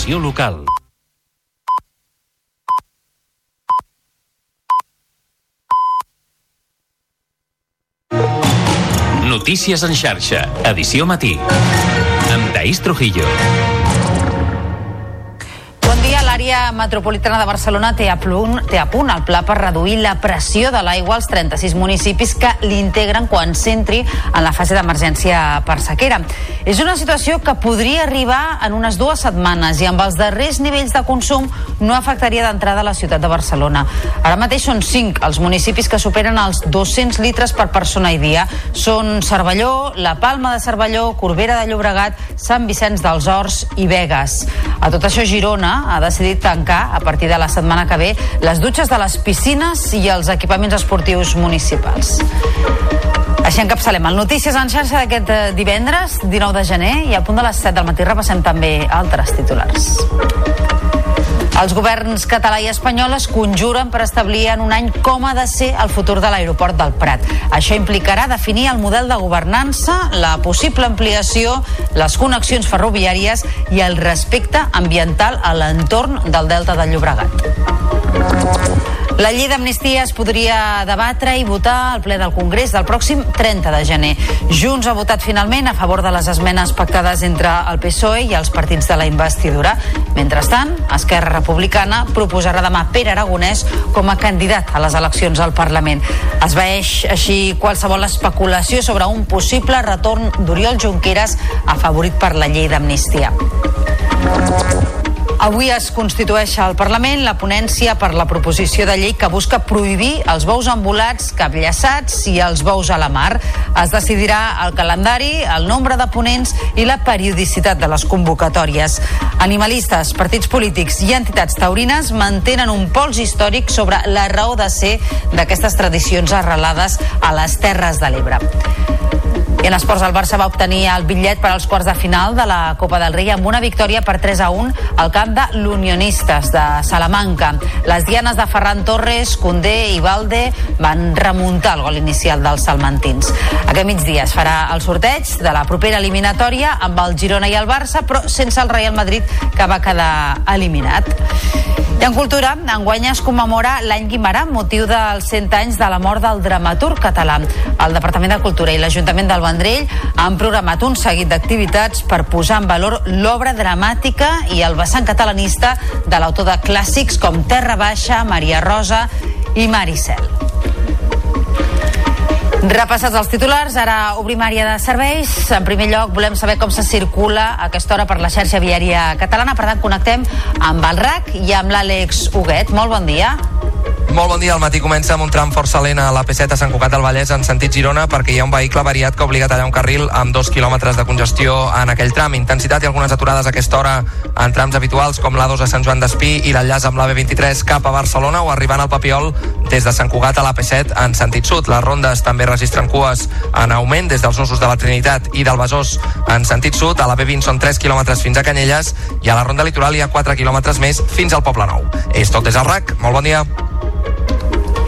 Informació local. Notícies en xarxa, edició matí. Amb Taís Trujillo. Metropolitana de Barcelona té a, punt, té a punt el pla per reduir la pressió de l'aigua als 36 municipis que l'integren quan s'entri en la fase d'emergència per sequera. És una situació que podria arribar en unes dues setmanes i amb els darrers nivells de consum no afectaria d'entrada la ciutat de Barcelona. Ara mateix són 5 els municipis que superen els 200 litres per persona i dia. Són Cervelló, La Palma de Cervelló, Corbera de Llobregat, Sant Vicenç dels Horts i Vegas. A tot això, Girona ha decidit tancar a partir de la setmana que ve les dutxes de les piscines i els equipaments esportius municipals. Així encapçalem el Notícies en xarxa d'aquest eh, divendres, 19 de gener, i a punt de les 7 del matí repassem també altres titulars. Els governs català i espanyol es conjuren per establir en un any com ha de ser el futur de l'aeroport del Prat. Això implicarà definir el model de governança, la possible ampliació, les connexions ferroviàries i el respecte ambiental a l'entorn del Delta del Llobregat. La llei d'amnistia es podria debatre i votar al ple del Congrés del pròxim 30 de gener. Junts ha votat finalment a favor de les esmenes pactades entre el PSOE i els partits de la investidura. Mentrestant, Esquerra Republicana proposarà demà Pere Aragonès com a candidat a les eleccions al Parlament. Es veeix així qualsevol especulació sobre un possible retorn d'Oriol Junqueras afavorit per la llei d'amnistia. Avui es constitueix al Parlament la ponència per la proposició de llei que busca prohibir els bous embolats, capllaçats i els bous a la mar. Es decidirà el calendari, el nombre de ponents i la periodicitat de les convocatòries. Animalistes, partits polítics i entitats taurines mantenen un pols històric sobre la raó de ser d'aquestes tradicions arrelades a les Terres de l'Ebre. I en esports, el Barça va obtenir el bitllet per als quarts de final de la Copa del Rei amb una victòria per 3 a 1 al camp de l'Unionistes de Salamanca. Les dianes de Ferran Torres, Condé i Valde van remuntar el gol inicial dels salmantins. Aquest migdia es farà el sorteig de la propera eliminatòria amb el Girona i el Barça, però sense el Real Madrid, que va quedar eliminat. I en cultura, enguany es commemora l'any Guimarà, motiu dels 100 anys de la mort del dramaturg català. El Departament de Cultura i l'Ajuntament del Vendrell han programat un seguit d'activitats per posar en valor l'obra dramàtica i el vessant catalanista de l'autor de clàssics com Terra Baixa, Maria Rosa i Maricel. Repassats els titulars, ara obrim àrea de serveis. En primer lloc, volem saber com se circula a aquesta hora per la xarxa viària catalana. Per tant, connectem amb el RAC i amb l'Àlex Huguet. Molt bon dia. Molt bon dia. El matí comença amb un tram força lent a la P7 a Sant Cugat del Vallès en sentit Girona perquè hi ha un vehicle variat que obliga a tallar un carril amb dos quilòmetres de congestió en aquell tram. Intensitat i algunes aturades a aquesta hora en trams habituals com l'A2 a Sant Joan d'Espí i l'enllaç amb la B23 cap a Barcelona o arribant al Papiol des de Sant Cugat a la P7 en sentit sud. Les rondes també registren cues en augment des dels nusos de la Trinitat i del Besòs en sentit sud. A la B20 són 3 quilòmetres fins a Canyelles i a la ronda litoral hi ha 4 quilòmetres més fins al Poble Nou. És tot des del RAC. Molt bon dia.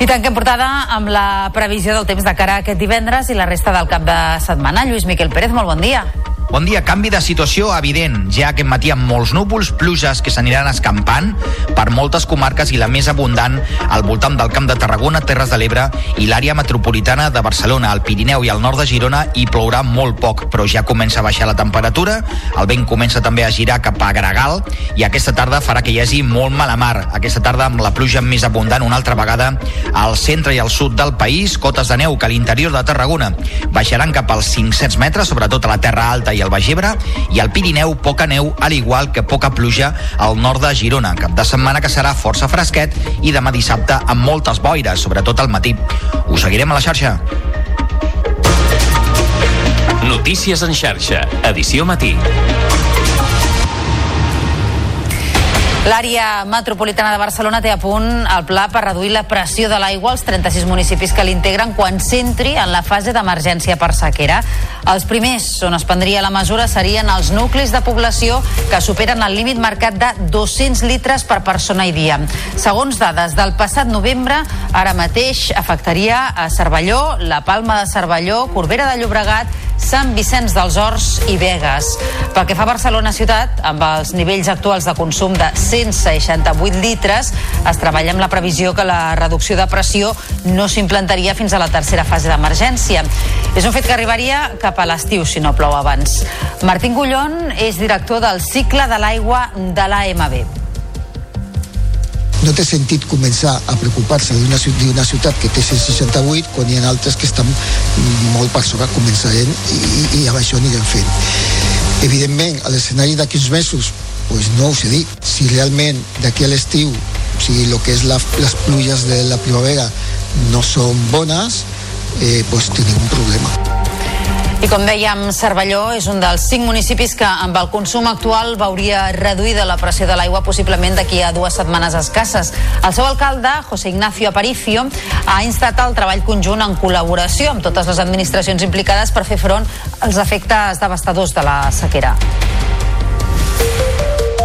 I tanquem portada amb la previsió del temps de cara a aquest divendres i la resta del cap de setmana. Lluís Miquel Pérez, molt bon dia. Bon dia, canvi de situació evident, ja aquest matí amb molts núvols, pluges que s'aniran escampant per moltes comarques i la més abundant al voltant del Camp de Tarragona, Terres de l'Ebre i l'àrea metropolitana de Barcelona, al Pirineu i al nord de Girona hi plourà molt poc, però ja comença a baixar la temperatura, el vent comença també a girar cap a Gregal i aquesta tarda farà que hi hagi molt mala mar. Aquesta tarda amb la pluja més abundant una altra vegada al centre i al sud del país, cotes de neu que a l'interior de Tarragona baixaran cap als 500 metres, sobretot a la Terra Alta i al Baix Ebre, i al Pirineu poca neu, al igual que poca pluja al nord de Girona. Cap de setmana que serà força fresquet i demà dissabte amb moltes boires, sobretot al matí. Us seguirem a la xarxa. Notícies en xarxa, edició matí. L'àrea metropolitana de Barcelona té a punt el pla per reduir la pressió de l'aigua als 36 municipis que l'integren quan s'entri en la fase d'emergència per sequera. Els primers on es prendria la mesura serien els nuclis de població que superen el límit marcat de 200 litres per persona i dia. Segons dades del passat novembre, ara mateix afectaria a Cervelló, la Palma de Cervelló, Corbera de Llobregat, Sant Vicenç dels Horts i Vegas. Pel que fa a Barcelona ciutat, amb els nivells actuals de consum de 168 litres, es treballa amb la previsió que la reducció de pressió no s'implantaria fins a la tercera fase d'emergència. És un fet que arribaria cap a l'estiu, si no plou abans. Martín Gullón és director del cicle de l'aigua de l'AMB no té sentit començar a preocupar-se d'una ciutat que té 168 quan hi ha altres que estan molt per sobre començarem i, i, i amb això anirem fent. Evidentment, a l'escenari d'aquí uns mesos pues no us he dit, si realment d'aquí a l'estiu o sigui, el que és la, les pluges de la primavera no són bones, eh, pues tenim un problema. I com dèiem, Cervelló és un dels cinc municipis que amb el consum actual veuria reduïda la pressió de l'aigua possiblement d'aquí a dues setmanes escasses. El seu alcalde, José Ignacio Aparicio, ha instat el treball conjunt en col·laboració amb totes les administracions implicades per fer front als efectes devastadors de la sequera.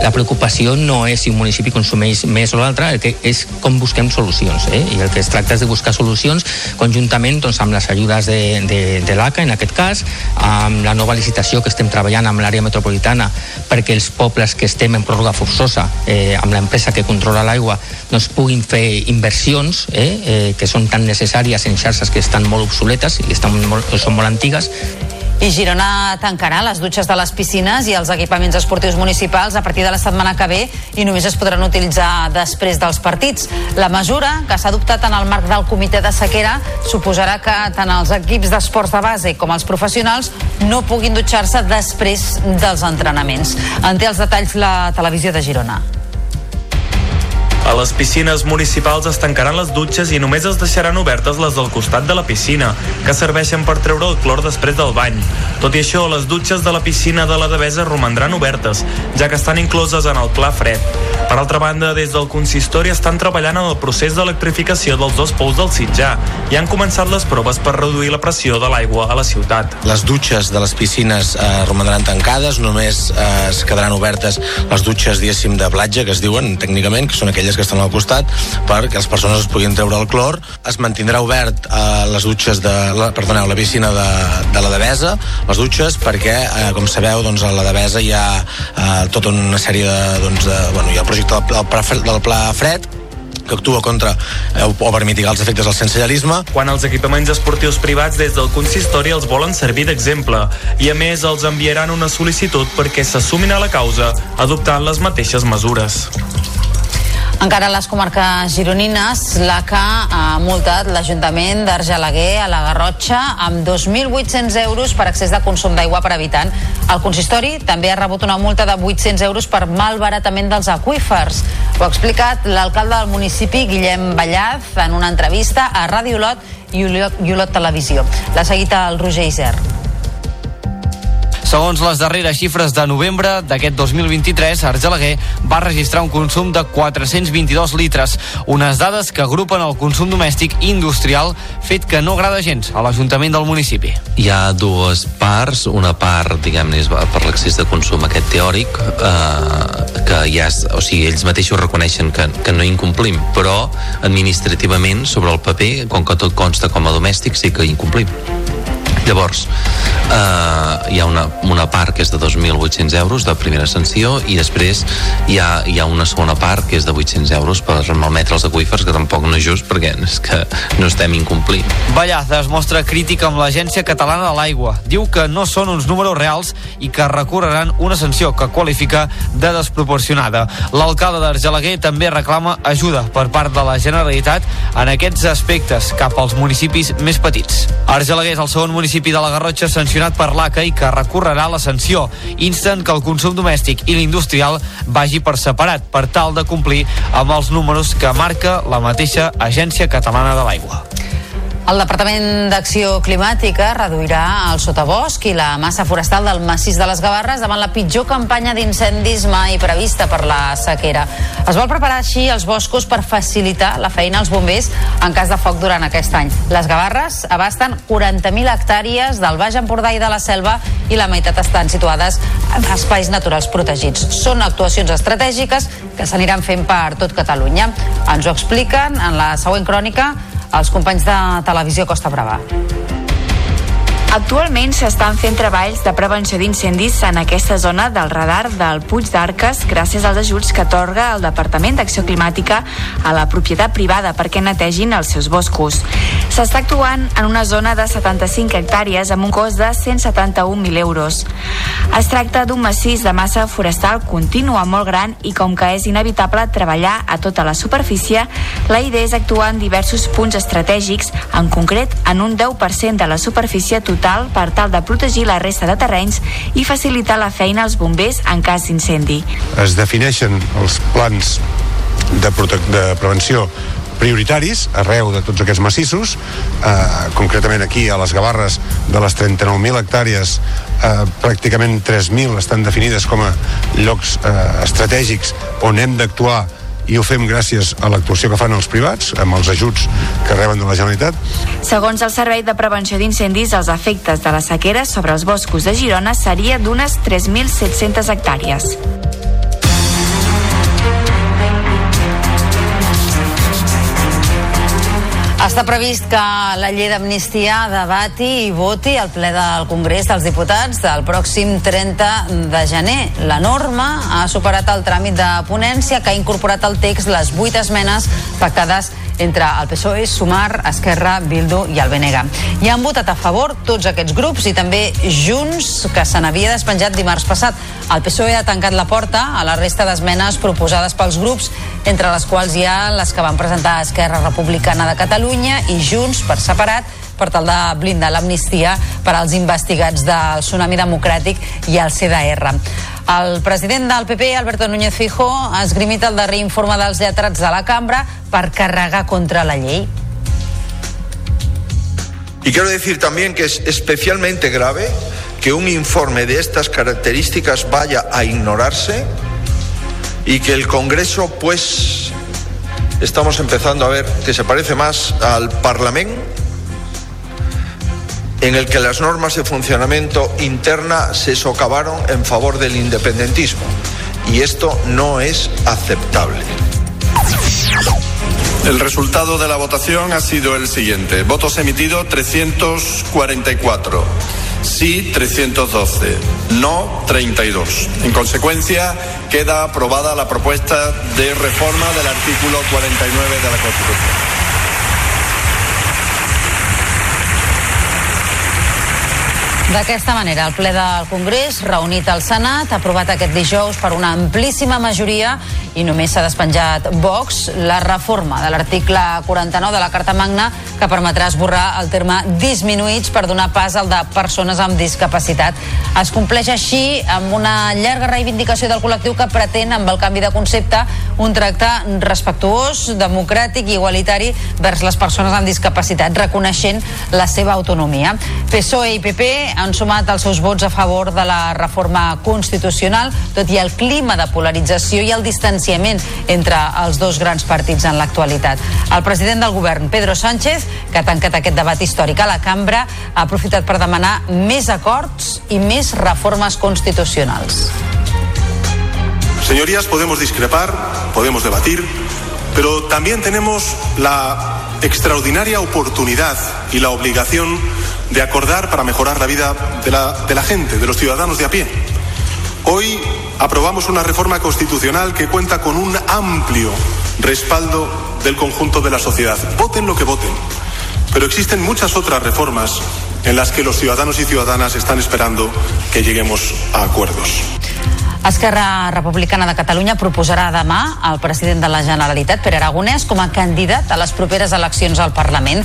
La preocupació no és si un municipi consumeix més o l'altre, el que és com busquem solucions. Eh? I el que es tracta és de buscar solucions conjuntament doncs, amb les ajudes de, de, de l'ACA, en aquest cas, amb la nova licitació que estem treballant amb l'àrea metropolitana perquè els pobles que estem en pròrroga forçosa eh, amb l'empresa que controla l'aigua doncs puguin fer inversions eh, eh, que són tan necessàries en xarxes que estan molt obsoletes i estan molt, són molt antigues i Girona tancarà les dutxes de les piscines i els equipaments esportius municipals a partir de la setmana que ve i només es podran utilitzar després dels partits. La mesura, que s'ha adoptat en el marc del comitè de sequera, suposarà que tant els equips d'esports de base com els professionals no puguin dutxar-se després dels entrenaments. En té els detalls la televisió de Girona. A les piscines municipals es tancaran les dutxes i només es deixaran obertes les del costat de la piscina, que serveixen per treure el clor després del bany. Tot i això, les dutxes de la piscina de la Devesa romandran obertes, ja que estan incloses en el pla fred. Per altra banda, des del consistori estan treballant en el procés d'electrificació dels dos pous del Sitjà i han començat les proves per reduir la pressió de l'aigua a la ciutat. Les dutxes de les piscines eh, romandran tancades, només eh, es quedaran obertes les dutxes, diguéssim, de platja, que es diuen tècnicament, que són aquelles que estan al costat perquè les persones es puguin treure el clor. Es mantindrà obert eh, les dutxes de, la, perdoneu, la piscina de, de la Devesa, les dutxes, perquè, eh, com sabeu, doncs, a la Devesa hi ha eh, tota una sèrie de, doncs, de, bueno, hi ha el projecte del pla, del pla fred, que actua contra eh, o per mitigar els efectes del sensellarisme. Quan els equipaments esportius privats des del consistori els volen servir d'exemple i a més els enviaran una sol·licitud perquè s'assumin a la causa adoptant les mateixes mesures. Encara a les comarques gironines, l'ACA ha multat l'Ajuntament d'Argelaguer a la Garrotxa amb 2.800 euros per accés de consum d'aigua per habitant. El consistori també ha rebut una multa de 800 euros per malbaratament dels aqüífers. Ho ha explicat l'alcalde del municipi, Guillem Ballaz, en una entrevista a Ràdio Olot i Olot Televisió. L'ha seguit el Roger Isern. Segons les darreres xifres de novembre d'aquest 2023, Argelaguer va registrar un consum de 422 litres, unes dades que agrupen el consum domèstic industrial, fet que no agrada gens a l'Ajuntament del municipi. Hi ha dues parts, una part, diguem-ne, per l'accés de consum aquest teòric, eh, que ja, és, o sigui, ells mateixos reconeixen que, que no incomplim, però administrativament, sobre el paper, com que tot consta com a domèstic, sí que incomplim. Llavors, eh, hi ha una, una part que és de 2.800 euros de primera sanció i després hi ha, hi ha una segona part que és de 800 euros per malmetre els aqüífers, que tampoc no és just perquè és que no estem incomplint. Vallaz es mostra crítica amb l'Agència Catalana de l'Aigua. Diu que no són uns números reals i que recorreran una sanció que qualifica de desproporcionada. L'alcalde d'Argelaguer també reclama ajuda per part de la Generalitat en aquests aspectes cap als municipis més petits. Argelaguer és el segon municipi municipi de la Garrotxa sancionat per l'ACA i que recorrerà la sanció. Insten que el consum domèstic i l'industrial vagi per separat per tal de complir amb els números que marca la mateixa Agència Catalana de l'Aigua. El Departament d'Acció Climàtica reduirà el sotabosc i la massa forestal del massís de les Gavarres davant la pitjor campanya d'incendis mai prevista per la sequera. Es vol preparar així els boscos per facilitar la feina als bombers en cas de foc durant aquest any. Les Gavarres abasten 40.000 hectàrees del Baix Empordà i de la Selva i la meitat estan situades en espais naturals protegits. Són actuacions estratègiques que s'aniran fent per tot Catalunya. Ens ho expliquen en la següent crònica els companys de Televisió Costa Brava. Actualment s'estan fent treballs de prevenció d'incendis en aquesta zona del radar del Puig d'Arques gràcies als ajuts que atorga el Departament d'Acció Climàtica a la propietat privada perquè netegin els seus boscos. S'està actuant en una zona de 75 hectàrees amb un cost de 171.000 euros. Es tracta d'un massís de massa forestal contínua molt gran i com que és inevitable treballar a tota la superfície, la idea és actuar en diversos punts estratègics, en concret en un 10% de la superfície total per tal de protegir la resta de terrenys i facilitar la feina als bombers en cas d'incendi. Es defineixen els plans de, de prevenció prioritaris arreu de tots aquests massissos eh, concretament aquí a les Gavarres de les 39.000 hectàrees eh, pràcticament 3.000 estan definides com a llocs eh, estratègics on hem d'actuar i ho fem gràcies a l'actuació que fan els privats, amb els ajuts que reben de la Generalitat. Segons el Servei de Prevenció d'Incendis, els efectes de la sequera sobre els boscos de Girona seria d'unes 3.700 hectàrees. Està previst que la llei d'amnistia debati i voti al ple del Congrés dels Diputats del pròxim 30 de gener. La norma ha superat el tràmit de ponència que ha incorporat al text les vuit esmenes pactades entre el PSOE, Sumar, Esquerra, Bildu i el BNG. Hi han votat a favor tots aquests grups i també Junts, que se n'havia despenjat dimarts passat. El PSOE ha tancat la porta a la resta d'esmenes proposades pels grups, entre les quals hi ha les que van presentar Esquerra Republicana de Catalunya i Junts per separat per tal de blindar l'amnistia per als investigats del Tsunami Democràtic i el CDR. El president del PP, Alberto Núñez Fijo, ha esgrimit el darrer informe dels lletrats de la cambra per carregar contra la llei. Y quiero decir también que es especialmente grave que un informe de estas características vaya a ignorarse y que el Congreso, pues, estamos empezando a ver que se parece más al Parlamento en el que las normas de funcionamiento interna se socavaron en favor del independentismo. Y esto no es aceptable. El resultado de la votación ha sido el siguiente. Votos emitidos 344. Sí 312. No 32. En consecuencia, queda aprobada la propuesta de reforma del artículo 49 de la Constitución. D'aquesta manera, el ple del Congrés, reunit al Senat, ha aprovat aquest dijous per una amplíssima majoria i només s'ha despenjat Vox la reforma de l'article 49 de la Carta Magna que permetrà esborrar el terme disminuïts per donar pas al de persones amb discapacitat. Es compleix així amb una llarga reivindicació del col·lectiu que pretén, amb el canvi de concepte, un tracte respectuós, democràtic i igualitari vers les persones amb discapacitat, reconeixent la seva autonomia. PSOE i PP han sumat els seus vots a favor de la reforma constitucional, tot i el clima de polarització i el distanciament entre els dos grans partits en l'actualitat. El president del govern, Pedro Sánchez, que ha tancat aquest debat històric a la cambra, ha aprofitat per demanar més acords i més reformes constitucionals. Señorías, podemos discrepar, podemos debatir, pero también tenemos la extraordinaria oportunidad y la obligación de acordar para mejorar la vida de la, de la gente, de los ciudadanos de a pie. Hoy aprobamos una reforma constitucional que cuenta con un amplio respaldo del conjunto de la sociedad. Voten lo que voten. Pero existen muchas otras reformas en las que los ciudadanos y ciudadanas están esperando que lleguemos a acuerdos. Esquerra Republicana de Catalunya proposarà demà al president de la Generalitat, Pere Aragonès, com a candidat a les properes eleccions al Parlament.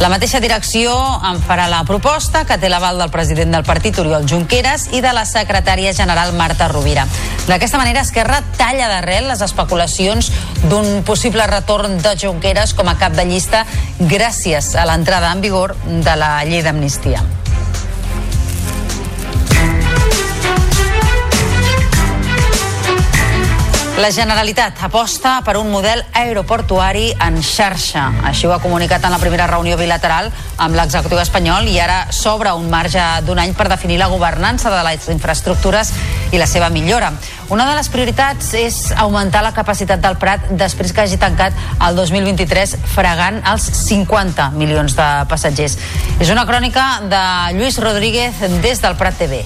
La mateixa direcció en farà la proposta, que té l'aval del president del partit, Oriol Junqueras, i de la secretària general, Marta Rovira. D'aquesta manera, Esquerra talla d'arrel les especulacions d'un possible retorn de Junqueras com a cap de llista gràcies a l'entrada en vigor de la llei d'amnistia. La Generalitat aposta per un model aeroportuari en xarxa. Així ho ha comunicat en la primera reunió bilateral amb l'executiu espanyol i ara s'obre un marge d'un any per definir la governança de les infraestructures i la seva millora. Una de les prioritats és augmentar la capacitat del Prat després que hagi tancat el 2023 fregant els 50 milions de passatgers. És una crònica de Lluís Rodríguez des del Prat TV.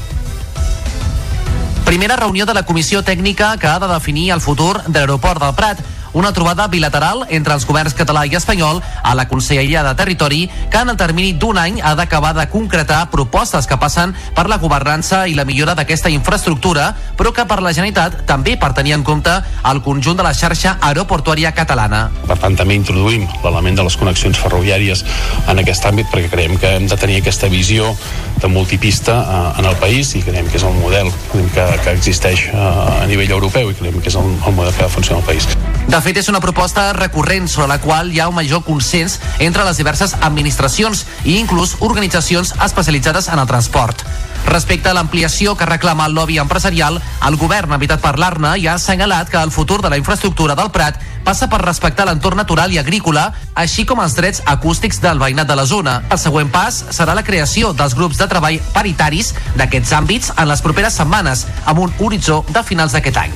Primera reunió de la comissió tècnica que ha de definir el futur de l'aeroport del Prat una trobada bilateral entre els governs català i espanyol a la Conselleria de Territori que en el termini d'un any ha d'acabar de concretar propostes que passen per la governança i la millora d'aquesta infraestructura, però que per la Generalitat també per tenir en compte el conjunt de la xarxa aeroportuària catalana. Per tant, també introduïm l'element de les connexions ferroviàries en aquest àmbit perquè creiem que hem de tenir aquesta visió de multipista eh, en el país i creiem que és el model que, que existeix eh, a nivell europeu i creiem que és el, el model que funcionar al país. De fet, és una proposta recurrent sobre la qual hi ha un major consens entre les diverses administracions i inclús organitzacions especialitzades en el transport. Respecte a l'ampliació que reclama el lobby empresarial, el govern ha evitat parlar-ne i ha assenyalat que el futur de la infraestructura del Prat passa per respectar l'entorn natural i agrícola, així com els drets acústics del veïnat de la zona. El següent pas serà la creació dels grups de treball paritaris d'aquests àmbits en les properes setmanes, amb un horitzó de finals d'aquest any.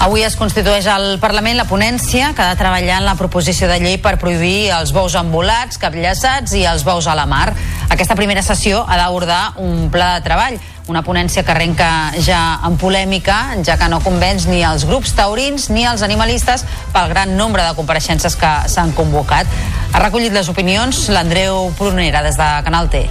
Avui es constitueix al Parlament la ponència que ha de treballar en la proposició de llei per prohibir els bous embolats, capllaçats i els bous a la mar. Aquesta primera sessió ha d'abordar un pla de treball, una ponència que arrenca ja en polèmica, ja que no convenç ni els grups taurins ni els animalistes pel gran nombre de compareixences que s'han convocat. Ha recollit les opinions l'Andreu Prunera des de Canal T.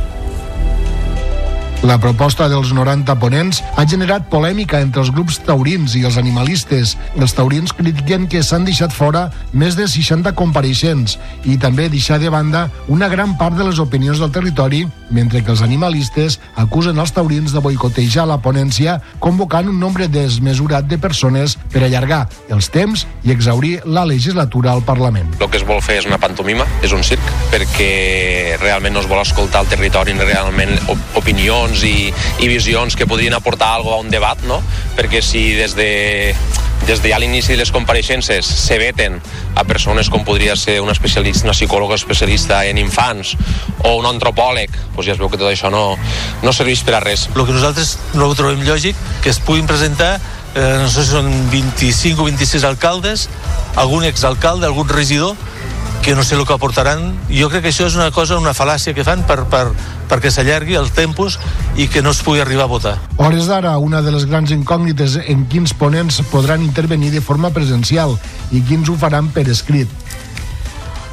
La proposta dels 90 ponents ha generat polèmica entre els grups taurins i els animalistes. Els taurins critiquen que s'han deixat fora més de 60 compareixents i també deixar de banda una gran part de les opinions del territori, mentre que els animalistes acusen els taurins de boicotejar la ponència convocant un nombre desmesurat de persones per allargar els temps i exaurir la legislatura al Parlament. El que es vol fer és una pantomima, és un circ, perquè realment no es vol escoltar el territori ni realment opinions opinions i, i visions que podrien aportar alguna a un debat, no? Perquè si des de des de ja l'inici de les compareixences se veten a persones com podria ser una especialista, una psicòloga especialista en infants o un antropòleg, doncs ja es veu que tot això no, no serveix per a res. El que nosaltres no ho trobem lògic, que es puguin presentar eh, no sé si són 25 o 26 alcaldes, algun exalcalde, algun regidor, que no sé el que aportaran. Jo crec que això és una cosa, una fal·làcia que fan per, per, perquè s'allargui el tempus i que no es pugui arribar a votar. Hores d'ara, una de les grans incògnites en quins ponents podran intervenir de forma presencial i quins ho faran per escrit.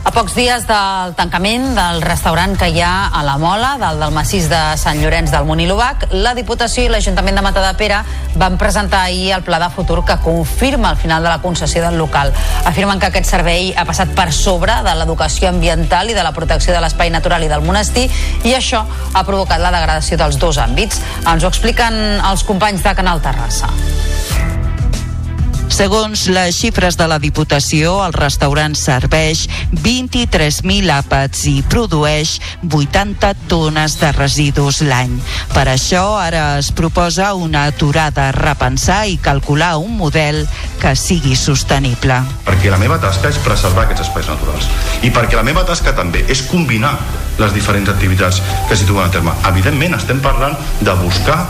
A pocs dies del tancament del restaurant que hi ha a la Mola, del, del massís de Sant Llorenç del Munilobac, la Diputació i l'Ajuntament de Matadepera van presentar ahir el pla de futur que confirma el final de la concessió del local. Afirmen que aquest servei ha passat per sobre de l'educació ambiental i de la protecció de l'espai natural i del monestir i això ha provocat la degradació dels dos àmbits. Ens ho expliquen els companys de Canal Terrassa. Segons les xifres de la Diputació, el restaurant serveix 23.000 àpats i produeix 80 tones de residus l'any. Per això ara es proposa una aturada, repensar i calcular un model que sigui sostenible. Perquè la meva tasca és preservar aquests espais naturals i perquè la meva tasca també és combinar les diferents activitats que s'hi duen a terme. Evidentment, estem parlant de buscar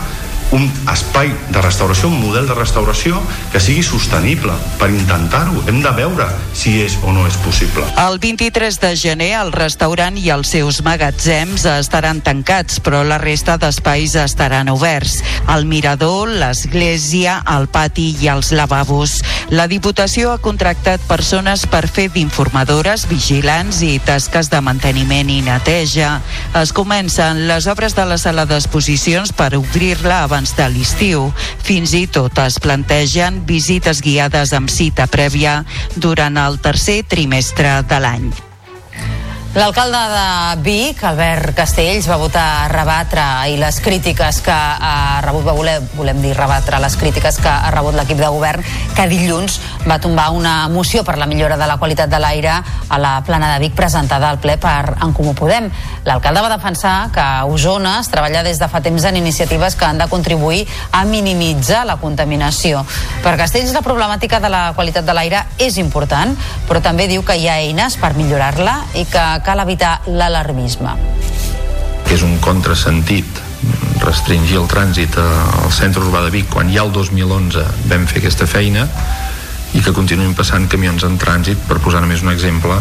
un espai de restauració, un model de restauració que sigui sostenible. Per intentar-ho hem de veure si és o no és possible. El 23 de gener el restaurant i els seus magatzems estaran tancats, però la resta d'espais estaran oberts. El mirador, l'església, el pati i els lavabos. La Diputació ha contractat persones per fer d'informadores, vigilants i tasques de manteniment i neteja. Es comencen les obres de la sala d'exposicions per obrir-la abans de l'estiu. Fins i tot es plantegen visites guiades amb cita prèvia durant el tercer trimestre de l'any. L'alcalde de Vic, Albert Castells, va votar rebatre i les crítiques que ha rebut, va voler, volem dir rebatre les crítiques que ha rebut l'equip de govern, que dilluns va tombar una moció per la millora de la qualitat de l'aire a la plana de Vic presentada al ple per En Comú Podem. L'alcalde va defensar que a Osona es treballa des de fa temps en iniciatives que han de contribuir a minimitzar la contaminació. Per Castells la problemàtica de la qualitat de l'aire és important, però també diu que hi ha eines per millorar-la i que cal evitar l'alarmisme. És un contrasentit restringir el trànsit al centre urbà de Vic quan ja el 2011 vam fer aquesta feina i que continuïn passant camions en trànsit per posar només un exemple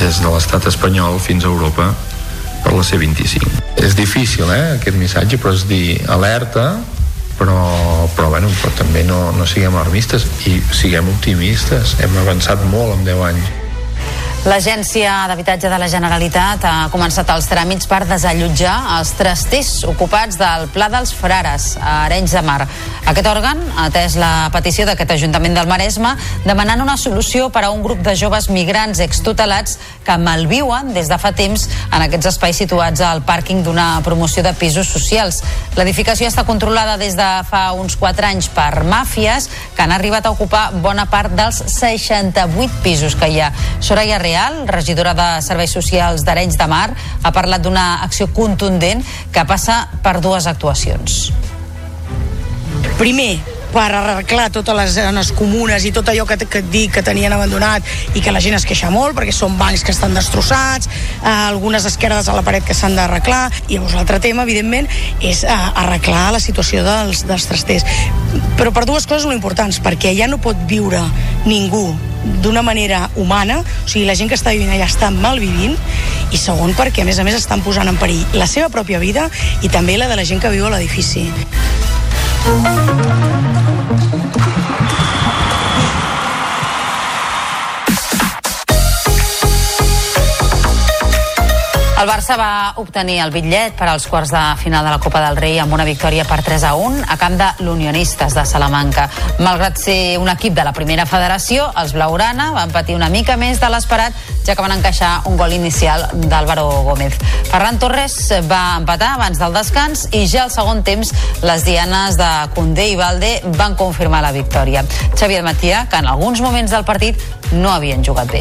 des de l'estat espanyol fins a Europa per la C25 és difícil eh, aquest missatge però és dir alerta però, però, bueno, però també no, no siguem alarmistes i siguem optimistes. Hem avançat molt en 10 anys L'Agència d'Habitatge de la Generalitat ha començat els tràmits per desallotjar els trasters ocupats del Pla dels Frares, a Arenys de Mar. Aquest òrgan ha atès la petició d'aquest Ajuntament del Maresme demanant una solució per a un grup de joves migrants extutelats que malviuen des de fa temps en aquests espais situats al pàrquing d'una promoció de pisos socials. L'edificació està controlada des de fa uns 4 anys per màfies que han arribat a ocupar bona part dels 68 pisos que hi ha. Soraya Real, regidora de Serveis Socials d'Arenys de Mar, ha parlat d'una acció contundent que passa per dues actuacions. Primer, per arreglar totes les zones comunes i tot allò que, que et dic que tenien abandonat i que la gent es queixa molt perquè són bancs que estan destrossats, eh, algunes esquerdes a la paret que s'han d'arreglar i llavors l'altre tema, evidentment, és eh, arreglar la situació dels, dels trasters. Però per dues coses molt importants, perquè ja no pot viure ningú d'una manera humana, o sigui, la gent que està vivint allà està malvivint, i segon perquè, a més a més, estan posant en perill la seva pròpia vida i també la de la gent que viu a l'edifici. El Barça va obtenir el bitllet per als quarts de final de la Copa del Rei amb una victòria per 3 a 1 a camp de l'Unionistes de Salamanca. Malgrat ser un equip de la primera federació, els Blaurana van patir una mica més de l'esperat, ja que van encaixar un gol inicial d'Álvaro Gómez. Ferran Torres va empatar abans del descans i ja al segon temps les dianes de Condé i Valde van confirmar la victòria. Xavier Matia, que en alguns moments del partit no havien jugat bé.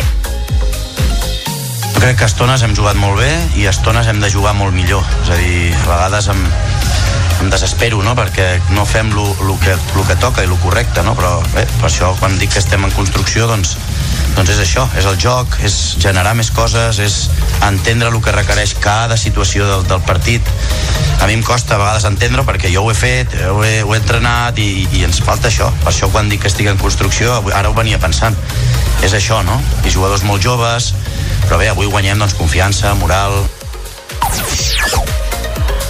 Crec que estones hem jugat molt bé i estones hem de jugar molt millor. És a dir, a vegades em, em desespero, no?, perquè no fem el que, lo que toca i el correcte, no? Però bé, per això quan dic que estem en construcció, doncs, doncs és això, és el joc, és generar més coses, és entendre el que requereix cada situació del, del partit. A mi em costa a vegades entendre perquè jo ho he fet, ho he, ho he entrenat i, i ens falta això. Per això quan dic que estic en construcció, ara ho venia pensant. És això, no? I jugadors molt joves, però bé, avui guanyem doncs, confiança, moral...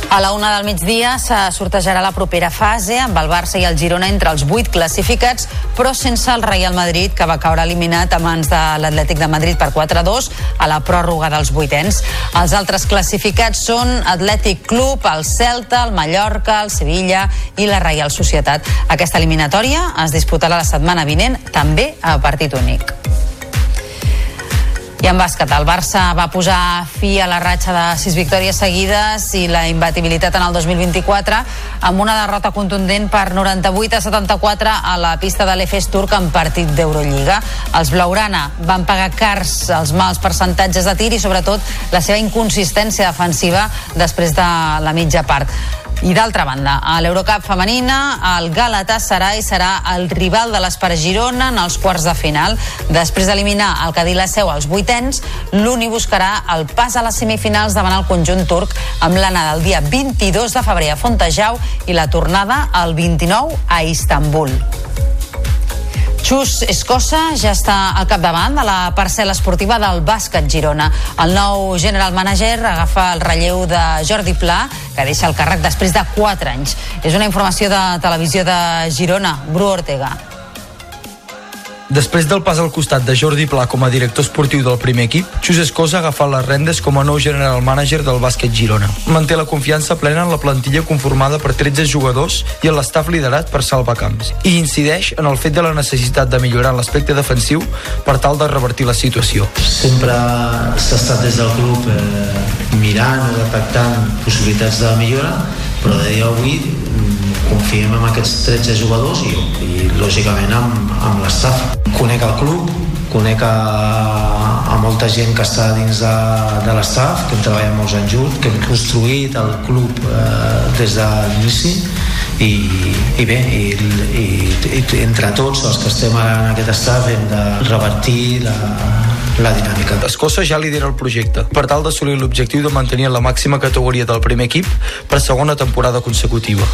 A la una del migdia se sortejarà la propera fase amb el Barça i el Girona entre els vuit classificats, però sense el Real Madrid, que va caure eliminat a mans de l'Atlètic de Madrid per 4-2 a la pròrroga dels vuitens. Els altres classificats són Atlètic Club, el Celta, el Mallorca, el Sevilla i la Reial Societat. Aquesta eliminatòria es disputarà la setmana vinent, també a partit únic. I en bàsquet, el Barça va posar fi a la ratxa de sis victòries seguides i la imbatibilitat en el 2024 amb una derrota contundent per 98 a 74 a la pista de l'Efes Turc en partit d'Eurolliga. Els Blaurana van pagar cars els mals percentatges de tir i sobretot la seva inconsistència defensiva després de la mitja part. I d'altra banda, a l'Eurocup femenina, el Galatasaray serà el rival de l'Espar Girona en els quarts de final. Després d'eliminar el Cadí la Seu als vuitens, l'Uni buscarà el pas a les semifinals davant el conjunt turc amb l'anada el dia 22 de febrer a Fontejau i la tornada el 29 a Istanbul. Xus Escossa ja està al capdavant de la parcel·la esportiva del bàsquet Girona. El nou general manager agafa el relleu de Jordi Pla, que deixa el càrrec després de 4 anys. És una informació de Televisió de Girona. Bru Ortega. Després del pas al costat de Jordi Pla com a director esportiu del primer equip, Xus Escosa ha agafat les rendes com a nou general manager del bàsquet Girona. Manté la confiança plena en la plantilla conformada per 13 jugadors i en l'estaf liderat per Salva Camps, i incideix en el fet de la necessitat de millorar l'aspecte defensiu per tal de revertir la situació. Sempre s'ha estat des del club eh, mirant o detectant possibilitats de millora, però de dia avui confiem en aquests 13 jugadors i, i lògicament amb, amb l'estaf. Conec el club, conec a, a molta gent que està dins de, de l'estaf, que hem treballat molts anys junts, que hem construït el club eh, des de l'inici i, i bé, i, i, i entre tots els que estem ara en aquest estaf hem de revertir la, la dinàmica. Escossa ja lidera el projecte per tal d'assolir l'objectiu de mantenir la màxima categoria del primer equip per segona temporada consecutiva.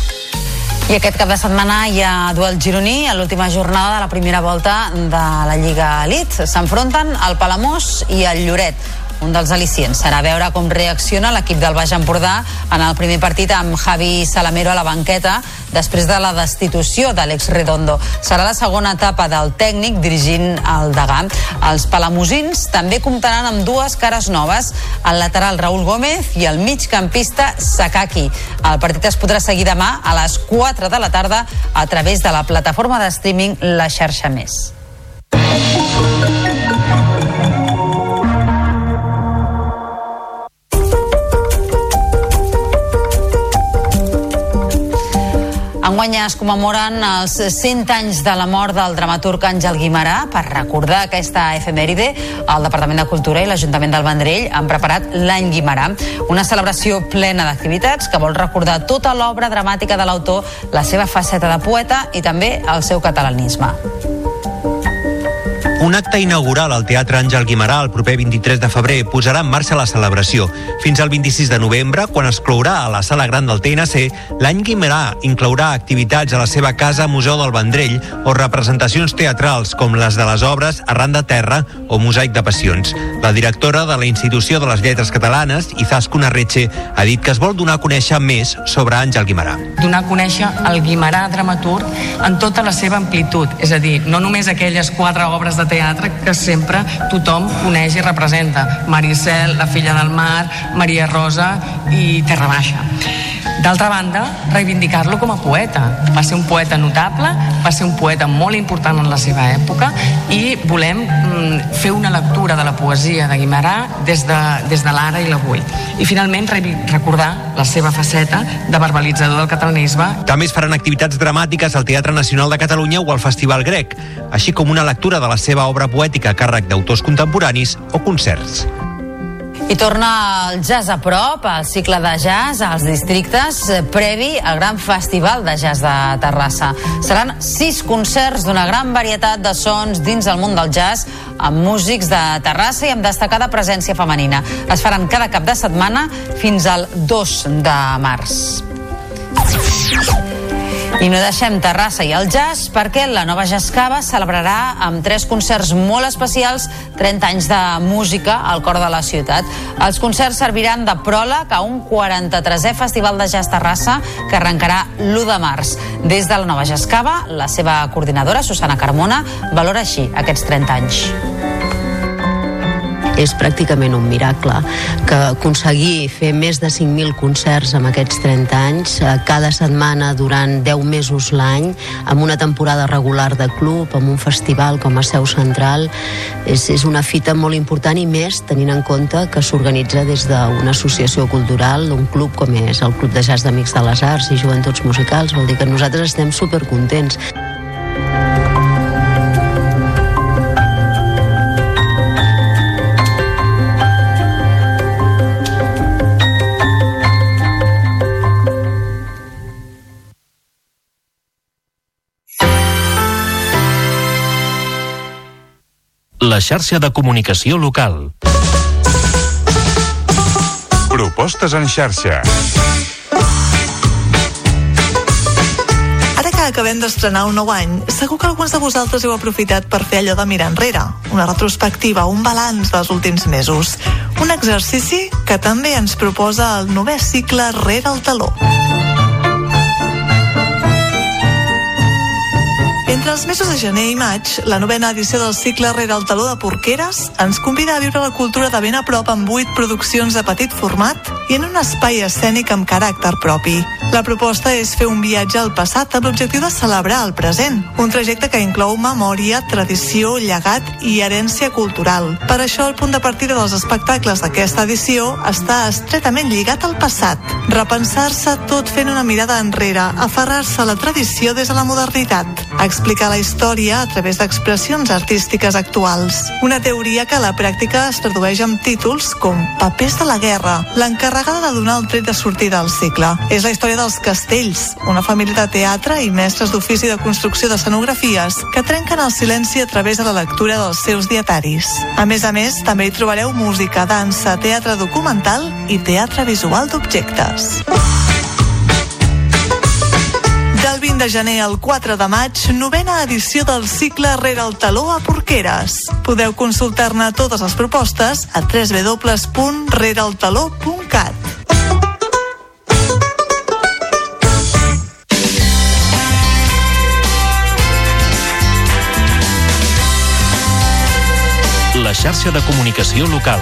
I aquest cap de setmana hi ha duel gironí a l'última jornada de la primera volta de la Lliga Elite. S'enfronten el Palamós i el Lloret. Un dels al·licients serà veure com reacciona l'equip del Baix Empordà en el primer partit amb Javi Salamero a la banqueta després de la destitució d'Àlex Redondo. Serà la segona etapa del tècnic dirigint el Degà. Els palamosins també comptaran amb dues cares noves, el lateral Raúl Gómez i el migcampista Sakaki. El partit es podrà seguir demà a les 4 de la tarda a través de la plataforma de streaming La Xarxa Més. Enguany es commemoren els 100 anys de la mort del dramaturg Àngel Guimarà. Per recordar aquesta efemèride, el Departament de Cultura i l'Ajuntament del Vendrell han preparat l'Any Guimarà, una celebració plena d'activitats que vol recordar tota l'obra dramàtica de l'autor, la seva faceta de poeta i també el seu catalanisme. Un acte inaugural al Teatre Àngel Guimarà el proper 23 de febrer posarà en marxa la celebració. Fins al 26 de novembre, quan es clourà a la sala gran del TNC, l'any Guimarà inclourà activitats a la seva casa Museu del Vendrell o representacions teatrals com les de les obres Arran de Terra o Mosaic de Passions. La directora de la Institució de les Lletres Catalanes, Izaskun Arretxe, ha dit que es vol donar a conèixer més sobre Àngel Guimarà. donar a conèixer el Guimarà dramaturg en tota la seva amplitud, és a dir, no només aquelles quatre obres de teatre que sempre tothom coneix i representa, Maricel, La filla del mar, Maria Rosa i Terra Baixa. D'altra banda, reivindicar-lo com a poeta. Va ser un poeta notable, va ser un poeta molt important en la seva època i volem mm, fer una lectura de la poesia de Guimarà des de, des de l'ara i l'avui. I finalment recordar la seva faceta de verbalitzador del catalanisme També es faran activitats dramàtiques al Teatre Nacional de Catalunya o al Festival Grec, així com una lectura de la seva obra poètica a càrrec d'autors contemporanis o concerts. I torna el jazz a prop, el cicle de jazz als districtes, eh, previ al gran festival de jazz de Terrassa. Seran sis concerts d'una gran varietat de sons dins el món del jazz, amb músics de Terrassa i amb destacada presència femenina. Es faran cada cap de setmana fins al 2 de març. I no deixem Terrassa i el jazz perquè la nova Jascava celebrarà amb tres concerts molt especials 30 anys de música al cor de la ciutat. Els concerts serviran de pròleg a un 43è Festival de Jazz Terrassa que arrencarà l'1 de març. Des de la nova Jascava, la seva coordinadora, Susana Carmona, valora així aquests 30 anys. És pràcticament un miracle que aconseguir fer més de 5.000 concerts amb aquests 30 anys eh, cada setmana durant 10 mesos l'any amb una temporada regular de club amb un festival com a seu central és, és una fita molt important i més tenint en compte que s'organitza des d'una associació cultural d'un club com és el Club de Jazz d'Amics de les Arts i Joventuts Musicals. Vol dir que nosaltres estem supercontents La xarxa de comunicació local. Propostes en xarxa. Ara que acabem d'estrenar un nou any, segur que alguns de vosaltres heu aprofitat per fer allò de mirar enrere, una retrospectiva, un balanç dels últims mesos. Un exercici que també ens proposa el novè cicle Rere el taló. Entre els mesos de gener i maig, la novena edició del cicle Rere el taló de Porqueres ens convida a viure la cultura de ben a prop amb vuit produccions de petit format i en un espai escènic amb caràcter propi. La proposta és fer un viatge al passat amb l'objectiu de celebrar el present, un trajecte que inclou memòria, tradició, llegat i herència cultural. Per això, el punt de partida dels espectacles d'aquesta edició està estretament lligat al passat. Repensar-se tot fent una mirada enrere, aferrar-se a la tradició des de la modernitat, explicar la història a través d'expressions artístiques actuals. Una teoria que a la pràctica es tradueix amb títols com Papers de la guerra, l'encarregat encarregada de donar el tret de sortida al cicle. És la història dels Castells, una família de teatre i mestres d'ofici de construcció d'escenografies que trenquen el silenci a través de la lectura dels seus dietaris. A més a més, també hi trobareu música, dansa, teatre documental i teatre visual d'objectes. Del 20 de gener al 4 de maig, novena edició del cicle Rere el taló a Porqueres. Podeu consultar-ne totes les propostes a www.rereltaló.cat. La xarxa de comunicació local.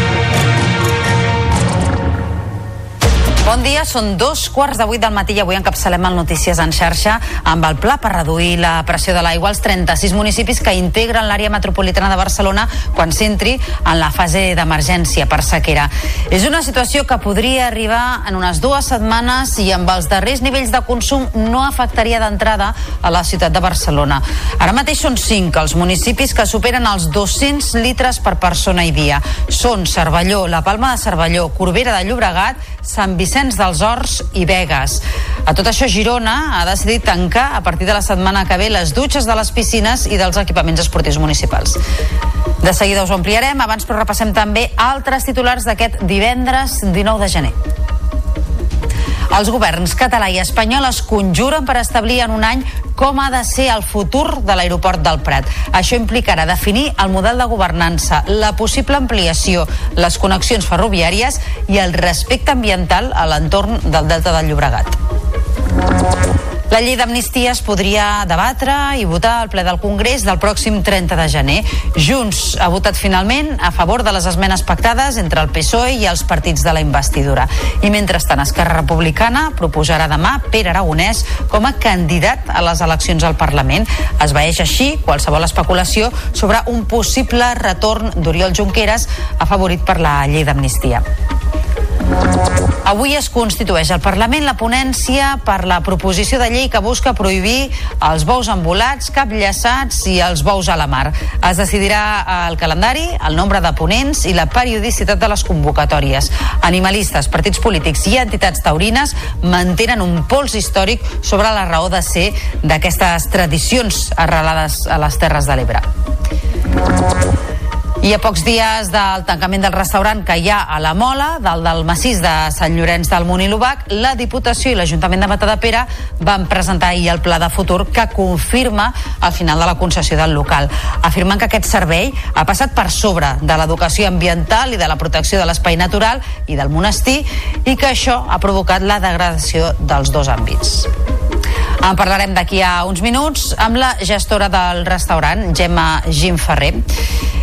Bon dia, són dos quarts de vuit del matí i avui encapçalem el Notícies en xarxa amb el pla per reduir la pressió de l'aigua als 36 municipis que integren l'àrea metropolitana de Barcelona quan s'entri en la fase d'emergència per sequera. És una situació que podria arribar en unes dues setmanes i amb els darrers nivells de consum no afectaria d'entrada a la ciutat de Barcelona. Ara mateix són cinc els municipis que superen els 200 litres per persona i dia. Són Cervelló, la Palma de Cervelló, Corbera de Llobregat, Sant Vicenç dels Horts i Vegas. A tot això, Girona ha decidit tancar a partir de la setmana que ve les dutxes de les piscines i dels equipaments esportius municipals. De seguida us ho ampliarem, abans però repassem també altres titulars d'aquest divendres 19 de gener. Els governs català i espanyol es conjuren per establir en un any com ha de ser el futur de l'aeroport del Prat. Això implicarà definir el model de governança, la possible ampliació, les connexions ferroviàries i el respecte ambiental a l'entorn del Delta del Llobregat. La llei d'amnistia es podria debatre i votar al ple del Congrés del pròxim 30 de gener. Junts ha votat finalment a favor de les esmenes pactades entre el PSOE i els partits de la investidura. I mentrestant Esquerra Republicana proposarà demà Pere Aragonès com a candidat a les eleccions al Parlament. Es veeix així qualsevol especulació sobre un possible retorn d'Oriol Junqueras afavorit per la llei d'amnistia. Avui es constitueix al Parlament la ponència per la proposició de llei que busca prohibir els bous embolats, capllaçats i els bous a la mar. Es decidirà el calendari, el nombre de ponents i la periodicitat de les convocatòries. Animalistes, partits polítics i entitats taurines mantenen un pols històric sobre la raó de ser d'aquestes tradicions arrelades a les Terres de l'Ebre. I a pocs dies del tancament del restaurant que hi ha a la Mola, del del massís de Sant Llorenç del Munt i l'Ubac, la Diputació i l'Ajuntament de Matadepera van presentar ahir el pla de futur que confirma el final de la concessió del local, afirmant que aquest servei ha passat per sobre de l'educació ambiental i de la protecció de l'espai natural i del monestir i que això ha provocat la degradació dels dos àmbits. En parlarem d'aquí a uns minuts amb la gestora del restaurant, Gemma Gimferrer.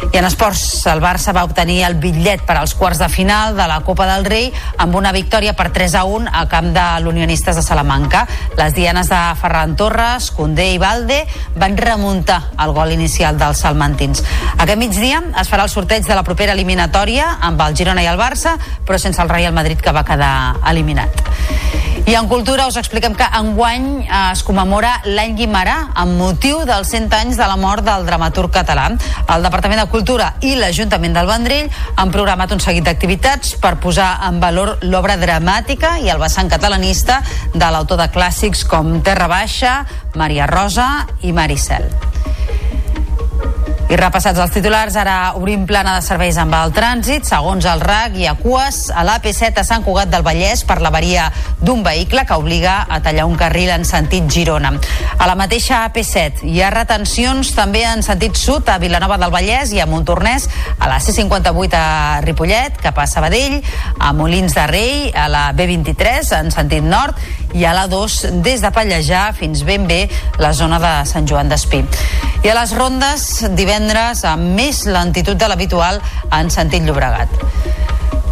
I en esports, el Barça va obtenir el bitllet per als quarts de final de la Copa del Rei amb una victòria per 3 a 1 a camp de l'Unionistes de Salamanca. Les dianes de Ferran Torres, Condé i Valde van remuntar el gol inicial dels salmantins. Aquest migdia es farà el sorteig de la propera eliminatòria amb el Girona i el Barça, però sense el Real Madrid que va quedar eliminat. I en cultura us expliquem que enguany eh, es commemora l'any Guimarà amb motiu dels 100 anys de la mort del dramaturg català. El Departament de Cultura i l'Ajuntament del Vendrell han programat un seguit d'activitats per posar en valor l'obra dramàtica i el vessant catalanista de l'autor de clàssics com Terra Baixa, Maria Rosa i Maricel. I repassats els titulars, ara obrim plana de serveis amb el trànsit. Segons el RAC, hi ha cues a l'AP7 a Sant Cugat del Vallès per l'avaria d'un vehicle que obliga a tallar un carril en sentit Girona. A la mateixa AP7 hi ha retencions també en sentit sud a Vilanova del Vallès i a Montornès, a la C58 a Ripollet, cap a Sabadell, a Molins de Rei, a la B23 en sentit nord i a la 2 des de Pallejà fins ben bé la zona de Sant Joan d'Espí. I a les rondes divendres amb més lentitud de l'habitual en sentit Llobregat.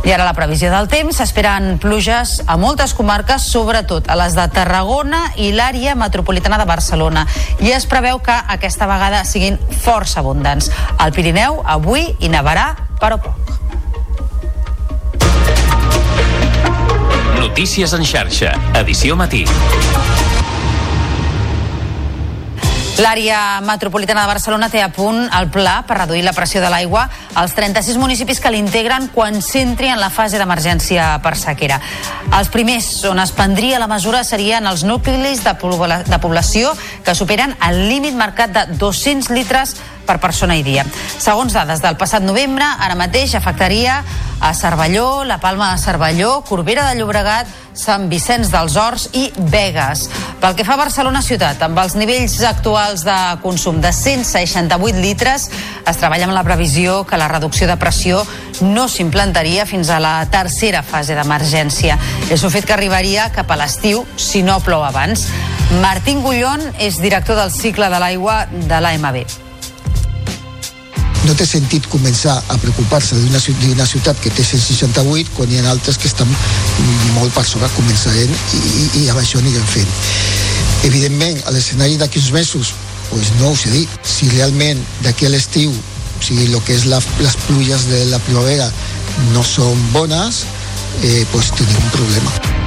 I ara la previsió del temps. S'esperen pluges a moltes comarques, sobretot a les de Tarragona i l'àrea metropolitana de Barcelona. I es preveu que aquesta vegada siguin força abundants. Al Pirineu avui hi nevarà, però poc. Notícies en xarxa, edició matí. L'àrea metropolitana de Barcelona té a punt el pla per reduir la pressió de l'aigua als 36 municipis que l'integren quan s'entri en la fase d'emergència per sequera. Els primers on es prendria la mesura serien els nuclis de, població que superen el límit marcat de 200 litres per persona i dia. Segons dades del passat novembre, ara mateix afectaria a Cervelló, la Palma de Cervelló, Corbera de Llobregat, Sant Vicenç dels Horts i Vegas. Pel que fa a Barcelona ciutat, amb els nivells actuals de consum de 168 litres, es treballa amb la previsió que la reducció de pressió no s'implantaria fins a la tercera fase d'emergència. És un fet que arribaria cap a l'estiu si no plou abans. Martín Gullón és director del cicle de l'aigua de l'AMB no té sentit començar a preocupar-se d'una ciutat que té 168 quan hi ha altres que estan molt per sobre començarem i, i, i amb això anirem fent. Evidentment, a l'escenari d'aquí uns mesos, pues no us he dit, si realment d'aquí a l'estiu, o sigui, el que és la, les pluges de la primavera no són bones, eh, pues tenim un problema.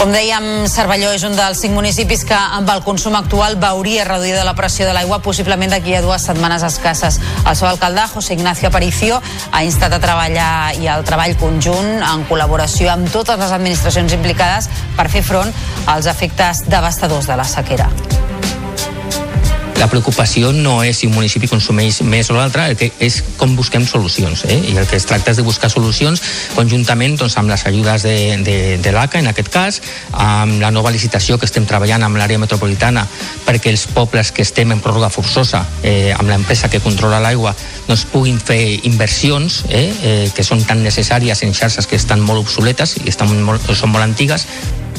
Com dèiem, Cervelló és un dels cinc municipis que amb el consum actual veuria reduïda la pressió de l'aigua possiblement d'aquí a dues setmanes escasses. El seu alcalde, José Ignacio Aparicio, ha instat a treballar i al treball conjunt en col·laboració amb totes les administracions implicades per fer front als efectes devastadors de la sequera la preocupació no és si un municipi consumeix més o l'altre, el que és com busquem solucions. Eh? I el que es tracta és de buscar solucions conjuntament doncs, amb les ajudes de, de, de l'ACA, en aquest cas, amb la nova licitació que estem treballant amb l'àrea metropolitana perquè els pobles que estem en pròrroga forçosa eh, amb l'empresa que controla l'aigua doncs puguin fer inversions eh, eh, que són tan necessàries en xarxes que estan molt obsoletes i estan molt, són molt antigues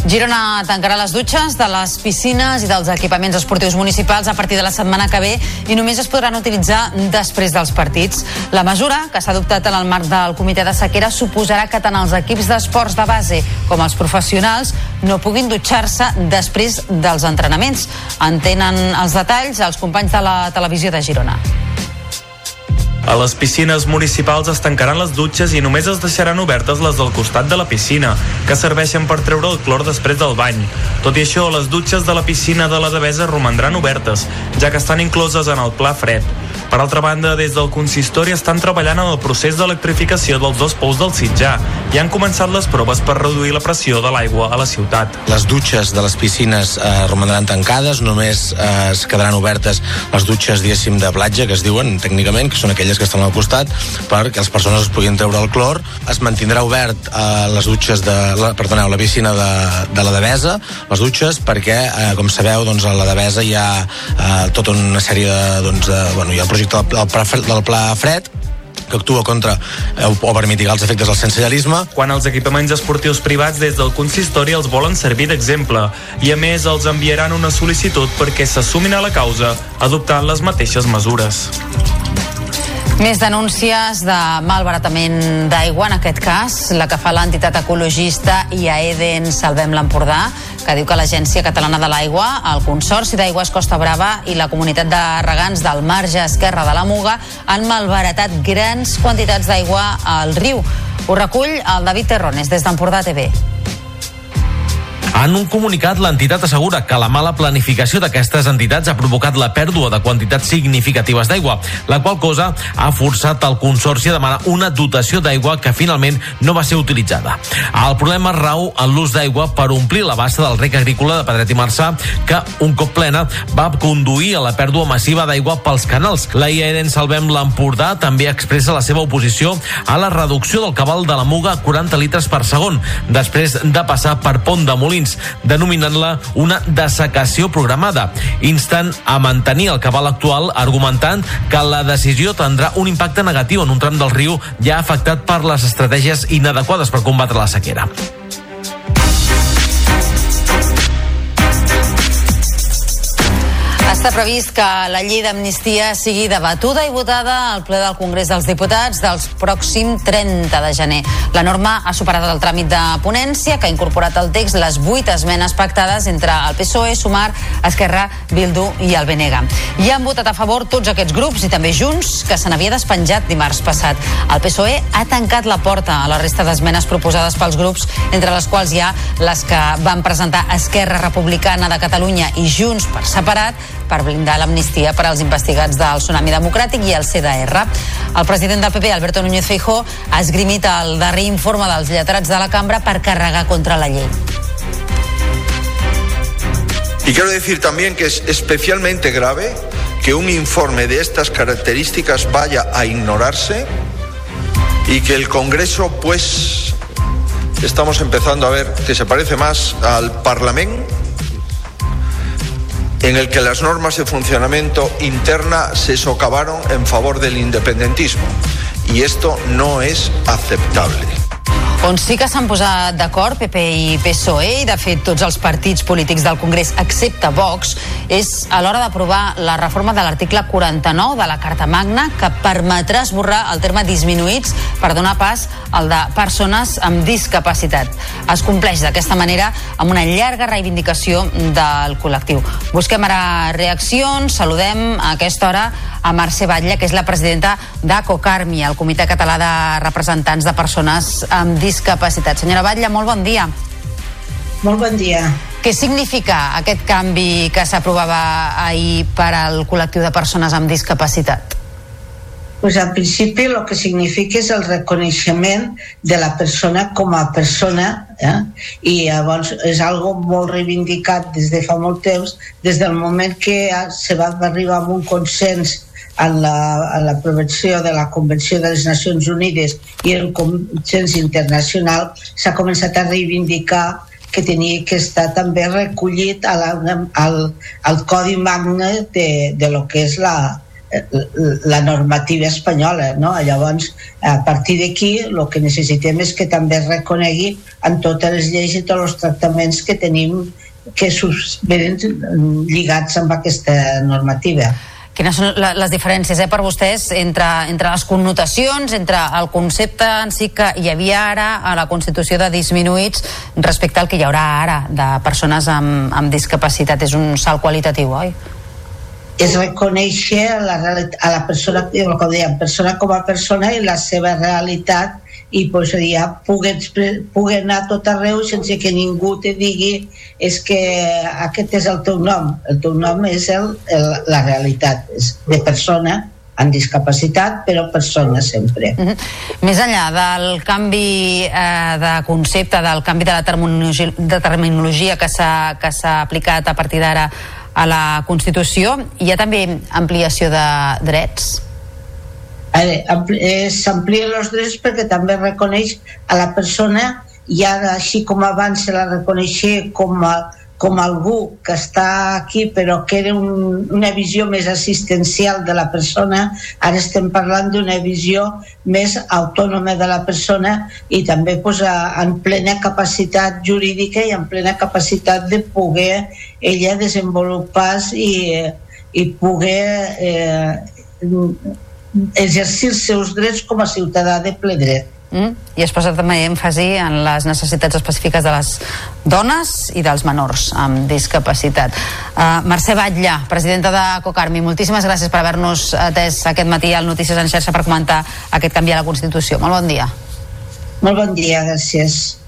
Girona tancarà les dutxes de les piscines i dels equipaments esportius municipals a partir de la setmana que ve i només es podran utilitzar després dels partits. La mesura, que s'ha adoptat en el marc del comitè de sequera, suposarà que tant els equips d'esports de base com els professionals no puguin dutxar-se després dels entrenaments. Entenen els detalls els companys de la televisió de Girona. A les piscines municipals es tancaran les dutxes i només es deixaran obertes les del costat de la piscina, que serveixen per treure el clor després del bany. Tot i això, les dutxes de la piscina de la Devesa romandran obertes, ja que estan incloses en el pla fred. Per altra banda, des del consistori estan treballant en el procés d'electrificació dels dos pous del Sitjà i han començat les proves per reduir la pressió de l'aigua a la ciutat. Les dutxes de les piscines eh, romandran tancades, només eh, es quedaran obertes les dutxes, diguéssim, de platja, que es diuen tècnicament, que són aquelles que estan al costat, perquè les persones es puguin treure el clor. Es mantindrà obert eh, les dutxes de, la, perdoneu, la piscina de, de la Devesa, les dutxes, perquè, eh, com sabeu, doncs, a la Devesa hi ha eh, tota una sèrie de, doncs, de, bueno, hi ha del, del, pla, del Pla Fred, que actua contra eh, o per mitigar els efectes del sensellarisme. Quan els equipaments esportius privats des del consistori els volen servir d'exemple i a més els enviaran una sol·licitud perquè s'assumin a la causa adoptant les mateixes mesures. Més denúncies de malbaratament d'aigua, en aquest cas, la que fa l'entitat ecologista i a Eden Salvem l'Empordà, que diu que l'Agència Catalana de l'Aigua, el Consorci d'Aigües Costa Brava i la comunitat de regants del marge esquerre de la Muga han malbaratat grans quantitats d'aigua al riu. Ho recull el David Terrones des d'Empordà TV. En un comunicat, l'entitat assegura que la mala planificació d'aquestes entitats ha provocat la pèrdua de quantitats significatives d'aigua, la qual cosa ha forçat el Consorci a demanar una dotació d'aigua que finalment no va ser utilitzada. El problema rau en l'ús d'aigua per omplir la bassa del rec agrícola de Pedret i Marçà, que, un cop plena, va conduir a la pèrdua massiva d'aigua pels canals. La IAEN Salvem l'Empordà també expressa la seva oposició a la reducció del cabal de la Muga a 40 litres per segon, després de passar per Pont de Molins Molins, denominant-la una dessecació programada, instant a mantenir el cabal actual, argumentant que la decisió tindrà un impacte negatiu en un tram del riu ja afectat per les estratègies inadequades per combatre la sequera. Està previst que la llei d'amnistia sigui debatuda i votada al ple del Congrés dels Diputats del pròxim 30 de gener. La norma ha superat el tràmit de ponència que ha incorporat al text les vuit esmenes pactades entre el PSOE, Sumar, Esquerra, Bildu i el Benega. I han votat a favor tots aquests grups i també Junts, que se n'havia despenjat dimarts passat. El PSOE ha tancat la porta a la resta d'esmenes proposades pels grups, entre les quals hi ha les que van presentar Esquerra Republicana de Catalunya i Junts per separat, per blindar l'amnistia per als investigats del Tsunami Democràtic i el CDR. El president del PP, Alberto Núñez Feijó, ha esgrimit el darrer informe dels lletrats de la cambra per carregar contra la llei. Y quiero decir también que es especialmente grave que un informe de estas características vaya a ignorarse y que el Congreso, pues, estamos empezando a ver que se parece más al Parlamento en el que las normas de funcionamiento interna se socavaron en favor del independentismo. Y esto no es aceptable. On sí que s'han posat d'acord PP i PSOE i de fet tots els partits polítics del Congrés excepte Vox és a l'hora d'aprovar la reforma de l'article 49 de la Carta Magna que permetrà esborrar el terme disminuïts per donar pas al de persones amb discapacitat. Es compleix d'aquesta manera amb una llarga reivindicació del col·lectiu. Busquem ara reaccions, saludem a aquesta hora a Mercè Batlle, que és la presidenta d'ACOCARMI, el Comitè Català de Representants de Persones amb Discapacitat. Senyora Batlle, molt bon dia. Molt bon dia. Què significa aquest canvi que s'aprovava ahir per al col·lectiu de persones amb discapacitat? Pues al principi el que significa és el reconeixement de la persona com a persona eh? i llavors és algo molt reivindicat des de fa molt temps, des del moment que se va arribar a un consens en l'aprovació la, de la Convenció de les Nacions Unides i el consens internacional s'ha començat a reivindicar que tenia que estar també recollit a la, al, al Codi Magne de, de lo que és la, la normativa espanyola no? llavors a partir d'aquí el que necessitem és que també es reconegui en totes les lleis i tots els tractaments que tenim que venen lligats amb aquesta normativa Quines són les diferències eh, per vostès entre, entre les connotacions, entre el concepte en si que hi havia ara a la Constitució de disminuïts respecte al que hi haurà ara de persones amb, amb discapacitat? És un salt qualitatiu, oi? és reconèixer a la, a la persona, com dèiem, persona com a persona i la seva realitat i pues, ja poder, poder anar tot arreu sense que ningú te digui és que aquest és el teu nom el teu nom és el, el, la realitat és de persona amb discapacitat, però persona sempre. Mm -hmm. Més enllà del canvi eh, de concepte, del canvi de la terminologia, de terminologia que s'ha aplicat a partir d'ara a la Constitució, hi ha també ampliació de drets? Eh, s'amplien els drets perquè també reconeix a la persona i ara així com abans se la reconeixia com a, com algú que està aquí però que era un, una visió més assistencial de la persona ara estem parlant d'una visió més autònoma de la persona i també pues, en plena capacitat jurídica i en plena capacitat de poder ella desenvolupar i, i poder eh, exercir els seus drets com a ciutadà de ple dret. Mm. I es posa també èmfasi en les necessitats específiques de les dones i dels menors amb discapacitat. Uh, Mercè Batlle, presidenta de Cocarmi, moltíssimes gràcies per haver-nos atès aquest matí al Notícies en xarxa per comentar aquest canvi a la Constitució. Molt bon dia. Molt bon dia, gràcies.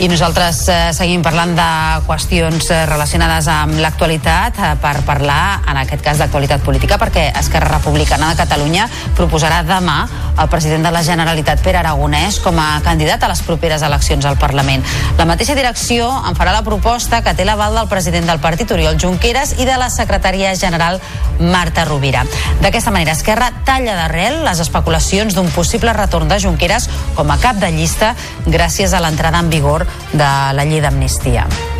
I nosaltres eh, seguim parlant de qüestions eh, relacionades amb l'actualitat eh, per parlar, en aquest cas, d'actualitat política, perquè Esquerra Republicana de Catalunya proposarà demà el president de la Generalitat, Pere Aragonès, com a candidat a les properes eleccions al Parlament. La mateixa direcció en farà la proposta que té l'aval del president del partit, Oriol Junqueras, i de la secretària general, Marta Rovira. D'aquesta manera, Esquerra talla d'arrel les especulacions d'un possible retorn de Junqueras com a cap de llista gràcies a l'entrada en vigor de la llei d'amnistia.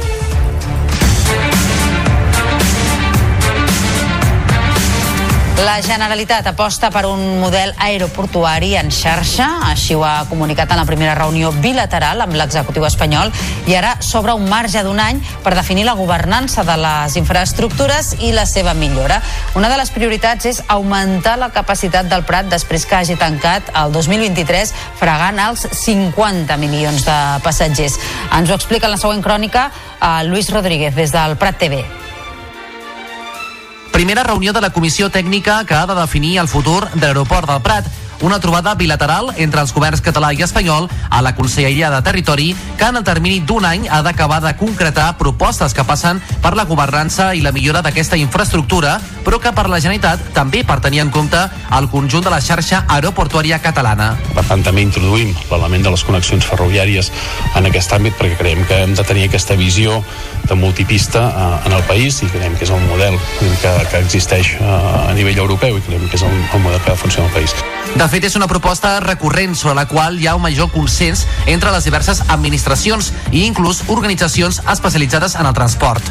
La Generalitat aposta per un model aeroportuari en xarxa, així ho ha comunicat en la primera reunió bilateral amb l'executiu espanyol i ara s'obre un marge d'un any per definir la governança de les infraestructures i la seva millora. Una de les prioritats és augmentar la capacitat del Prat després que hagi tancat el 2023 fregant els 50 milions de passatgers. Ens ho explica en la següent crònica a Luis Rodríguez des del Prat TV. Primera reunió de la comissió tècnica que ha de definir el futur de l'aeroport del Prat una trobada bilateral entre els governs català i espanyol a la Conselleria de Territori que en el termini d'un any ha d'acabar de concretar propostes que passen per la governança i la millora d'aquesta infraestructura, però que per la Generalitat també per tenir en compte el conjunt de la xarxa aeroportuària catalana. Per tant, també introduïm l'element de les connexions ferroviàries en aquest àmbit perquè creiem que hem de tenir aquesta visió de multipista eh, en el país i creiem que és el model que, que existeix eh, a nivell europeu i creiem que és el, el model que funcionar al país. De fet, és una proposta recurrent sobre la qual hi ha un major consens entre les diverses administracions i inclús organitzacions especialitzades en el transport.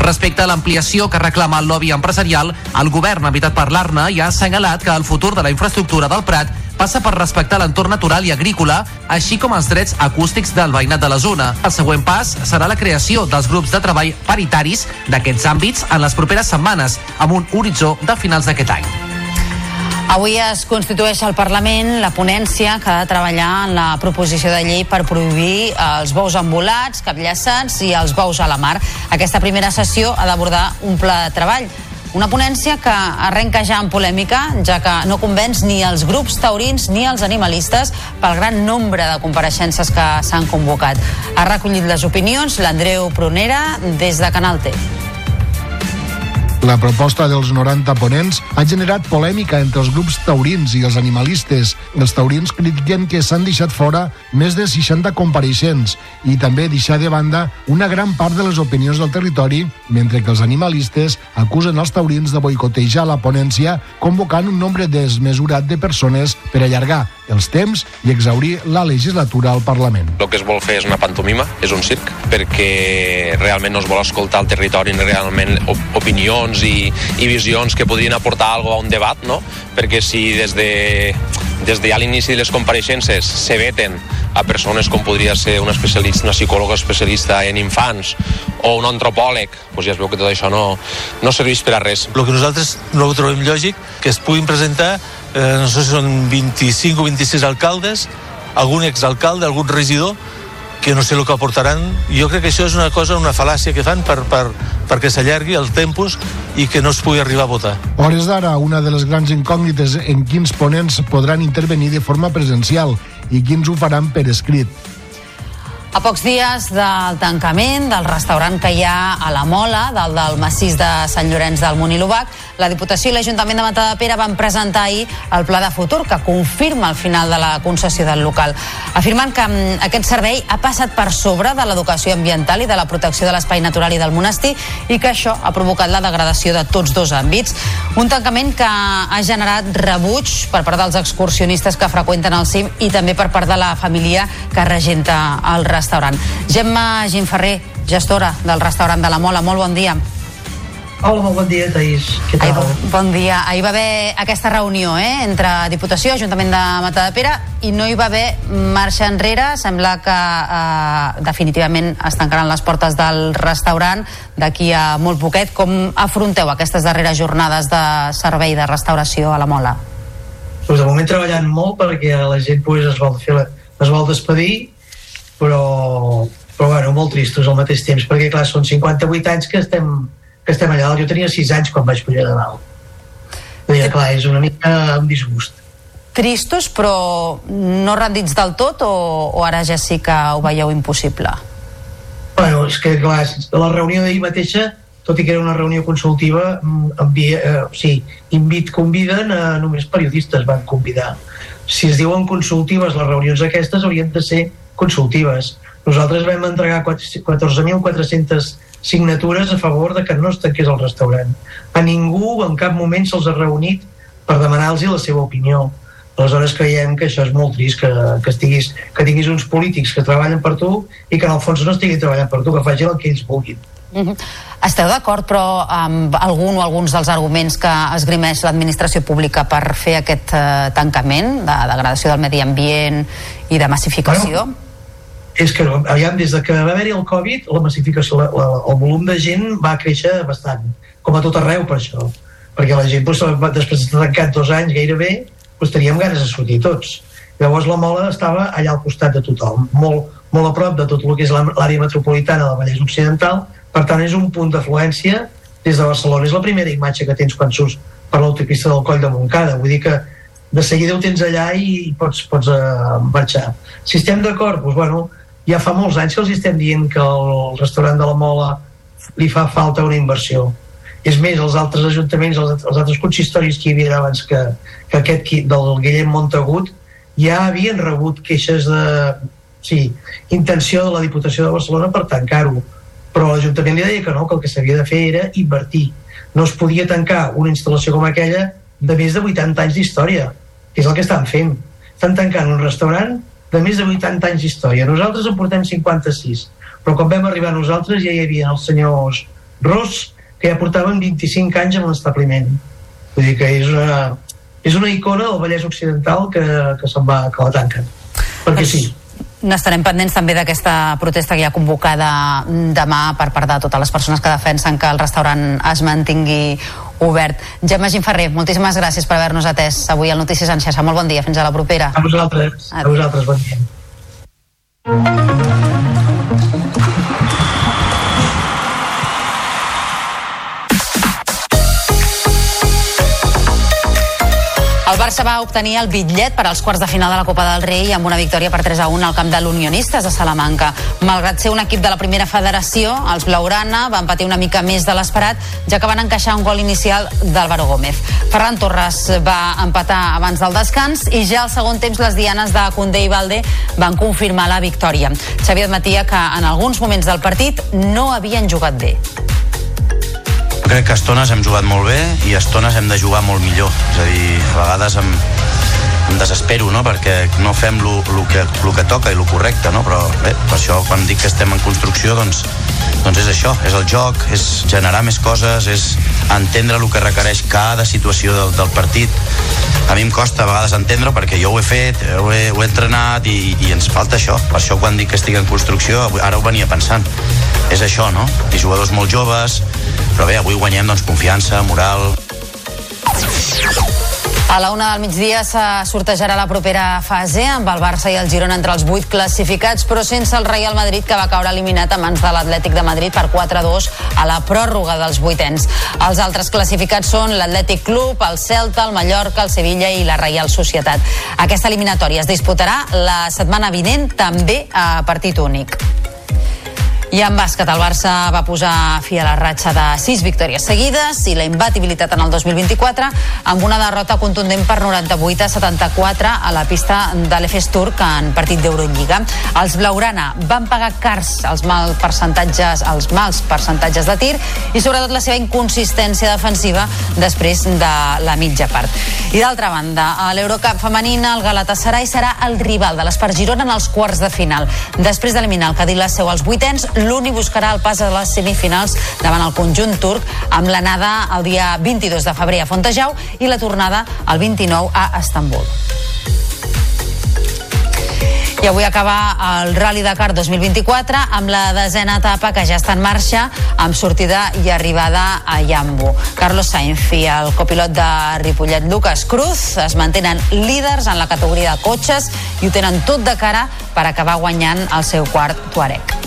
Respecte a l'ampliació que reclama el lobby empresarial, el govern ha evitat parlar-ne i ha assenyalat que el futur de la infraestructura del Prat passa per respectar l'entorn natural i agrícola, així com els drets acústics del veïnat de la zona. El següent pas serà la creació dels grups de treball paritaris d'aquests àmbits en les properes setmanes, amb un horitzó de finals d'aquest any. Avui es constitueix al Parlament la ponència que ha de treballar en la proposició de llei per prohibir els bous embolats, capllaçats i els bous a la mar. Aquesta primera sessió ha d'abordar un pla de treball una ponència que arrenca ja en polèmica, ja que no convenç ni els grups taurins ni els animalistes pel gran nombre de compareixences que s'han convocat. Ha recollit les opinions l'Andreu Prunera des de Canal T. La proposta dels 90 ponents ha generat polèmica entre els grups taurins i els animalistes. Els taurins critiquen que s'han deixat fora més de 60 compareixents i també deixar de banda una gran part de les opinions del territori, mentre que els animalistes acusen els taurins de boicotejar la ponència convocant un nombre desmesurat de persones per allargar els temps i exaurir la legislatura al Parlament. El que es vol fer és una pantomima, és un circ, perquè realment no es vol escoltar el territori ni realment opinions i, i visions que podrien aportar alguna a un debat, no? Perquè si des de, des de ja l'inici de les compareixences se veten a persones com podria ser una especialista, una psicòloga especialista en infants o un antropòleg, doncs ja es veu que tot això no, no serveix per a res. El que nosaltres no ho trobem lògic, que es puguin presentar, eh, no sé si són 25 o 26 alcaldes, algun exalcalde, algun regidor, que no sé el que aportaran. Jo crec que això és una cosa, una fal·làcia que fan per, per, perquè s'allargui el tempus i que no es pugui arribar a votar. Hores d'ara, una de les grans incògnites en quins ponents podran intervenir de forma presencial i quins ho faran per escrit. A pocs dies del tancament del restaurant que hi ha a la Mola, del del massís de Sant Llorenç del Munt i l'Ubac, la Diputació i l'Ajuntament de Matadepera van presentar ahir el pla de futur que confirma el final de la concessió del local, afirmant que mm, aquest servei ha passat per sobre de l'educació ambiental i de la protecció de l'espai natural i del monestir i que això ha provocat la degradació de tots dos àmbits. Un tancament que ha generat rebuig per part dels excursionistes que freqüenten el cim i també per part de la família que regenta el restaurant restaurant. Gemma Ginferrer, gestora del restaurant de la Mola, molt bon dia. Hola, molt bon dia, Taís. Què tal? Ahir, bon dia. Ahir va haver aquesta reunió eh, entre Diputació, Ajuntament de Matadepera, i no hi va haver marxa enrere. Sembla que eh, definitivament es tancaran les portes del restaurant d'aquí a molt poquet. Com afronteu aquestes darreres jornades de servei de restauració a la Mola? Pues de moment treballant molt perquè la gent pues, es vol fer la, es vol despedir però, però bueno, molt tristos al mateix temps, perquè clar, són 58 anys que estem, que estem allà Jo tenia 6 anys quan vaig pujar de dalt. Deia, clar, és una mica un disgust. Tristos, però no rendits del tot o, o ara ja sí que ho veieu impossible? Bueno, és que clar, la reunió d'ahir mateixa tot i que era una reunió consultiva, mm, envia, eh, o sigui, invit, conviden a només periodistes van convidar. Si es diuen consultives les reunions aquestes haurien de ser consultives. Nosaltres vam entregar 14.400 signatures a favor de que no es tanqués el restaurant. A ningú en cap moment se'ls ha reunit per demanar-los la seva opinió. Aleshores creiem que això és molt trist, que, que, estiguis, que tinguis uns polítics que treballen per tu i que en el fons no estiguin treballant per tu, que facin el que ells vulguin. Mm -hmm. Esteu d'acord, però, amb algun o alguns dels arguments que esgrimeix l'administració pública per fer aquest eh, tancament de degradació del medi ambient i de massificació? Bueno, és que, aviam, des de que va haver-hi el Covid, la massificació, la, la, el volum de gent va créixer bastant, com a tot arreu per això, perquè la gent, doncs, després d'estar tancat dos anys gairebé, doncs, teníem ganes de sortir tots. Llavors la mola estava allà al costat de tothom, molt, molt a prop de tot el que és l'àrea metropolitana del Vallès Occidental, per tant és un punt d'afluència des de Barcelona. És la primera imatge que tens quan surts per l'autopista del Coll de Montcada. Vull dir que de seguida ho tens allà i pots, pots uh, marxar. Si estem d'acord, doncs, bueno, ja fa molts anys que els estem dient que el restaurant de la Mola li fa falta una inversió. És més, els altres ajuntaments, els, els altres consistoris que hi havia abans que, que aquest del Guillem Montagut, ja havien rebut queixes de, sí, intenció de la Diputació de Barcelona per tancar-ho. Però l'Ajuntament li deia que no, que el que s'havia de fer era invertir. No es podia tancar una instal·lació com aquella de més de 80 anys d'història que és el que estan fent. Estan tancant un restaurant de més de 80 anys d'història. Nosaltres en portem 56 però quan vam arribar nosaltres ja hi havia els senyors Ros que ja portaven 25 anys en l'establiment. Vull dir que és una, és una icona del Vallès Occidental que, que se'n va, que la tanquen. Perquè sí. N'estarem pendents també d'aquesta protesta que hi ha convocada demà per part de totes les persones que defensen que el restaurant es mantingui obert. Gemma Ginferrer, moltíssimes gràcies per haver-nos atès avui al Notícies en xarxa. Molt bon dia, fins a la propera. A vosaltres, a vosaltres, bon dia. El Barça va obtenir el bitllet per als quarts de final de la Copa del Rei amb una victòria per 3 a 1 al camp de l'Unionistes de Salamanca. Malgrat ser un equip de la primera federació, els Blaurana van patir una mica més de l'esperat, ja que van encaixar un gol inicial d'Álvaro Gómez. Ferran Torres va empatar abans del descans i ja al segon temps les dianes de Condé i Valde van confirmar la victòria. Xavi admetia que en alguns moments del partit no havien jugat bé crec que a estones hem jugat molt bé i a estones hem de jugar molt millor. És a dir, a vegades em, em desespero, no?, perquè no fem lo, que, lo que toca i lo correcte, no? Però bé, per això quan dic que estem en construcció, doncs, doncs és això, és el joc, és generar més coses, és entendre el que requereix cada situació del, del partit. A mi em costa a vegades entendre perquè jo ho he fet, ho he, ho he entrenat i, i ens falta això. Per això quan dic que estic en construcció, ara ho venia pensant. És això, no? I jugadors molt joves, però bé, avui guanyem doncs, confiança, moral. A la una del migdia se sortejarà la propera fase amb el Barça i el Girona entre els vuit classificats, però sense el Real Madrid que va caure eliminat a mans de l'Atlètic de Madrid per 4-2 a la pròrroga dels vuitens. Els altres classificats són l'Atlètic Club, el Celta, el Mallorca, el Sevilla i la Reial Societat. Aquesta eliminatòria es disputarà la setmana vinent també a partit únic. I en bàsquet, el Barça va posar fi a la ratxa de sis victòries seguides i la imbatibilitat en el 2024 amb una derrota contundent per 98 a 74 a la pista de l'Efes Turc en partit d'Eurolliga. Els Blaurana van pagar cars els mals percentatges, els mals percentatges de tir i sobretot la seva inconsistència defensiva després de la mitja part. I d'altra banda, a l'Eurocup femenina el Galatasaray serà el rival de l'Espar Girona en els quarts de final. Després d'eliminar el Cadí la seu als vuitens, l'Uni buscarà el pas a les semifinals davant el conjunt turc amb l'anada el dia 22 de febrer a Fontejau i la tornada el 29 a Estambul. I avui acaba el Rally Dakar 2024 amb la desena etapa que ja està en marxa amb sortida i arribada a Yambo. Carlos Sainz i el copilot de Ripollet Lucas Cruz es mantenen líders en la categoria de cotxes i ho tenen tot de cara per acabar guanyant el seu quart Tuareg.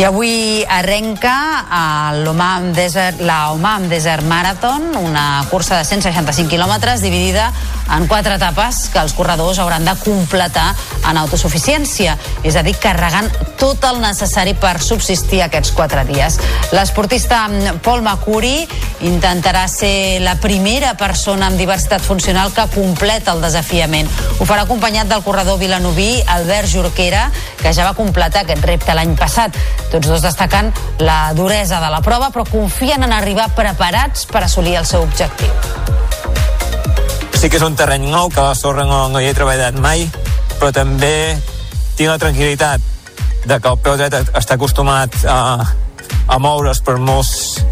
I avui arrenca l'Omam Desert, la Omam Desert Marathon, una cursa de 165 quilòmetres dividida en quatre etapes que els corredors hauran de completar en autosuficiència, és a dir, carregant tot el necessari per subsistir aquests quatre dies. L'esportista Paul Macuri intentarà ser la primera persona amb diversitat funcional que completa el desafiament. Ho farà acompanyat del corredor vilanoví Albert Jorquera, que ja va completar aquest repte l'any passat. Tots dos destacant la duresa de la prova, però confien en arribar preparats per assolir el seu objectiu. Sí que és un terreny nou, que la sorra no, no hi he treballat mai, però també tinc la tranquil·litat de que el peu dret està acostumat a, a moure's per molts,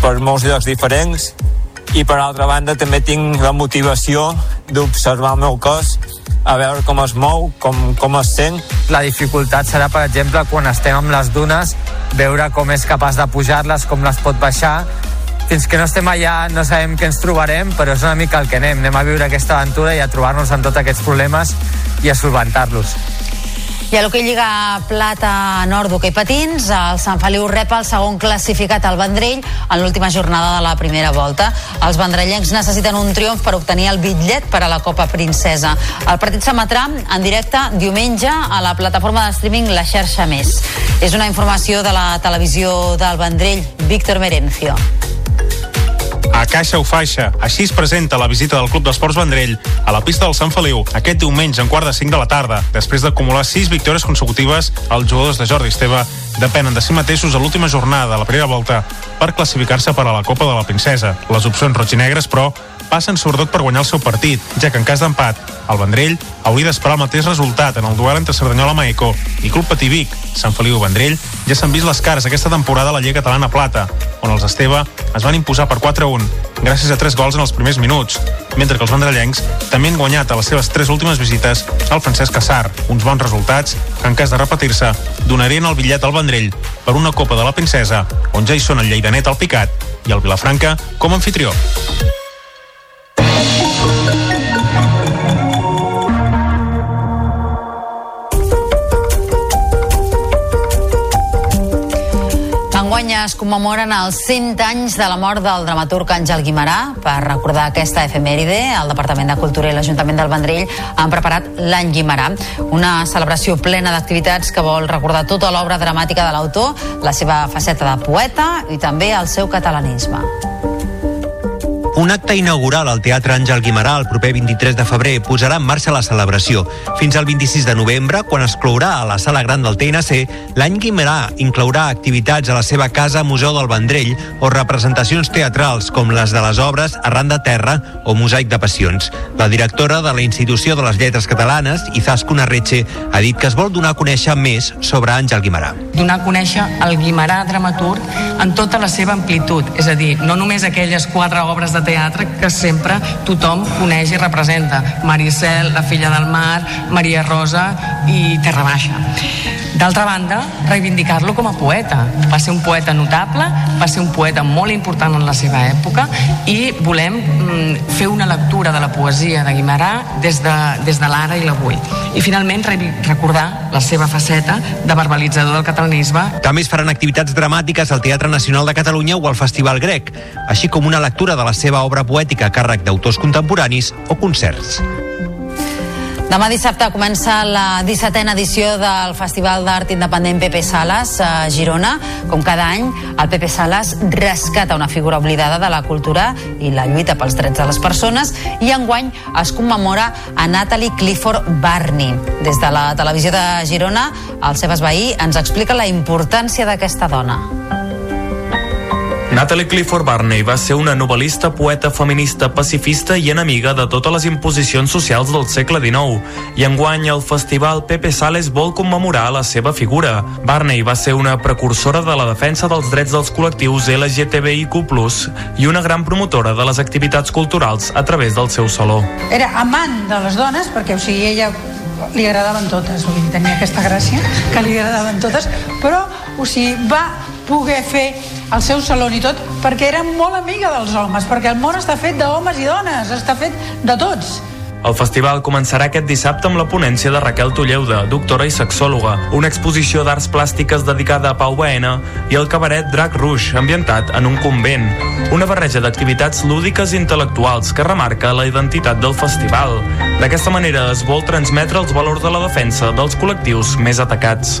per molts llocs diferents i per altra banda també tinc la motivació d'observar el meu cos a veure com es mou, com, com es sent. La dificultat serà, per exemple, quan estem amb les dunes, veure com és capaç de pujar-les, com les pot baixar. Fins que no estem allà no sabem què ens trobarem, però és una mica el que anem. Anem a viure aquesta aventura i a trobar-nos amb tots aquests problemes i a solventar-los. I a l'hoquei Lliga Plata Nord d'hoquei patins, el Sant Feliu rep el segon classificat al Vendrell en l'última jornada de la primera volta. Els vendrellencs necessiten un triomf per obtenir el bitllet per a la Copa Princesa. El partit s'emetrà en directe diumenge a la plataforma de streaming La Xarxa Més. És una informació de la televisió del Vendrell, Víctor Merencio. A Caixa o Faixa. Així es presenta la visita del Club d'Esports Vendrell a la pista del Sant Feliu aquest diumenge en quart de 5 de la tarda. Després d'acumular 6 victòries consecutives, els jugadors de Jordi Esteve depenen de si mateixos a l'última jornada de la primera volta per classificar-se per a la Copa de la Princesa. Les opcions roig-i-negres, però, passen sobretot per guanyar el seu partit, ja que en cas d'empat, el Vendrell hauria d'esperar el mateix resultat en el duel entre Cerdanyola Maeco i Club Patí Vic. Sant Feliu Vendrell ja s'han vist les cares aquesta temporada a la Lliga Catalana Plata, on els Esteve es van imposar per 4-1, gràcies a 3 gols en els primers minuts, mentre que els vendrellencs també han guanyat a les seves tres últimes visites al Francesc Cassar, uns bons resultats que en cas de repetir-se donarien el bitllet al Vendrell per una Copa de la Princesa, on ja hi són el Lleidanet al Picat i el Vilafranca com a anfitrió. Enguany es commemoren els 100 anys de la mort del dramaturg Àngel Guimarà. Per recordar aquesta efemèride, el Departament de Cultura i l'Ajuntament del Vendrell han preparat l'Any Guimarà, una celebració plena d'activitats que vol recordar tota l'obra dramàtica de l'autor, la seva faceta de poeta i també el seu catalanisme. Un acte inaugural al Teatre Àngel Guimarà el proper 23 de febrer posarà en marxa la celebració. Fins al 26 de novembre, quan es clourà a la sala gran del TNC, l'any Guimarà inclourà activitats a la seva casa Museu del Vendrell o representacions teatrals com les de les obres Arran de Terra o Mosaic de Passions. La directora de la Institució de les Lletres Catalanes, Izaskun Arretxe, ha dit que es vol donar a conèixer més sobre Àngel Guimarà. donar a conèixer el Guimarà dramaturg en tota la seva amplitud, és a dir, no només aquelles quatre obres de teatre que sempre tothom coneix i representa, Maricel, La filla del mar, Maria Rosa i Terra Baixa. D'altra banda, reivindicar-lo com a poeta. Va ser un poeta notable, va ser un poeta molt important en la seva època i volem mm, fer una lectura de la poesia de Guimarà des de, des de l'ara i l'avui. I finalment recordar la seva faceta de verbalitzador del catalanisme També es faran activitats dramàtiques al Teatre Nacional de Catalunya o al Festival Grec, així com una lectura de la seva obra poètica a càrrec d'autors contemporanis o concerts. Demà dissabte comença la 17a edició del Festival d'Art Independent Pepe Sales a Girona. Com cada any, el Pepe Sales rescata una figura oblidada de la cultura i la lluita pels drets de les persones i enguany es commemora a Natalie Clifford Barney. Des de la televisió de Girona, el Sebas Bahí ens explica la importància d'aquesta dona. Natalie Clifford Barney va ser una novel·lista, poeta, feminista, pacifista i enemiga de totes les imposicions socials del segle XIX. I enguany el festival Pepe Sales vol commemorar la seva figura. Barney va ser una precursora de la defensa dels drets dels col·lectius LGTBIQ+, i una gran promotora de les activitats culturals a través del seu saló. era amant de les dones perquè o sigui, ella li agradaven totes vull dir, tenia aquesta gràcia que li agradaven totes però o sigui, va poder fer el seu saló i tot perquè era molt amiga dels homes perquè el món està fet d'homes i dones està fet de tots El festival començarà aquest dissabte amb la ponència de Raquel Tulleuda, doctora i sexòloga, una exposició d'arts plàstiques dedicada a Pau Baena i el cabaret Drac Rouge, ambientat en un convent. Una barreja d'activitats lúdiques i intel·lectuals que remarca la identitat del festival. D'aquesta manera es vol transmetre els valors de la defensa dels col·lectius més atacats.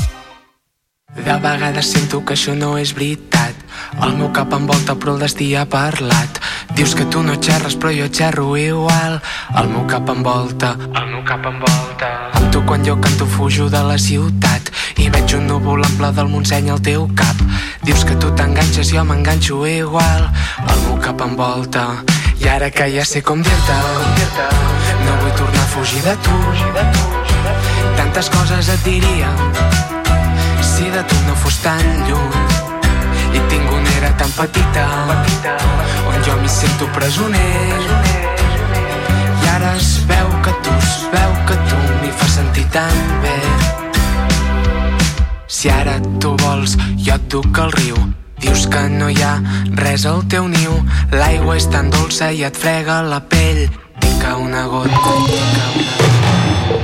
De vegades sento que això no és veritat. El meu cap envolta però el destí ha parlat. Dius que tu no xerres però jo xerro igual. El meu cap envolta, el meu cap envolta. Amb tu quan jo canto fujo de la ciutat i veig un núvol ample del Montseny al teu cap. Dius que tu t'enganxes, jo m'enganxo igual. El meu cap envolta. I ara que ja sé com dir-te, no vull tornar a fugir de tu. Tantes coses et diria de tu no fos tan lluny. I tinc una era tan petita, on jo m'hi sento presoner. I ara es veu que tu, es veu que tu m'hi fas sentir tan bé. Si ara tu vols jo et duc al riu. Dius que no hi ha res al teu niu. L'aigua és tan dolça i et frega la pell. Pica una gota, pica una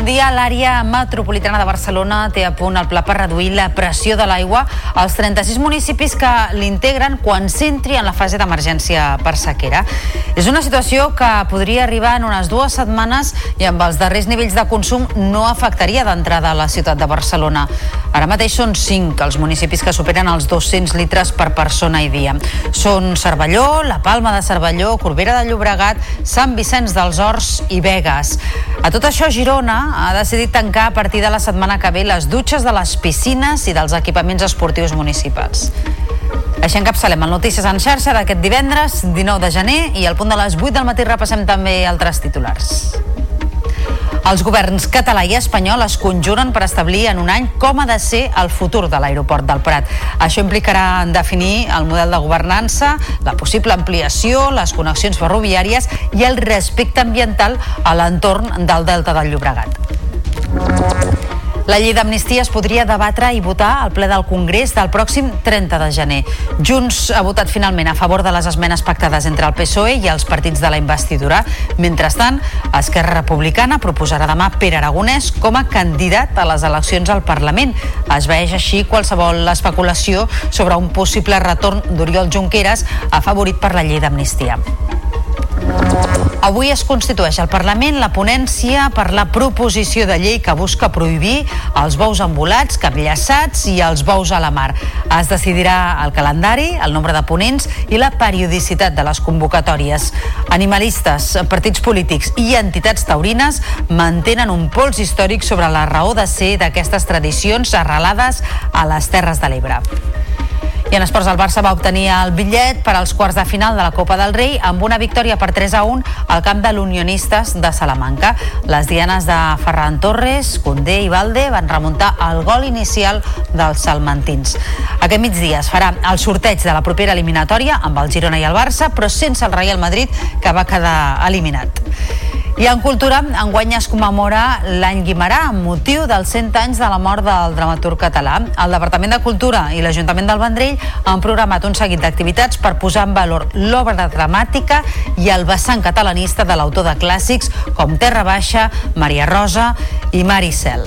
Bon dia. L'àrea metropolitana de Barcelona té a punt el pla per reduir la pressió de l'aigua als 36 municipis que l'integren quan s'entri en la fase d'emergència per sequera. És una situació que podria arribar en unes dues setmanes i amb els darrers nivells de consum no afectaria d'entrada a la ciutat de Barcelona. Ara mateix són 5 els municipis que superen els 200 litres per persona i dia. Són Cervelló, La Palma de Cervelló, Corbera de Llobregat, Sant Vicenç dels Horts i Vegas. A tot això, Girona ha decidit tancar a partir de la setmana que ve les dutxes de les piscines i dels equipaments esportius municipals. Així encapçalem el Notícies en xarxa d'aquest divendres, 19 de gener, i al punt de les 8 del matí repassem també altres titulars. Els governs català i espanyol es conjuren per establir en un any com ha de ser el futur de l'aeroport del Prat. Això implicarà definir el model de governança, la possible ampliació, les connexions ferroviàries i el respecte ambiental a l'entorn del Delta del Llobregat. La llei d'amnistia es podria debatre i votar al ple del Congrés del pròxim 30 de gener. Junts ha votat finalment a favor de les esmenes pactades entre el PSOE i els partits de la investidura. Mentrestant, Esquerra Republicana proposarà demà Pere Aragonès com a candidat a les eleccions al Parlament. Es veeix així qualsevol especulació sobre un possible retorn d'Oriol Junqueras afavorit per la llei d'amnistia. Avui es constitueix al Parlament la ponència per la proposició de llei que busca prohibir els bous embolats, capllaçats i els bous a la mar. Es decidirà el calendari, el nombre de ponents i la periodicitat de les convocatòries. Animalistes, partits polítics i entitats taurines mantenen un pols històric sobre la raó de ser d'aquestes tradicions arrelades a les Terres de l'Ebre. I en esports el Barça va obtenir el bitllet per als quarts de final de la Copa del Rei amb una victòria per 3 a 1 al camp de l'Unionistes de Salamanca. Les dianes de Ferran Torres, Condé i Valde van remuntar el gol inicial dels salmantins. Aquest migdia es farà el sorteig de la propera eliminatòria amb el Girona i el Barça, però sense el Real Madrid, que va quedar eliminat. I en cultura, enguany es commemora l'any Guimarà amb motiu dels 100 anys de la mort del dramaturg català. El Departament de Cultura i l'Ajuntament del Vendrell han programat un seguit d'activitats per posar en valor l'obra dramàtica i el vessant catalanista de l'autor de clàssics com Terra Baixa, Maria Rosa i Maricel.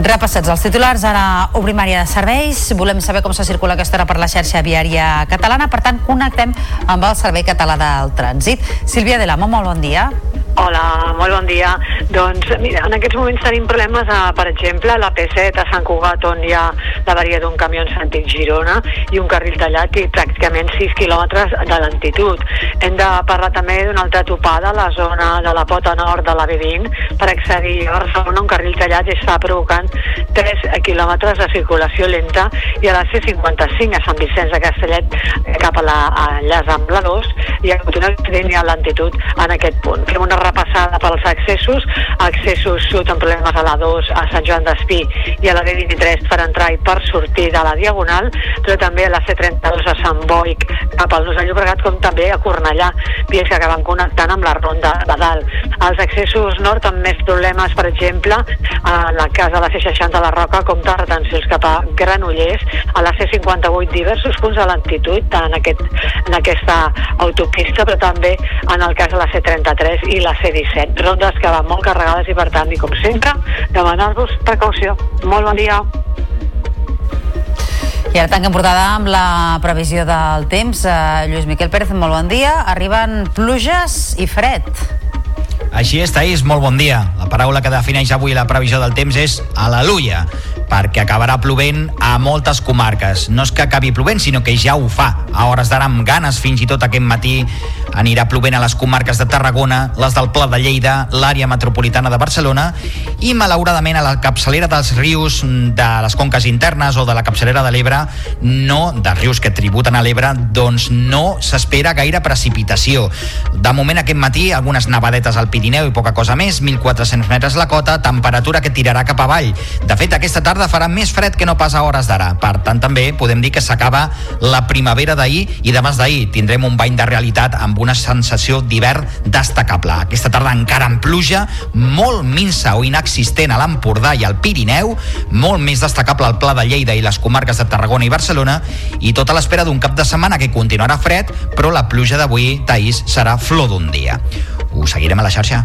Repassats els titulars, ara obrim àrea de serveis. Volem saber com se circula aquesta hora per la xarxa viària catalana. Per tant, connectem amb el Servei Català del Trànsit. Sílvia de l'Amo, molt bon dia. Hola, molt bon dia. Doncs mira, en aquests moments tenim problemes, a, per exemple, la P7 a Sant Cugat, on hi ha l'avaria d'un camió en sentit Girona i un carril tallat i pràcticament 6 quilòmetres de lentitud. Hem de parlar també d'una altra topada a la zona de la pota nord de la B20 per accedir a Barcelona, un carril tallat i està provocant 3 quilòmetres de circulació lenta i a la C55 a Sant Vicenç de Castellet cap a l'enllaç amb la 2 i a continuació hi ha lentitud en aquest punt. Fem una repassada pels accessos, accessos sud amb problemes a la 2 a Sant Joan d'Espí i a la D23 per entrar i per sortir de la Diagonal, però també a la C32 a Sant Boic cap al Nus de Llobregat, com també a Cornellà, vies que acaben connectant amb la ronda de dalt. Els accessos nord amb més problemes, per exemple, a la casa de la C60 de la Roca, com de retencions cap a Granollers, a la C58 diversos punts de lentitud en, aquest, en aquesta autopista, però també en el cas de la C33 i la C17. Rondes que van molt carregades i, per tant, i com sempre, demanar-vos precaució. Molt bon dia. I ara tanquem portada amb la previsió del temps. Uh, Lluís Miquel Pérez, molt bon dia. Arriben pluges i fred. Així és, Taís, molt bon dia. La paraula que defineix avui la previsió del temps és aleluia, perquè acabarà plovent a moltes comarques. No és que acabi plovent, sinó que ja ho fa. A hores d'ara amb ganes, fins i tot aquest matí, anirà plovent a les comarques de Tarragona, les del Pla de Lleida, l'àrea metropolitana de Barcelona i, malauradament, a la capçalera dels rius de les conques internes o de la capçalera de l'Ebre, no, dels rius que tributen a l'Ebre, doncs no s'espera gaire precipitació. De moment, aquest matí, algunes nevadetes al Pirineu i poca cosa més, 1.400 metres la cota, temperatura que tirarà cap avall. De fet, aquesta tarda farà més fred que no pas a hores d'ara. Per tant, també podem dir que s'acaba la primavera d'ahir i demà d'ahir tindrem un bany de realitat amb una sensació d'hivern destacable. Aquesta tarda encara en pluja, molt minsa o inexistent a l'Empordà i al Pirineu, molt més destacable al Pla de Lleida i les comarques de Tarragona i Barcelona, i tota l'espera d'un cap de setmana que continuarà fred, però la pluja d'avui, Taís, serà flor d'un dia. Ho seguirem a la xarxa.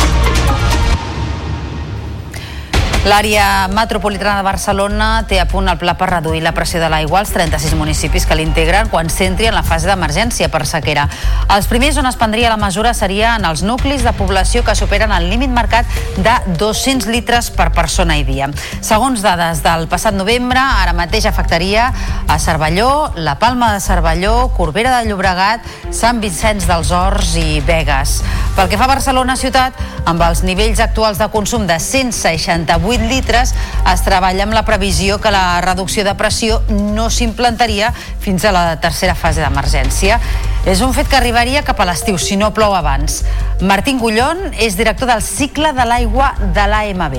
L'àrea metropolitana de Barcelona té a punt el pla per reduir la pressió de l'aigua als 36 municipis que l'integren quan s'entri en la fase d'emergència per sequera. Els primers on es prendria la mesura seria en els nuclis de població que superen el límit marcat de 200 litres per persona i dia. Segons dades del passat novembre, ara mateix afectaria a Cervelló, la Palma de Cervelló, Corbera de Llobregat, Sant Vicenç dels Horts i Vegas. Pel que fa a Barcelona ciutat, amb els nivells actuals de consum de 168 litres, es treballa amb la previsió que la reducció de pressió no s'implantaria fins a la tercera fase d'emergència. És un fet que arribaria cap a l'estiu, si no plou abans. Martín Gullón és director del cicle de l'aigua de l'AMB.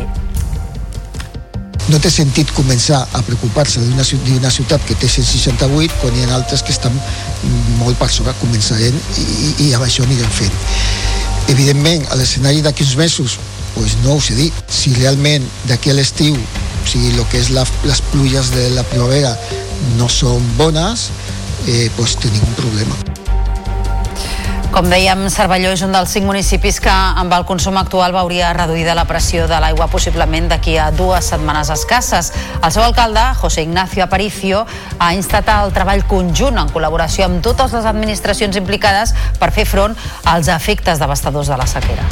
no té sentit començar a preocupar-se d'una ciu- d'una ciutat que té 168 quan hi ha altres que estan molt per sobre començarem i, i, amb això anirem fent. Evidentment, a l'escenari d'aquí uns mesos pues no us he dit, si realment d'aquí a l'estiu o sigui, el que és la, les pluges de la primavera no són bones, eh, pues tenim un problema. Com dèiem, Cervelló és un dels cinc municipis que amb el consum actual veuria reduïda la pressió de l'aigua possiblement d'aquí a dues setmanes escasses. El seu alcalde, José Ignacio Aparicio, ha instat el treball conjunt en col·laboració amb totes les administracions implicades per fer front als efectes devastadors de la sequera.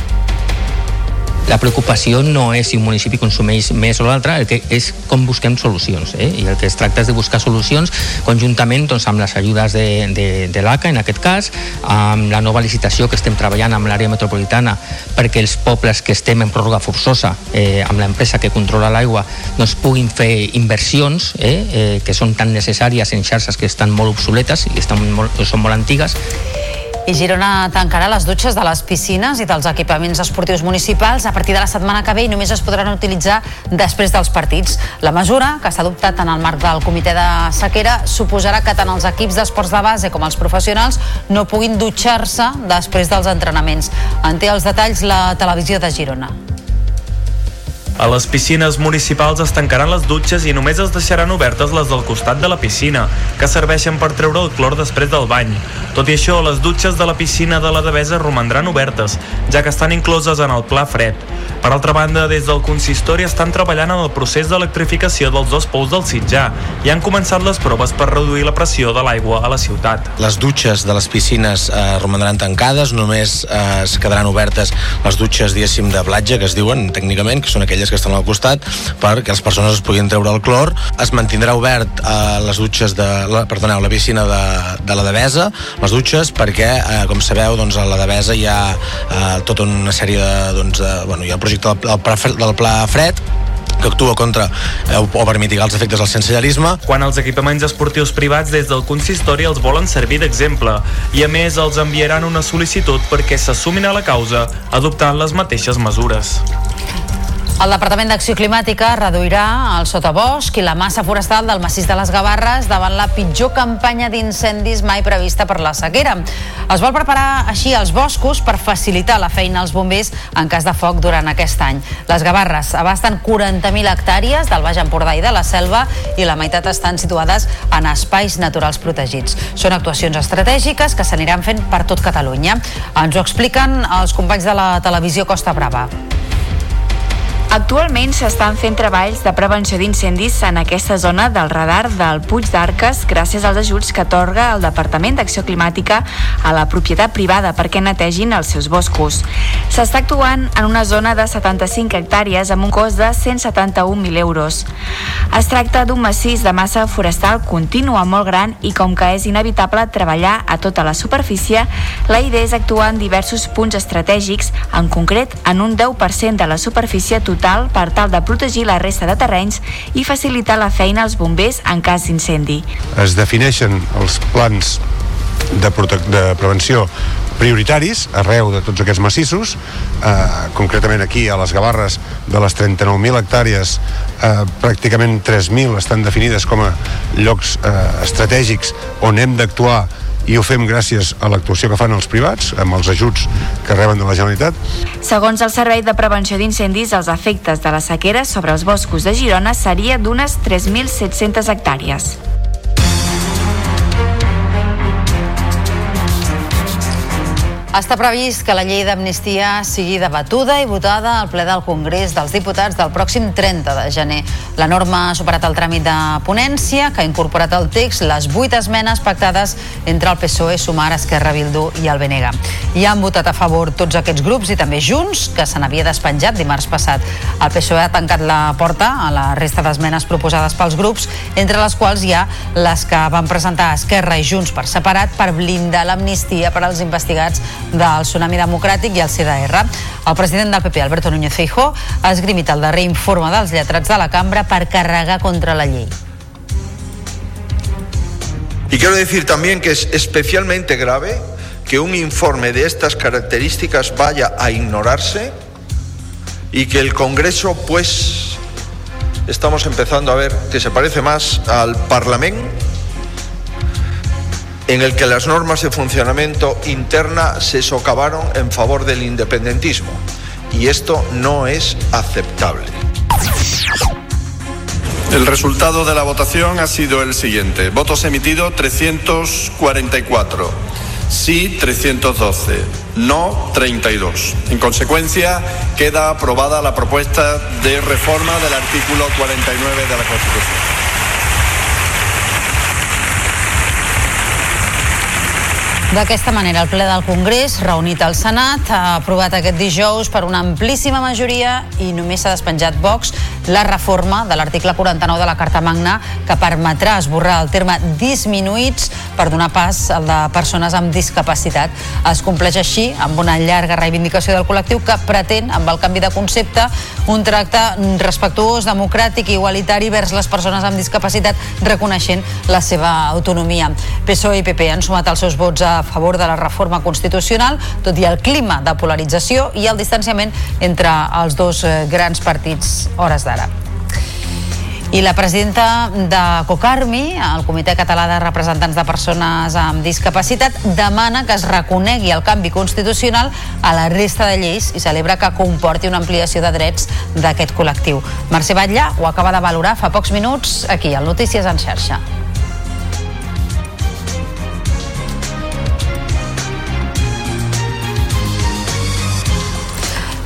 La preocupació no és si un municipi consumeix més o l'altre, el que és com busquem solucions. Eh? I el que es tracta és de buscar solucions conjuntament doncs, amb les ajudes de, de, de l'ACA, en aquest cas, amb la nova licitació que estem treballant amb l'àrea metropolitana perquè els pobles que estem en pròrroga forçosa eh, amb l'empresa que controla l'aigua doncs, puguin fer inversions eh, eh, que són tan necessàries en xarxes que estan molt obsoletes i estan molt, són molt antigues I Girona tancarà les dutxes de les piscines i dels equipaments esportius municipals a partir de la setmana que ve i només es podran utilitzar després dels partits. La mesura, que s'ha adoptat en el marc del comitè de sequera, suposarà que tant els equips d'esports de base com els professionals no puguin dutxar-se després dels entrenaments. En té els detalls la televisió de Girona. A les piscines municipals es tancaran les dutxes i només es deixaran obertes les del costat de la piscina, que serveixen per treure el clor després del bany. Tot i això, les dutxes de la piscina de la Devesa romandran obertes, ja que estan incloses en el pla fred. Per altra banda, des del consistori estan treballant en el procés d'electrificació dels dos pous del Sitjà i han començat les proves per reduir la pressió de l'aigua a la ciutat. Les dutxes de les piscines eh, romandran tancades, només eh, es quedaran obertes les dutxes, diguéssim, de platja, que es diuen tècnicament, que són aquelles que estan al costat, perquè les persones es puguin treure el clor. Es mantindrà obert eh, les dutxes de, la, perdoneu, la piscina de, de la Devesa, les dutxes, perquè, eh, com sabeu, doncs, a la Devesa hi ha eh, tota una sèrie de, doncs, de, bueno, hi ha el projecte del, del, pla, del pla fred que actua contra eh, o per mitigar els efectes del sensellarisme. Quan els equipaments esportius privats des del consistori els volen servir d'exemple i a més els enviaran una sol·licitud perquè s'assumin a la causa adoptant les mateixes mesures. El Departament d'Acció Climàtica reduirà el sotabosc i la massa forestal del massís de les Gavarres davant la pitjor campanya d'incendis mai prevista per la sequera. Es vol preparar així els boscos per facilitar la feina als bombers en cas de foc durant aquest any. Les Gavarres abasten 40.000 hectàrees del Baix Empordà i de la Selva i la meitat estan situades en espais naturals protegits. Són actuacions estratègiques que s'aniran fent per tot Catalunya. Ens ho expliquen els companys de la televisió Costa Brava. Actualment s'estan fent treballs de prevenció d'incendis en aquesta zona del radar del Puig d'Arques gràcies als ajuts que atorga el Departament d'Acció Climàtica a la propietat privada perquè netegin els seus boscos. S'està actuant en una zona de 75 hectàrees amb un cost de 171.000 euros. Es tracta d'un massís de massa forestal contínua molt gran i com que és inevitable treballar a tota la superfície, la idea és actuar en diversos punts estratègics, en concret en un 10% de la superfície total total per tal de protegir la resta de terrenys i facilitar la feina als bombers en cas d'incendi. Es defineixen els plans de, de prevenció prioritaris arreu de tots aquests massissos, eh, concretament aquí a les Gavarres de les 39.000 hectàrees, eh, pràcticament 3.000 estan definides com a llocs eh, estratègics on hem d'actuar i ho fem gràcies a l'actuació que fan els privats, amb els ajuts que reben de la Generalitat. Segons el Servei de Prevenció d'Incendis, els efectes de la sequera sobre els boscos de Girona seria d'unes 3.700 hectàrees. Està previst que la llei d'amnistia sigui debatuda i votada al ple del Congrés dels Diputats del pròxim 30 de gener. La norma ha superat el tràmit de ponència, que ha incorporat al text les vuit esmenes pactades entre el PSOE, Sumar, Esquerra, Bildu i el BNG. Hi han votat a favor tots aquests grups i també Junts, que se n'havia despenjat dimarts passat. El PSOE ha tancat la porta a la resta d'esmenes proposades pels grups, entre les quals hi ha les que van presentar Esquerra i Junts per separat per blindar l'amnistia per als investigats del Tsunami Democràtic i el CDR. El president del PP, Alberto Núñez Feijó, ha esgrimit el darrer informe dels lletrats de la cambra per carregar contra la llei. Y quiero decir también que es especialmente grave que un informe de estas características vaya a ignorarse y que el Congreso, pues, estamos empezando a ver que se parece más al Parlamento en el que las normas de funcionamiento interna se socavaron en favor del independentismo. Y esto no es aceptable. El resultado de la votación ha sido el siguiente. Votos emitidos 344. Sí 312. No 32. En consecuencia, queda aprobada la propuesta de reforma del artículo 49 de la Constitución. D'aquesta manera, el ple del Congrés, reunit al Senat, ha aprovat aquest dijous per una amplíssima majoria i només s'ha despenjat Vox la reforma de l'article 49 de la Carta Magna que permetrà esborrar el terme disminuïts per donar pas al de persones amb discapacitat. Es compleix així amb una llarga reivindicació del col·lectiu que pretén, amb el canvi de concepte, un tracte respectuós, democràtic i igualitari vers les persones amb discapacitat, reconeixent la seva autonomia. PSOE i PP han sumat els seus vots a favor de la reforma constitucional, tot i el clima de polarització i el distanciament entre els dos eh, grans partits hores d'ara. I la presidenta de COCARMI, el Comitè Català de Representants de Persones amb Discapacitat, demana que es reconegui el canvi constitucional a la resta de lleis i celebra que comporti una ampliació de drets d'aquest col·lectiu. Mercè Batlle ho acaba de valorar fa pocs minuts aquí, al Notícies en xarxa.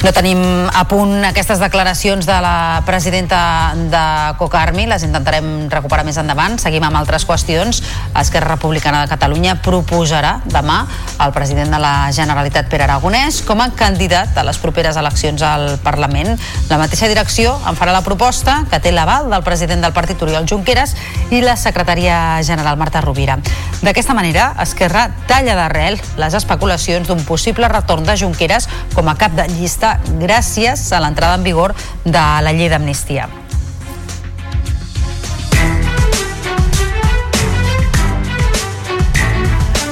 No tenim a punt aquestes declaracions de la presidenta de Cocarmi, les intentarem recuperar més endavant. Seguim amb altres qüestions. Esquerra Republicana de Catalunya proposarà demà el president de la Generalitat, Pere Aragonès, com a candidat a les properes eleccions al Parlament. La mateixa direcció en farà la proposta, que té l'aval del president del partit Oriol Junqueras i la secretària general Marta Rovira. D'aquesta manera, Esquerra talla d'arrel les especulacions d'un possible retorn de Junqueras com a cap de llista gràcies a l'entrada en vigor de la llei d'amnistia.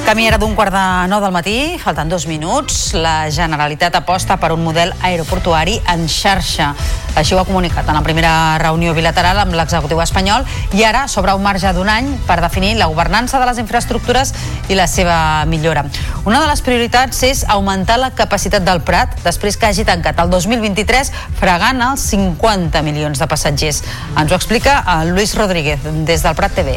Camí era d'un quart de nou del matí, falten dos minuts. La Generalitat aposta per un model aeroportuari en xarxa. Així ho ha comunicat en la primera reunió bilateral amb l'executiu espanyol i ara s'obre un marge d'un any per definir la governança de les infraestructures i la seva millora. Una de les prioritats és augmentar la capacitat del Prat després que hagi tancat el 2023 fregant els 50 milions de passatgers. Ens ho explica el Luis Rodríguez des del Prat TV.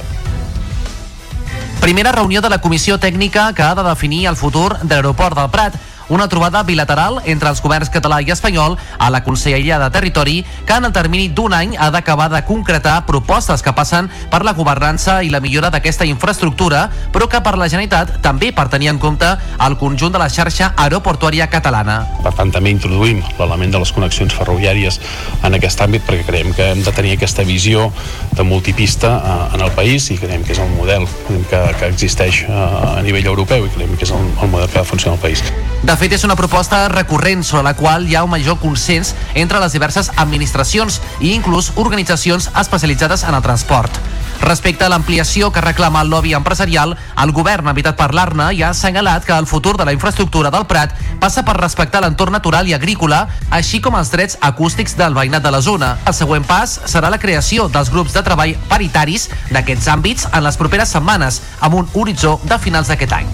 Primera reunió de la comissió tècnica que ha de definir el futur de l'aeroport del Prat una trobada bilateral entre els governs català i espanyol a la Conselleria de Territori que en el termini d'un any ha d'acabar de concretar propostes que passen per la governança i la millora d'aquesta infraestructura, però que per la Generalitat també per tenir en compte el conjunt de la xarxa aeroportuària catalana. Per tant, també introduïm l'element de les connexions ferroviàries en aquest àmbit perquè creiem que hem de tenir aquesta visió de multipista eh, en el país i creiem que és el model que, que existeix eh, a nivell europeu i creiem que és el, el model que ha de funcionar al país. De fet, és una proposta recurrent sobre la qual hi ha un major consens entre les diverses administracions i inclús organitzacions especialitzades en el transport. Respecte a l'ampliació que reclama el lobby empresarial, el govern evitat parlar-ne i ha assenyalat que el futur de la infraestructura del Prat passa per respectar l'entorn natural i agrícola, així com els drets acústics del veïnat de la zona. El següent pas serà la creació dels grups de treball paritaris d'aquests àmbits en les properes setmanes, amb un horitzó de finals d'aquest any.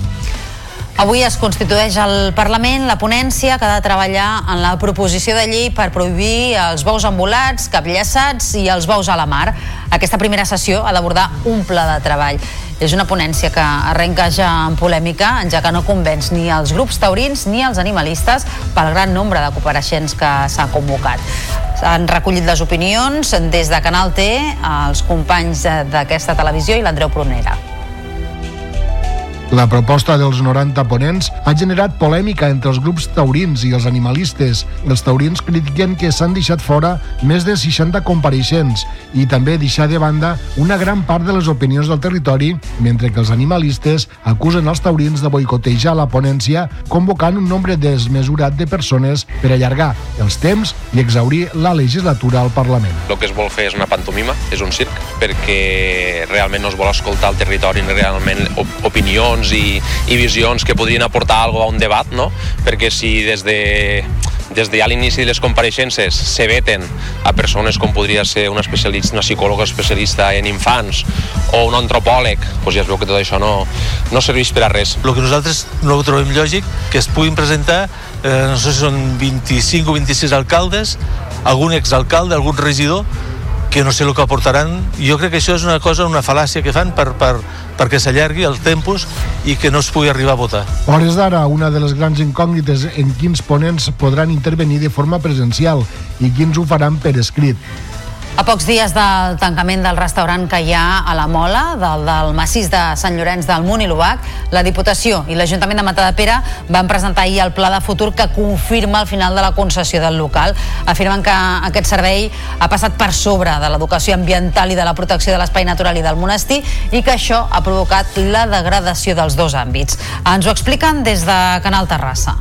Avui es constitueix al Parlament la ponència que ha de treballar en la proposició de llei per prohibir els bous embolats, capllaçats i els bous a la mar. Aquesta primera sessió ha d'abordar un pla de treball. És una ponència que arrenca ja en polèmica, ja que no convenç ni els grups taurins ni els animalistes pel gran nombre de compareixents que s'ha convocat. Han recollit les opinions des de Canal T, els companys d'aquesta televisió i l'Andreu Prunera. La proposta dels 90 ponents ha generat polèmica entre els grups taurins i els animalistes. Els taurins critiquen que s'han deixat fora més de 60 compareixents i també deixar de banda una gran part de les opinions del territori, mentre que els animalistes acusen els taurins de boicotejar la ponència convocant un nombre desmesurat de persones per allargar els temps i exaurir la legislatura al Parlament. El que es vol fer és una pantomima, és un circ, perquè realment no es vol escoltar el territori ni realment opinions opinions i, i visions que podrien aportar alguna a un debat, no? perquè si des de des de ja l'inici de les compareixences se veten a persones com podria ser una especialista, una psicòloga especialista en infants o un antropòleg, doncs ja es veu que tot això no, no serveix per a res. El que nosaltres no ho trobem lògic, que es puguin presentar, eh, no sé si són 25 o 26 alcaldes, algun exalcalde, algun regidor, que no sé el que aportaran. Jo crec que això és una cosa, una fal·làcia que fan per, per, perquè s'allargui el tempus i que no es pugui arribar a votar. Hores d'ara, una de les grans incògnites en quins ponents podran intervenir de forma presencial i quins ho faran per escrit. A pocs dies del tancament del restaurant que hi ha a la Mola, del, del massís de Sant Llorenç del Munt i l'Ubac, la Diputació i l'Ajuntament de Matadepera van presentar ahir el pla de futur que confirma el final de la concessió del local. Afirmen que aquest servei ha passat per sobre de l'educació ambiental i de la protecció de l'espai natural i del monestir i que això ha provocat la degradació dels dos àmbits. Ens ho expliquen des de Canal Terrassa.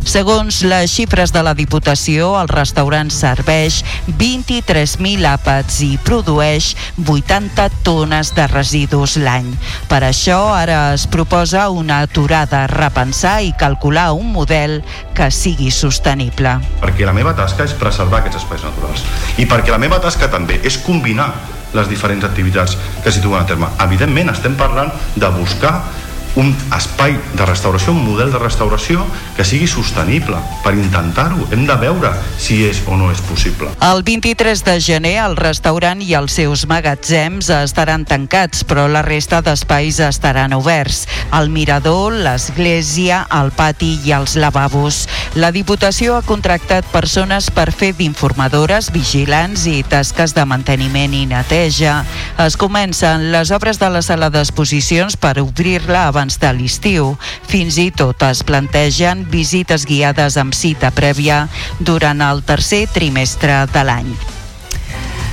Segons les xifres de la Diputació, el restaurant serveix 23.000 àpats i produeix 80 tones de residus l'any. Per això ara es proposa una aturada, repensar i calcular un model que sigui sostenible. Perquè la meva tasca és preservar aquests espais naturals i perquè la meva tasca també és combinar les diferents activitats que s'hi duen a terme. Evidentment, estem parlant de buscar un espai de restauració, un model de restauració que sigui sostenible. Per intentar-ho hem de veure si és o no és possible. El 23 de gener el restaurant i els seus magatzems estaran tancats, però la resta d'espais estaran oberts. El mirador, l'església, el pati i els lavabos. La Diputació ha contractat persones per fer d'informadores, vigilants i tasques de manteniment i neteja. Es comencen les obres de la sala d'exposicions per obrir-la abans de l'estiu. Fins i tot es plantegen visites guiades amb cita prèvia durant el tercer trimestre de l'any.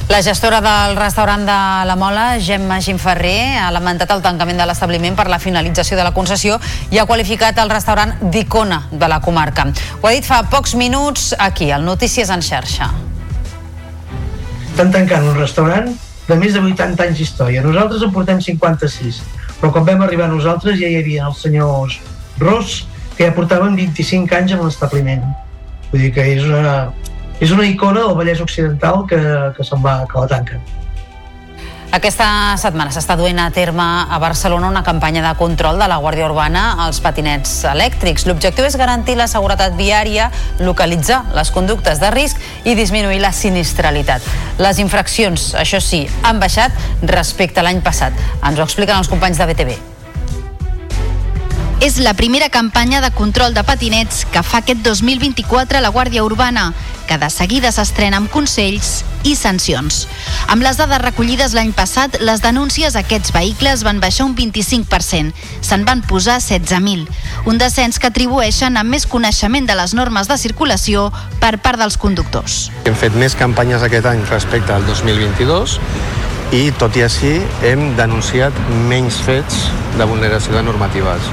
La gestora del restaurant de la Mola, Gemma Gimferrer, ha lamentat el tancament de l'establiment per la finalització de la concessió i ha qualificat el restaurant d'icona de la comarca. Ho ha dit fa pocs minuts aquí, al Notícies en xarxa. Estan tancant un restaurant de més de 80 anys d'història. Nosaltres en portem 56 però quan vam arribar nosaltres ja hi havia els senyors Ross que ja portaven 25 anys en l'establiment. Vull dir que és una, és una icona del Vallès Occidental que, que se'n va, que la tanquen aquesta setmana s'està duent a terme a Barcelona una campanya de control de la Guàrdia Urbana als patinets elèctrics. L'objectiu és garantir la seguretat viària, localitzar les conductes de risc i disminuir la sinistralitat. Les infraccions, això sí, han baixat respecte a l'any passat. Ens ho expliquen els companys de BTV. És la primera campanya de control de patinets que fa aquest 2024 la Guàrdia Urbana, que de seguida s'estrena amb consells i sancions. Amb les dades recollides l'any passat, les denúncies a aquests vehicles van baixar un 25%. Se'n van posar 16.000. Un descens que atribueixen a més coneixement de les normes de circulació per part dels conductors. Hem fet més campanyes aquest any respecte al 2022 i tot i així hem denunciat menys fets de vulneració de normatives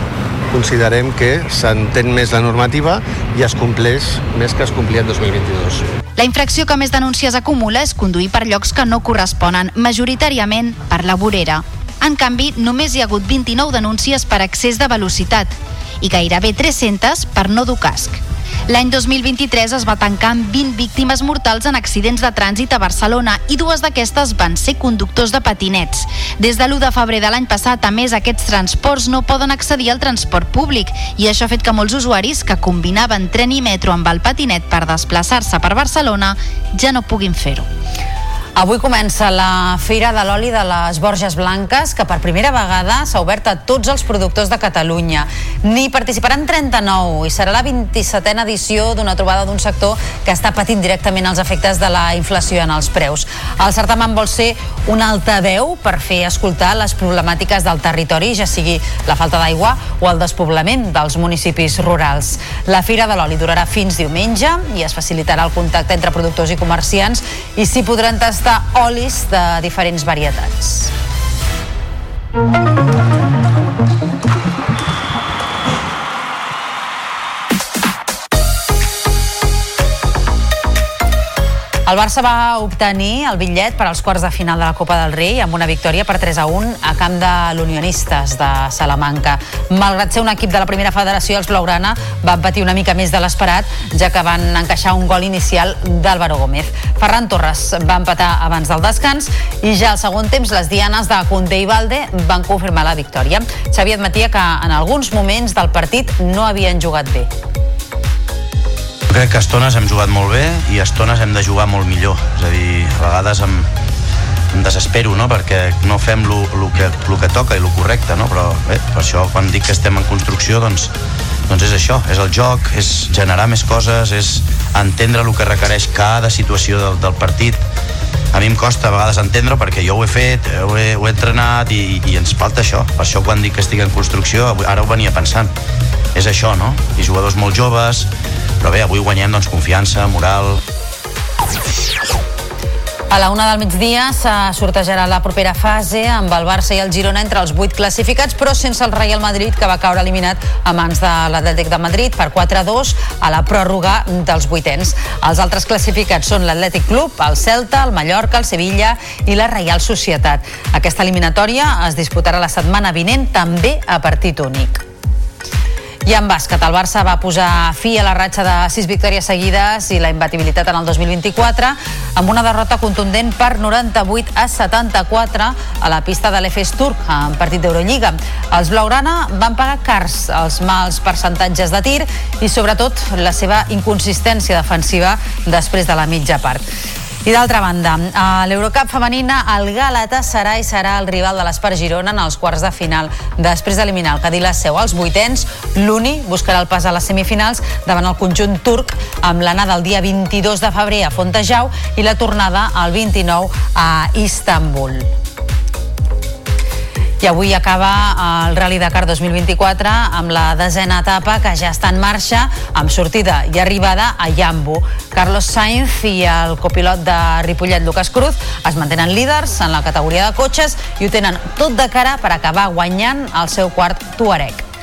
considerem que s'entén més la normativa i es compleix més que es complia el 2022. La infracció que més denúncies acumula és conduir per llocs que no corresponen, majoritàriament per la vorera. En canvi, només hi ha hagut 29 denúncies per excés de velocitat i gairebé 300 per no dur casc. L'any 2023 es va tancar amb 20 víctimes mortals en accidents de trànsit a Barcelona i dues d'aquestes van ser conductors de patinets. Des de l'1 de febrer de l'any passat, a més, aquests transports no poden accedir al transport públic i això ha fet que molts usuaris que combinaven tren i metro amb el patinet per desplaçar-se per Barcelona ja no puguin fer-ho. Avui comença la Fira de l'Oli de les Borges Blanques, que per primera vegada s'ha obert a tots els productors de Catalunya. N'hi participaran 39 i serà la 27a edició d'una trobada d'un sector que està patint directament els efectes de la inflació en els preus. El certamen vol ser una altaveu per fer escoltar les problemàtiques del territori, ja sigui la falta d'aigua o el despoblament dels municipis rurals. La Fira de l'Oli durarà fins diumenge i es facilitarà el contacte entre productors i comerciants i s'hi podran tastar tastar olis de diferents varietats. El Barça va obtenir el bitllet per als quarts de final de la Copa del Rei amb una victòria per 3 a 1 a camp de l'Unionistes de Salamanca. Malgrat ser un equip de la primera federació, els Blaugrana van patir una mica més de l'esperat, ja que van encaixar un gol inicial d'Álvaro Gómez. Ferran Torres va empatar abans del descans i ja al segon temps les dianes de Conte i Valde van confirmar la victòria. Xavi admetia que en alguns moments del partit no havien jugat bé crec que a estones hem jugat molt bé i a estones hem de jugar molt millor. És a dir, a vegades em, em desespero, no?, perquè no fem el que, lo que toca i el correcte, no? Però bé, per això quan dic que estem en construcció, doncs, doncs és això, és el joc, és generar més coses, és entendre el que requereix cada situació del, del partit. A mi em costa a vegades entendre perquè jo ho he fet, ho he, ho he entrenat i, i ens falta això. Per això quan dic que estic en construcció, ara ho venia pensant. És això, no? I jugadors molt joves, però bé, avui guanyem doncs, confiança, moral... A la una del migdia se sortejarà la propera fase amb el Barça i el Girona entre els vuit classificats, però sense el Real Madrid, que va caure eliminat a mans de l'Atlètic de Madrid per 4-2 a la pròrroga dels vuitens. Els altres classificats són l'Atlètic Club, el Celta, el Mallorca, el Sevilla i la Reial Societat. Aquesta eliminatòria es disputarà la setmana vinent també a partit únic. I en bàsquet, el Barça va posar fi a la ratxa de sis victòries seguides i la imbatibilitat en el 2024 amb una derrota contundent per 98 a 74 a la pista de l'Efes Turc en partit d'Eurolliga. Els blaugrana van pagar cars els mals percentatges de tir i sobretot la seva inconsistència defensiva després de la mitja part. I d'altra banda, a l'Eurocup femenina, el Galatasaray serà el rival de l'Espar Girona en els quarts de final. Després d'eliminar el Cadí seu als vuitens, l'Uni buscarà el pas a les semifinals davant el conjunt turc amb l'anada el dia 22 de febrer a Fontejau i la tornada el 29 a Istanbul. I avui acaba el Rally Dakar 2024 amb la desena etapa que ja està en marxa amb sortida i arribada a Jambu. Carlos Sainz i el copilot de Ripollet, Lucas Cruz, es mantenen líders en la categoria de cotxes i ho tenen tot de cara per acabar guanyant el seu quart Tuareg.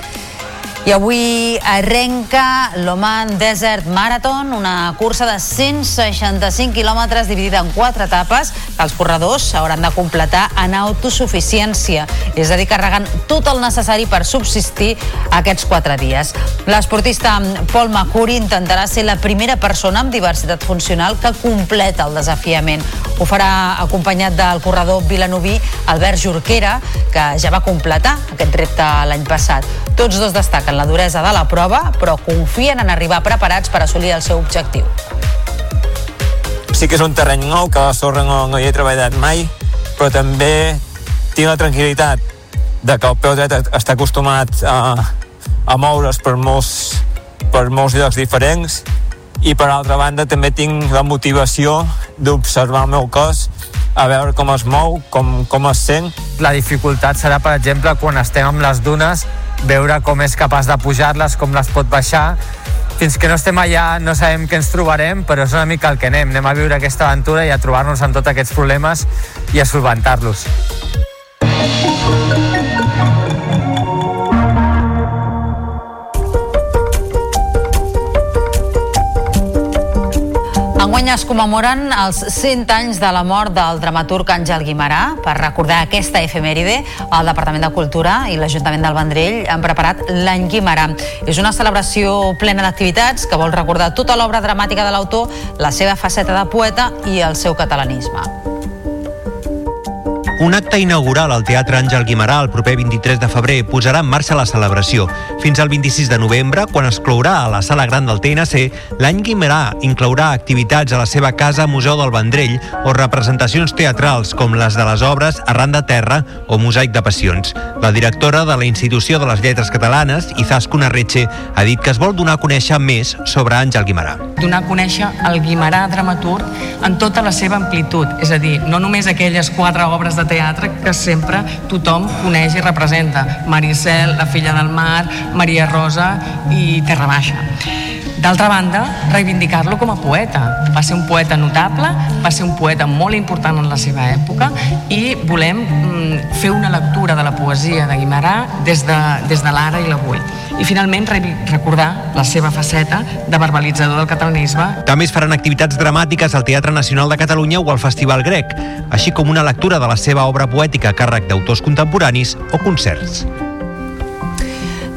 I avui arrenca l'Oman Desert Marathon, una cursa de 165 quilòmetres dividida en quatre etapes que els corredors hauran de completar en autosuficiència, és a dir, carregant tot el necessari per subsistir aquests quatre dies. L'esportista Paul Macuri intentarà ser la primera persona amb diversitat funcional que completa el desafiament. Ho farà acompanyat del corredor vilanoví Albert Jorquera, que ja va completar aquest repte l'any passat. Tots dos destaquen la duresa de la prova, però confien en arribar preparats per assolir el seu objectiu. Sí que és un terreny nou, que a la sorra no, no hi he treballat mai, però també tinc la tranquil·litat de que el peu dret està acostumat a, a moure's per molts, per molts llocs diferents i per altra banda també tinc la motivació d'observar el meu cos a veure com es mou, com, com es sent. La dificultat serà, per exemple, quan estem amb les dunes, veure com és capaç de pujar-les, com les pot baixar. Fins que no estem allà no sabem què ens trobarem, però és una mica el que anem. Anem a viure aquesta aventura i a trobar-nos amb tots aquests problemes i a solventar-los. Enguany es commemoren els 100 anys de la mort del dramaturg Àngel Guimarà. Per recordar aquesta efemèride, el Departament de Cultura i l'Ajuntament del Vendrell han preparat l'any Guimarà. És una celebració plena d'activitats que vol recordar tota l'obra dramàtica de l'autor, la seva faceta de poeta i el seu catalanisme. Un acte inaugural al Teatre Àngel Guimarà el proper 23 de febrer posarà en marxa la celebració. Fins al 26 de novembre, quan es clourà a la Sala Gran del TNC, l'any Guimarà inclourà activitats a la seva casa Museu del Vendrell o representacions teatrals com les de les obres Arran de Terra o Mosaic de Passions. La directora de la Institució de les Lletres Catalanes, Izaskun Arretxe, ha dit que es vol donar a conèixer més sobre Àngel Guimarà. Donar a conèixer el Guimarà dramaturg en tota la seva amplitud, és a dir, no només aquelles quatre obres de teatre que sempre tothom coneix i representa. Maricel, La filla del mar, Maria Rosa i Terra Baixa. D'altra banda, reivindicar-lo com a poeta. Va ser un poeta notable, va ser un poeta molt important en la seva època i volem mm, fer una lectura de la poesia de Guimarà des de, des de l'ara i l'avui. I finalment recordar la seva faceta de verbalitzador del catalanisme. També es faran activitats dramàtiques al Teatre Nacional de Catalunya o al Festival Grec, així com una lectura de la seva obra poètica a càrrec d'autors contemporanis o concerts.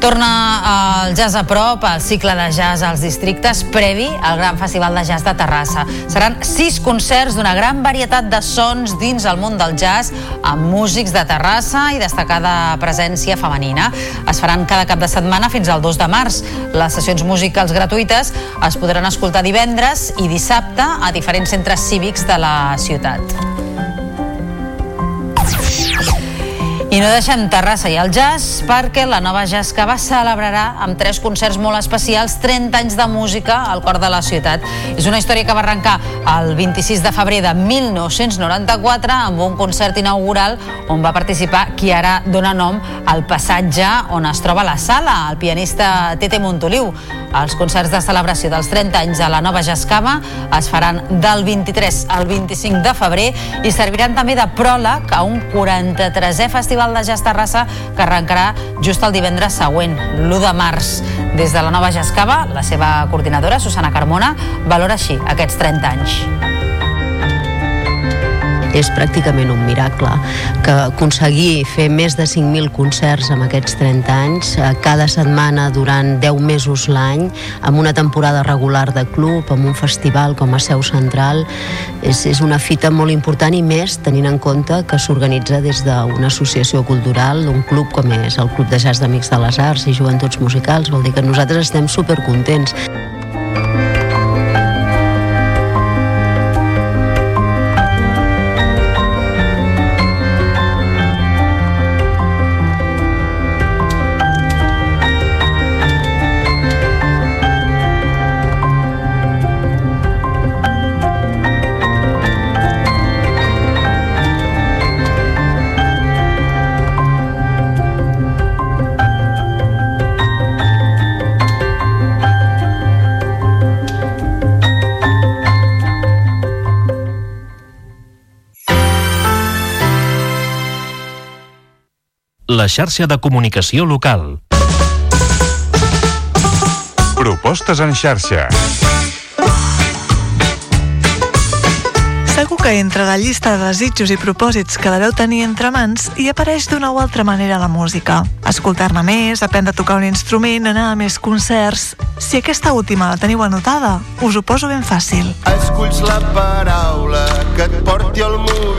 Torna el Jazz a prop, el cicle de jazz als districtes previ al Gran Festival de Jazz de Terrassa. Seran sis concerts d'una gran varietat de sons dins el món del jazz amb músics de Terrassa i destacada presència femenina. Es faran cada cap de setmana fins al 2 de març. Les sessions musicals gratuïtes es podran escoltar divendres i dissabte a diferents centres cívics de la ciutat. I no deixem Terrassa i el jazz perquè la nova Jazz que va celebrarà amb tres concerts molt especials 30 anys de música al cor de la ciutat. És una història que va arrencar el 26 de febrer de 1994 amb un concert inaugural on va participar qui ara dona nom al passatge on es troba la sala, el pianista Tete Montoliu. Els concerts de celebració dels 30 anys de la nova Jascava es faran del 23 al 25 de febrer i serviran també de pròleg a un 43è Festival de Jazz Terrassa que arrencarà just el divendres següent, l'1 de març. Des de la nova Jascava, la seva coordinadora, Susana Carmona, valora així aquests 30 anys és pràcticament un miracle que aconseguir fer més de 5.000 concerts amb aquests 30 anys, eh, cada setmana durant 10 mesos l'any, amb una temporada regular de club, amb un festival com a seu central, és, és una fita molt important i més tenint en compte que s'organitza des d'una associació cultural, d'un club com és el Club de Jazz d'Amics de les Arts i Joventuts Musicals, vol dir que nosaltres estem supercontents. La xarxa de comunicació local. Propostes en xarxa. Segur que entre la llista de desitjos i propòsits que deveu tenir entre mans hi apareix d'una o altra manera la música. Escoltar-ne més, aprendre a tocar un instrument, anar a més concerts... Si aquesta última la teniu anotada, us ho poso ben fàcil. Esculls la paraula que et porti al moviment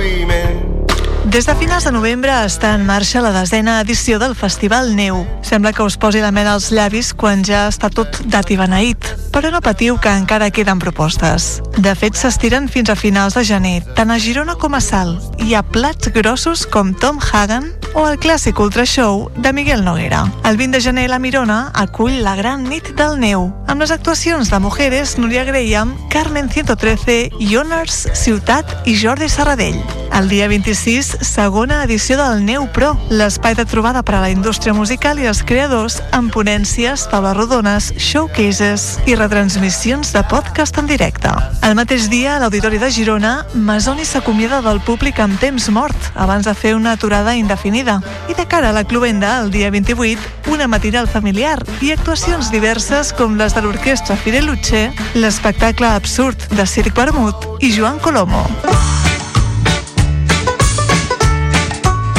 des de finals de novembre està en marxa la desena edició del Festival Neu. Sembla que us posi la mena als llavis quan ja està tot dat i beneït, però no patiu que encara queden propostes. De fet, s'estiren fins a finals de gener, tant a Girona com a Sal. Hi ha plats grossos com Tom Hagen o el clàssic Ultra Show de Miguel Noguera. El 20 de gener la Mirona acull la gran nit del neu, amb les actuacions de Mujeres, Núria Graham, Carmen 113, Ioners, Ciutat i Jordi Serradell. El dia 26 segona edició del Neu Pro, l'espai de trobada per a la indústria musical i els creadors amb ponències, taules rodones, showcases i retransmissions de podcast en directe. El mateix dia, a l'Auditori de Girona, Masoni s'acomiada del públic amb temps mort abans de fer una aturada indefinida. I de cara a la clubenda, el dia 28, una matinal familiar i actuacions diverses com les de l'orquestra Fireluche, l'espectacle absurd de Circ Vermut i Joan Colomo.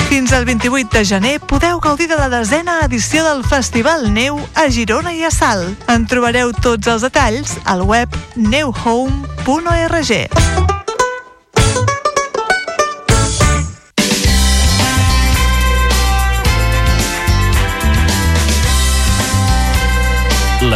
Fins al 28 de gener podeu gaudir de la desena edició del Festival Neu a Girona i a Salt. En trobareu tots els detalls al web neuhome.org.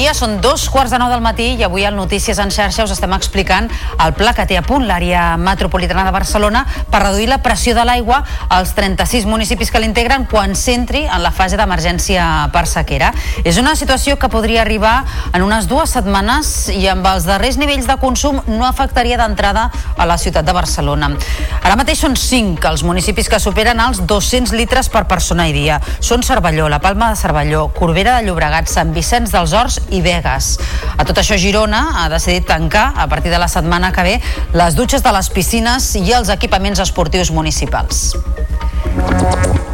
Dia, són dos quarts de nou del matí i avui al Notícies en xarxa us estem explicant el pla que té a punt l'àrea metropolitana de Barcelona per reduir la pressió de l'aigua als 36 municipis que l'integren quan s'entri en la fase d'emergència per sequera. És una situació que podria arribar en unes dues setmanes i amb els darrers nivells de consum no afectaria d'entrada a la ciutat de Barcelona. Ara mateix són 5 els municipis que superen els 200 litres per persona i dia. Són Cervelló, la Palma de Cervelló, Corbera de Llobregat, Sant Vicenç dels Horts i Vegas. A tot això, Girona ha decidit tancar a partir de la setmana que ve les dutxes de les piscines i els equipaments esportius municipals.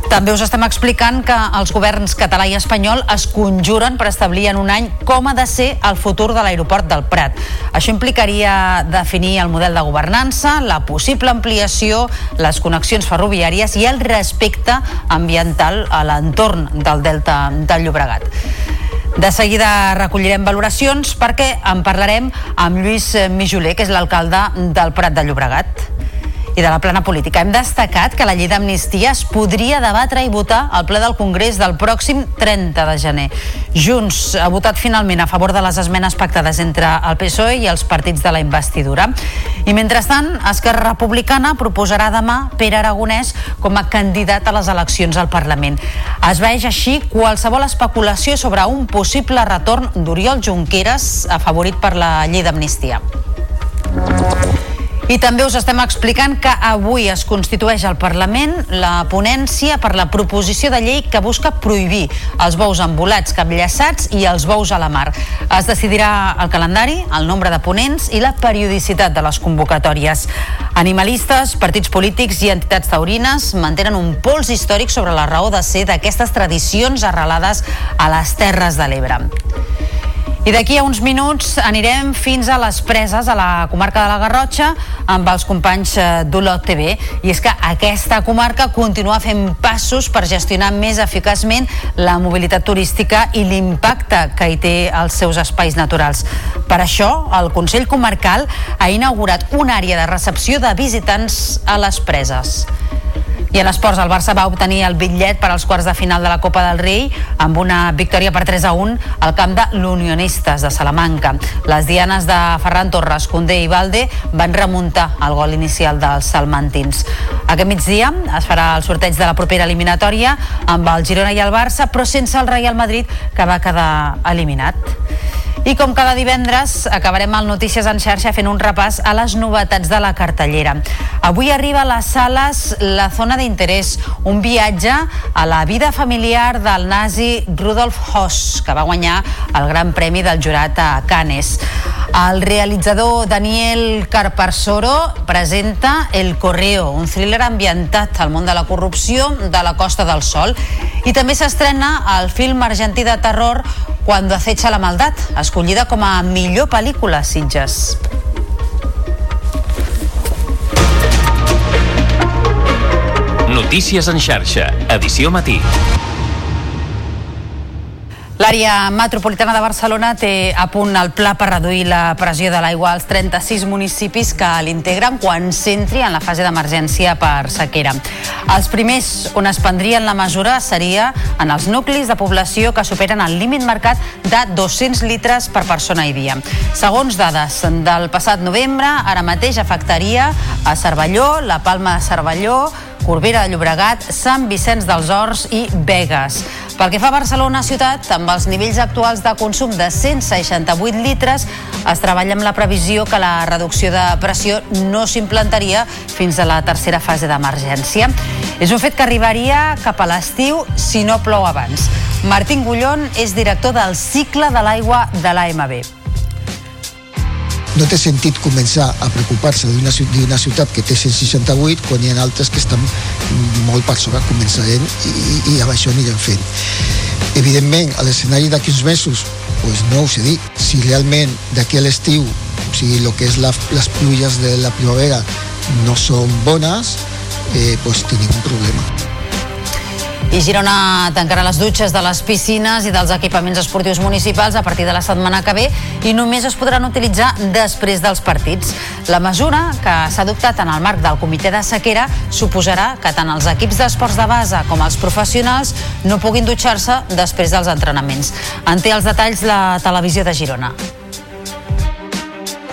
També us estem explicant que els governs català i espanyol es conjuren per establir en un any com ha de ser el futur de l'aeroport del Prat. Això implicaria definir el model de governança, la possible ampliació, les connexions ferroviàries i el respecte ambiental a l'entorn del Delta del Llobregat. De seguida recollirem valoracions perquè en parlarem amb Lluís Mijoler, que és l'alcalde del Prat de Llobregat i de la plana política. Hem destacat que la llei d'amnistia es podria debatre i votar al ple del Congrés del pròxim 30 de gener. Junts ha votat finalment a favor de les esmenes pactades entre el PSOE i els partits de la investidura. I mentrestant, Esquerra Republicana proposarà demà Pere Aragonès com a candidat a les eleccions al Parlament. Es veig així qualsevol especulació sobre un possible retorn d'Oriol Junqueras afavorit per la llei d'amnistia. I també us estem explicant que avui es constitueix al Parlament la ponència per la proposició de llei que busca prohibir els bous embolats, capllaçats i els bous a la mar. Es decidirà el calendari, el nombre de ponents i la periodicitat de les convocatòries. Animalistes, partits polítics i entitats taurines mantenen un pols històric sobre la raó de ser d'aquestes tradicions arrelades a les Terres de l'Ebre. I d'aquí a uns minuts anirem fins a les preses, a la comarca de la Garrotxa, amb els companys eh, d'Olot TV. I és que aquesta comarca continua fent passos per gestionar més eficaçment la mobilitat turística i l'impacte que hi té als seus espais naturals. Per això, el Consell Comarcal ha inaugurat una àrea de recepció de visitants a les preses. I en esports, el Barça va obtenir el bitllet per als quarts de final de la Copa del Rei amb una victòria per 3 a 1 al camp de l'Unionistes de Salamanca. Les dianes de Ferran Torres, Condé i Valde van remuntar el gol inicial dels salmantins. Aquest migdia es farà el sorteig de la propera eliminatòria amb el Girona i el Barça, però sense el Real Madrid, que va quedar eliminat. I com cada divendres, acabarem el Notícies en xarxa fent un repàs a les novetats de la cartellera. Avui arriba a les sales La zona d'interès, un viatge a la vida familiar del nazi Rudolf Hoss, que va guanyar el Gran Premi del Jurat a Canes. El realitzador Daniel Carparsoro presenta El Correo, un thriller ambientat al món de la corrupció de la Costa del Sol. I també s'estrena el film argentí de terror Cuando acecha la maldad, escollida com a millor pel·lícula Sitges. Notícies en xarxa, edició matí. L'àrea metropolitana de Barcelona té a punt el pla per reduir la pressió de l'aigua als 36 municipis que l'integren quan s'entri en la fase d'emergència per sequera. Els primers on es prendrien la mesura seria en els nuclis de població que superen el límit marcat de 200 litres per persona i dia. Segons dades del passat novembre, ara mateix afectaria a Cervelló, la Palma de Cervelló, Corbera de Llobregat, Sant Vicenç dels Horts i Vegas. Pel que fa a Barcelona ciutat, amb els nivells actuals de consum de 168 litres, es treballa amb la previsió que la reducció de pressió no s'implantaria fins a la tercera fase d'emergència. És un fet que arribaria cap a l'estiu si no plou abans. Martín Gullón és director del cicle de l'aigua de l'AMB no té sentit començar a preocupar-se d'una ciutat que té 168 quan hi ha altres que estan molt per sobre començarem i, i amb això anirem fent. Evidentment, a l'escenari d'aquí uns mesos, pues no ho sé dir, si realment d'aquí a l'estiu, o sigui, el que és la, les pluies de la primavera no són bones, eh, pues tenim un problema. I Girona tancarà les dutxes de les piscines i dels equipaments esportius municipals a partir de la setmana que ve i només es podran utilitzar després dels partits. La mesura, que s'ha adoptat en el marc del comitè de sequera, suposarà que tant els equips d'esports de base com els professionals no puguin dutxar-se després dels entrenaments. En té els detalls la televisió de Girona.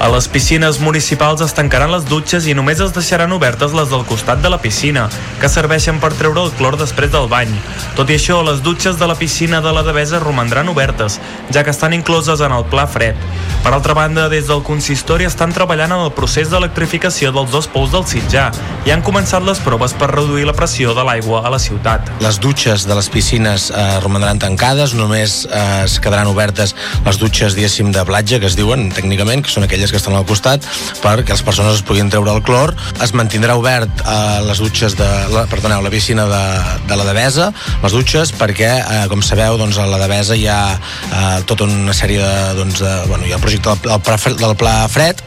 A les piscines municipals es tancaran les dutxes i només es deixaran obertes les del costat de la piscina, que serveixen per treure el clor després del bany. Tot i això, les dutxes de la piscina de la Devesa romandran obertes, ja que estan incloses en el Pla Fred. Per altra banda, des del consistori estan treballant en el procés d'electrificació dels dos pous del Sitjà i han començat les proves per reduir la pressió de l'aigua a la ciutat. Les dutxes de les piscines eh, romandran tancades, només eh, es quedaran obertes les dutxes, diguéssim, de platja, que es diuen tècnicament, que són aquelles que estan al costat perquè les persones es puguin treure el clor. Es mantindrà obert eh, les dutxes de, la, perdoneu, la piscina de, de la Devesa, les dutxes, perquè, eh, com sabeu, doncs, a la Devesa hi ha eh, tota una sèrie de, doncs, de, bueno, hi ha el projecte del, del, del Pla Fred,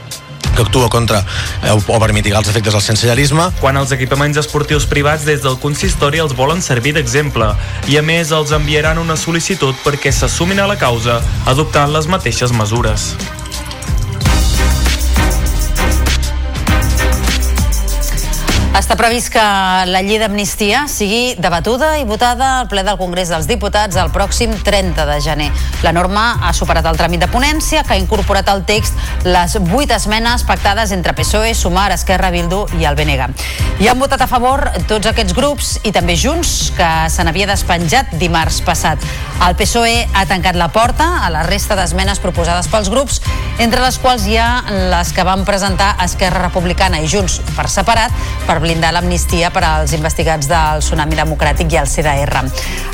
que actua contra eh, o per mitigar els efectes del sensellarisme. Quan els equipaments esportius privats des del consistori els volen servir d'exemple i a més els enviaran una sol·licitud perquè s'assumin a la causa adoptant les mateixes mesures. Està previst que la llei d'amnistia sigui debatuda i votada al ple del Congrés dels Diputats el pròxim 30 de gener. La norma ha superat el tràmit de ponència que ha incorporat al text les vuit esmenes pactades entre PSOE, Sumar, Esquerra, Bildu i el BNG. Hi han votat a favor tots aquests grups i també Junts, que se n'havia despenjat dimarts passat. El PSOE ha tancat la porta a la resta d'esmenes proposades pels grups, entre les quals hi ha les que van presentar Esquerra Republicana i Junts per separat per blindar l'amnistia per als investigats del Tsunami Democràtic i el CDR.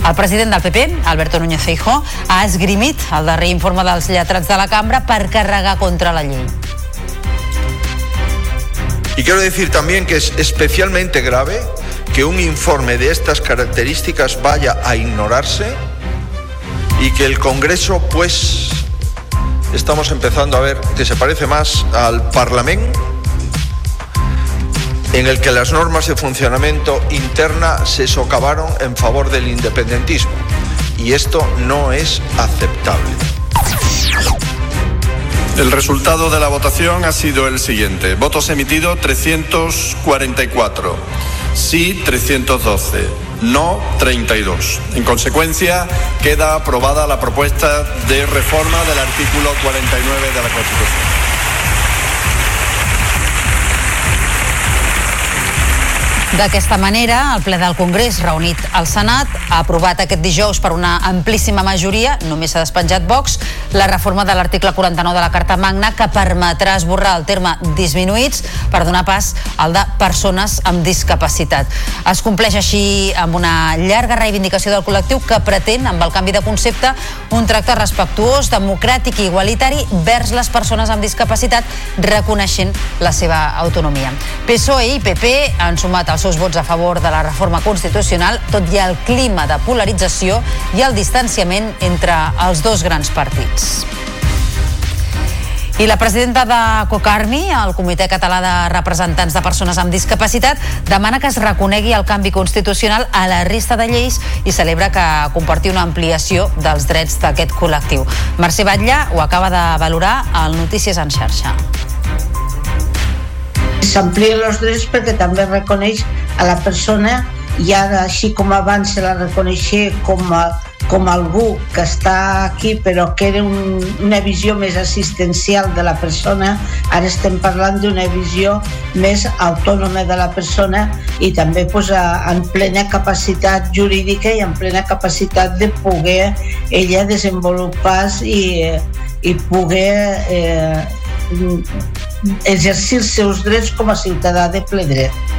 El president del PP, Alberto Núñez Feijó, ha esgrimit el darrer informe dels lletrats de la cambra per carregar contra la llei. Y quiero decir también que es especialmente grave que un informe de estas características vaya a ignorarse y que el Congreso, pues, estamos empezando a ver que se parece más al Parlamento en el que las normas de funcionamiento interna se socavaron en favor del independentismo. Y esto no es aceptable. El resultado de la votación ha sido el siguiente. Votos emitidos 344, sí 312, no 32. En consecuencia, queda aprobada la propuesta de reforma del artículo 49 de la Constitución. D'aquesta manera, el ple del Congrés, reunit al Senat, ha aprovat aquest dijous per una amplíssima majoria, només s'ha despenjat Vox, la reforma de l'article 49 de la Carta Magna que permetrà esborrar el terme disminuïts per donar pas al de persones amb discapacitat. Es compleix així amb una llarga reivindicació del col·lectiu que pretén, amb el canvi de concepte, un tracte respectuós, democràtic i igualitari vers les persones amb discapacitat, reconeixent la seva autonomia. PSOE i PP han sumat els seus vots a favor de la reforma constitucional, tot i el clima de polarització i el distanciament entre els dos grans partits. I la presidenta de COCARMI, el Comitè Català de Representants de Persones amb Discapacitat, demana que es reconegui el canvi constitucional a la resta de lleis i celebra que comporti una ampliació dels drets d'aquest col·lectiu. Mercè Batlle ho acaba de valorar al Notícies en xarxa s'amplien els drets perquè també reconeix a la persona i ara així com abans se la reconeixia com a, com algú que està aquí però que era un, una visió més assistencial de la persona ara estem parlant d'una visió més autònoma de la persona i també pues, a, en plena capacitat jurídica i en plena capacitat de poder ella desenvolupar i, i poder eh, exercir els seus drets com a ciutadà de ple dret.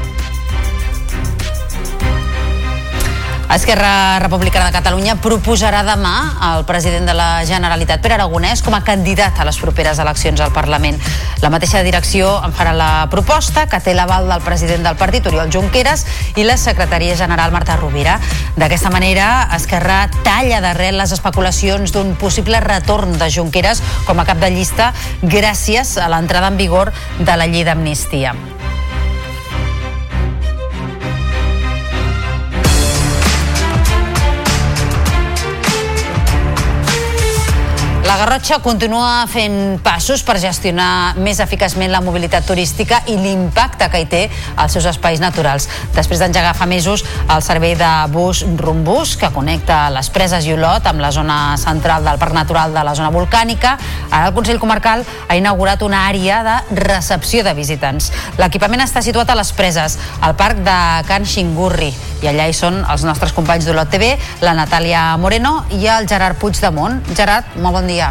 Esquerra Republicana de Catalunya proposarà demà al president de la Generalitat, Pere Aragonès, com a candidat a les properes eleccions al Parlament. La mateixa direcció en farà la proposta, que té l'aval del president del partit, Oriol Junqueras, i la secretaria general, Marta Rovira. D'aquesta manera, Esquerra talla d'arrel les especulacions d'un possible retorn de Junqueras com a cap de llista gràcies a l'entrada en vigor de la llei d'amnistia. La Garrotxa continua fent passos per gestionar més eficaçment la mobilitat turística i l'impacte que hi té als seus espais naturals. Després d'engegar fa mesos el servei de bus Rumbus, que connecta les preses i Olot amb la zona central del Parc Natural de la zona volcànica, ara el Consell Comarcal ha inaugurat una àrea de recepció de visitants. L'equipament està situat a les preses, al Parc de Can Xingurri, i allà hi són els nostres companys d'Olot TV, la Natàlia Moreno i el Gerard Puigdemont. Gerard, molt bon dia.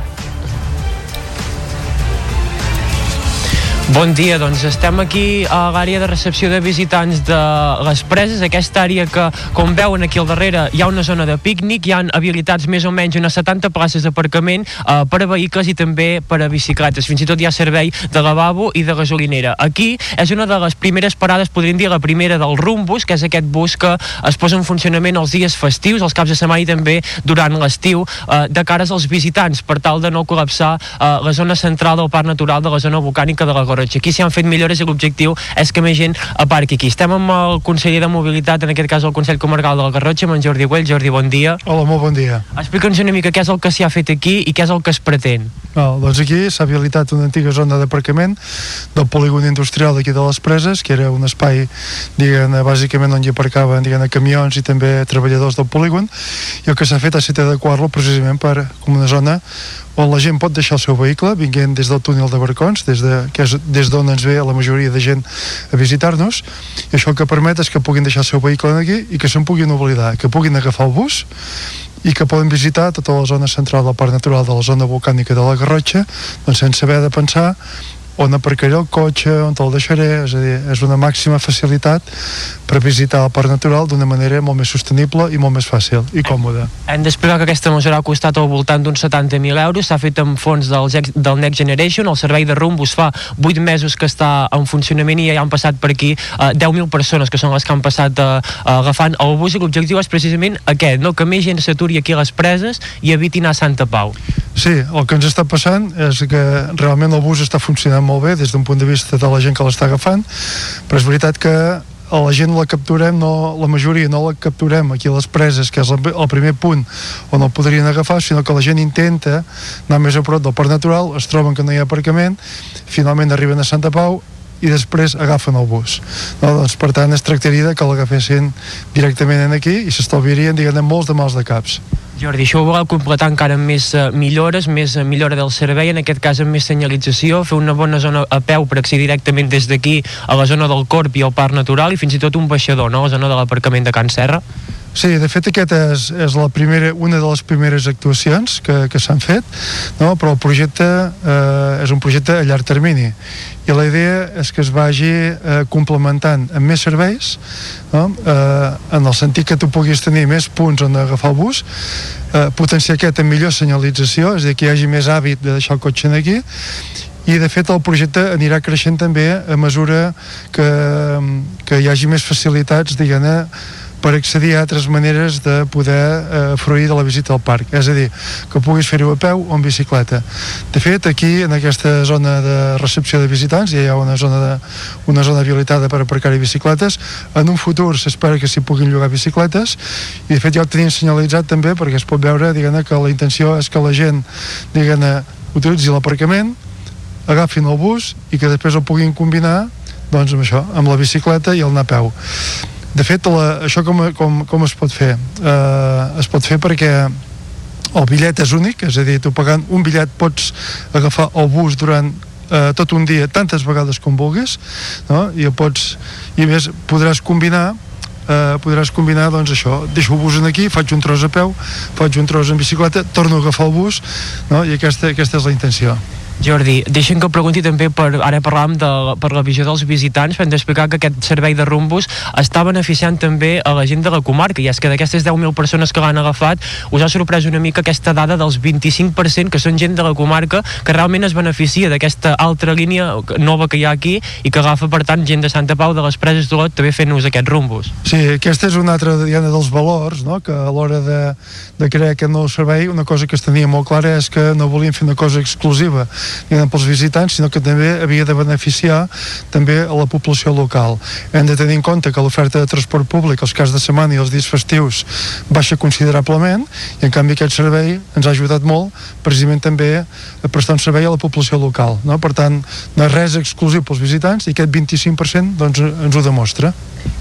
Bon dia, doncs. Estem aquí a l'àrea de recepció de visitants de les preses, aquesta àrea que, com veuen aquí al darrere, hi ha una zona de pícnic, hi han habilitats més o menys unes 70 places d'aparcament eh, per a vehicles i també per a bicicletes, fins i tot hi ha servei de lavabo i de gasolinera. Aquí és una de les primeres parades, podríem dir la primera del Rumbus, que és aquest bus que es posa en funcionament els dies festius, els caps de setmana i també durant l'estiu, eh, de cares als visitants, per tal de no col·lapsar eh, la zona central del Parc Natural de la zona volcànica de la Garrotxa. Aquí s'hi han fet millores i l'objectiu és que més gent aparqui aquí. Estem amb el conseller de Mobilitat, en aquest cas el Consell Comarcal de la Garrotxa, amb en Jordi Güell. Jordi, bon dia. Hola, molt bon dia. Explica'ns una mica què és el que s'hi ha fet aquí i què és el que es pretén. No, doncs aquí s'ha habilitat una antiga zona d'aparcament del polígon industrial d'aquí de les Preses, que era un espai, diguem bàsicament on hi aparcaven diguem camions i també treballadors del polígon, i el que s'ha fet ha estat adequar-lo precisament per com una zona on la gent pot deixar el seu vehicle vinguent des del túnel de Barcons des de, que és des d'on ens ve la majoria de gent a visitar-nos i això el que permet és que puguin deixar el seu vehicle aquí i que se'n puguin oblidar, que puguin agafar el bus i que poden visitar tota la zona central del Parc Natural de la zona volcànica de la Garrotxa doncs sense haver de pensar on aparcaré el cotxe, on te'l deixaré, és a dir, és una màxima facilitat per visitar el parc natural d'una manera molt més sostenible i molt més fàcil i còmoda. Hem d'explicar que aquesta mesura ha costat al voltant d'uns 70.000 euros, s'ha fet amb fons del, del Next Generation, el servei de Rumbus fa 8 mesos que està en funcionament i ja han passat per aquí eh, 10.000 persones que són les que han passat eh, agafant el bus i l'objectiu és precisament aquest, no? que més gent s'aturi aquí a les preses i eviti anar a Santa Pau. Sí, el que ens està passant és que realment el bus està funcionant molt bé des d'un punt de vista de la gent que l'està agafant, però és veritat que a la gent la capturem, no, la majoria no la capturem. Aquí a les preses, que és el, el primer punt on el podrien agafar, sinó que la gent intenta anar més a prop del parc natural, es troben que no hi ha aparcament, finalment arriben a Santa Pau i després agafen el bus. No, doncs, per tant, es tractaria que l'agafessin directament aquí i s'estalviarien, diguem molts de mals de caps. Jordi, això ho voleu completar encara amb més uh, millores, més uh, millora del servei, en aquest cas amb més senyalització, fer una bona zona a peu per accedir directament des d'aquí a la zona del Corp i al Parc Natural i fins i tot un baixador, no?, a la zona de l'aparcament de Can Serra. Sí, de fet aquest és, és la primera, una de les primeres actuacions que, que s'han fet, no? però el projecte eh, és un projecte a llarg termini i la idea és que es vagi eh, complementant amb més serveis no? eh, en el sentit que tu puguis tenir més punts on agafar el bus eh, potenciar aquest amb millor senyalització és a dir, que hi hagi més hàbit de deixar el cotxe aquí i de fet el projecte anirà creixent també a mesura que, que hi hagi més facilitats diguem-ne per accedir a altres maneres de poder eh, fruir de la visita al parc. És a dir, que puguis fer-ho a peu o en bicicleta. De fet, aquí, en aquesta zona de recepció de visitants, ja hi ha una zona, de, una zona habilitada per aparcar-hi bicicletes. En un futur s'espera que s'hi puguin llogar bicicletes i, de fet, ja ho tenim senyalitzat també perquè es pot veure, diguem que la intenció és que la gent, diguem utilitzi l'aparcament, agafin el bus i que després el puguin combinar doncs amb això, amb la bicicleta i el anar a peu de fet, la, això com, com, com es pot fer? Uh, es pot fer perquè el bitllet és únic, és a dir, tu pagant un bitllet pots agafar el bus durant eh, tot un dia, tantes vegades com vulguis, no? i pots, i més podràs combinar eh, podràs combinar doncs això, deixo el bus aquí, faig un tros a peu, faig un tros en bicicleta, torno a agafar el bus, no? i aquesta, aquesta és la intenció. Jordi, deixem que pregunti també per, ara parlàvem de, per la visió dels visitants, hem d'explicar que aquest servei de rumbus està beneficiant també a la gent de la comarca, i és que d'aquestes 10.000 persones que l'han agafat, us ha sorprès una mica aquesta dada dels 25% que són gent de la comarca que realment es beneficia d'aquesta altra línia nova que hi ha aquí i que agafa, per tant, gent de Santa Pau, de les preses d'Olot, també fent ús d'aquests rumbus. Sí, aquest és un altre diana dels valors, no? que a l'hora de, de crear aquest nou servei, una cosa que es tenia molt clara és que no volíem fer una cosa exclusiva diguem, pels visitants, sinó que també havia de beneficiar també a la població local. Hem de tenir en compte que l'oferta de transport públic els casos de setmana i els dies festius baixa considerablement i en canvi aquest servei ens ha ajudat molt precisament també a prestar un servei a la població local. No? Per tant, no és res exclusiu pels visitants i aquest 25% doncs, ens ho demostra.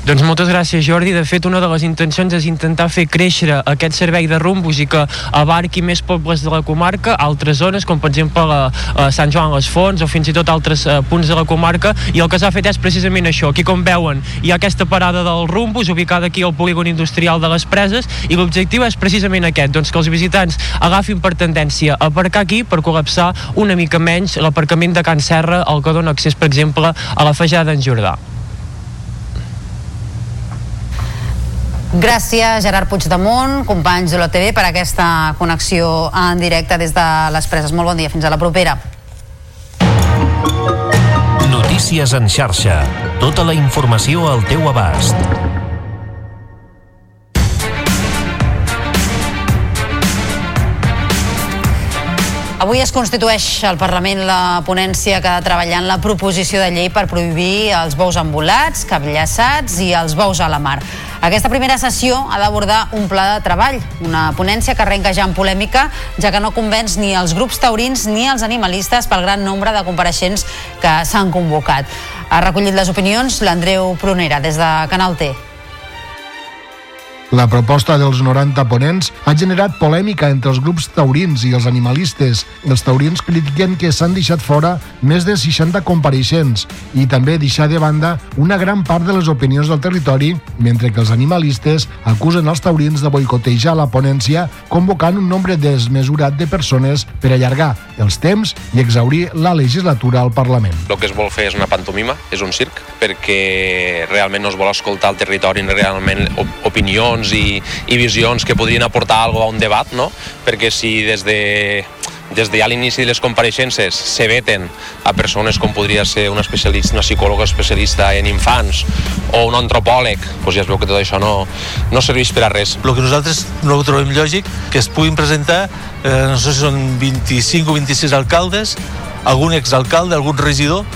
Doncs moltes gràcies Jordi, de fet una de les intencions és intentar fer créixer aquest servei de rumbos i que abarqui més pobles de la comarca, altres zones com per exemple a, a Sant Joan les Fonts o fins i tot altres uh, punts de la comarca i el que s'ha fet és precisament això, aquí com veuen hi ha aquesta parada del rumbus ubicada aquí al polígon industrial de les preses i l'objectiu és precisament aquest, doncs que els visitants agafin per tendència a aparcar aquí per col·lapsar una mica menys l'aparcament de Can Serra, el que dona accés per exemple a la Fejada d'en Jordà. Gràcies, Gerard Puigdemont, companys de l'OTV, per aquesta connexió en directe des de les preses. Molt bon dia, fins a la propera. Notícies en xarxa. Tota la informació al teu abast. Avui es constitueix al Parlament la ponència que ha de treballar en la proposició de llei per prohibir els bous embolats, capllaçats i els bous a la mar. Aquesta primera sessió ha d'abordar un pla de treball, una ponència que arrenca ja en polèmica, ja que no convenç ni els grups taurins ni els animalistes pel gran nombre de compareixents que s'han convocat. Ha recollit les opinions l'Andreu Prunera des de Canal T. La proposta dels 90 ponents ha generat polèmica entre els grups taurins i els animalistes. Els taurins critiquen que s'han deixat fora més de 60 compareixents i també deixar de banda una gran part de les opinions del territori, mentre que els animalistes acusen els taurins de boicotejar la ponència convocant un nombre desmesurat de persones per allargar els temps i exaurir la legislatura al Parlament. El que es vol fer és una pantomima, és un circ, perquè realment no es vol escoltar el territori realment opinions opinions i, i visions que podrien aportar alguna a un debat, no? perquè si des de des de ja l'inici de les compareixences se veten a persones com podria ser una especialista, una psicòloga especialista en infants o un antropòleg, doncs ja es veu que tot això no, no serveix per a res. El que nosaltres no ho trobem lògic, que es puguin presentar, eh, no sé si són 25 o 26 alcaldes, algun exalcalde, algun regidor,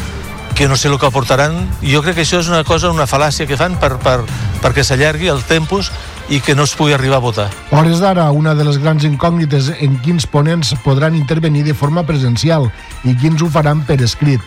que no sé el que aportaran. Jo crec que això és una cosa, una fal·làcia que fan per, per, perquè s'allargui el tempus i que no es pugui arribar a votar. hores d'ara, una de les grans incògnites en quins ponents podran intervenir de forma presencial i quins ho faran per escrit.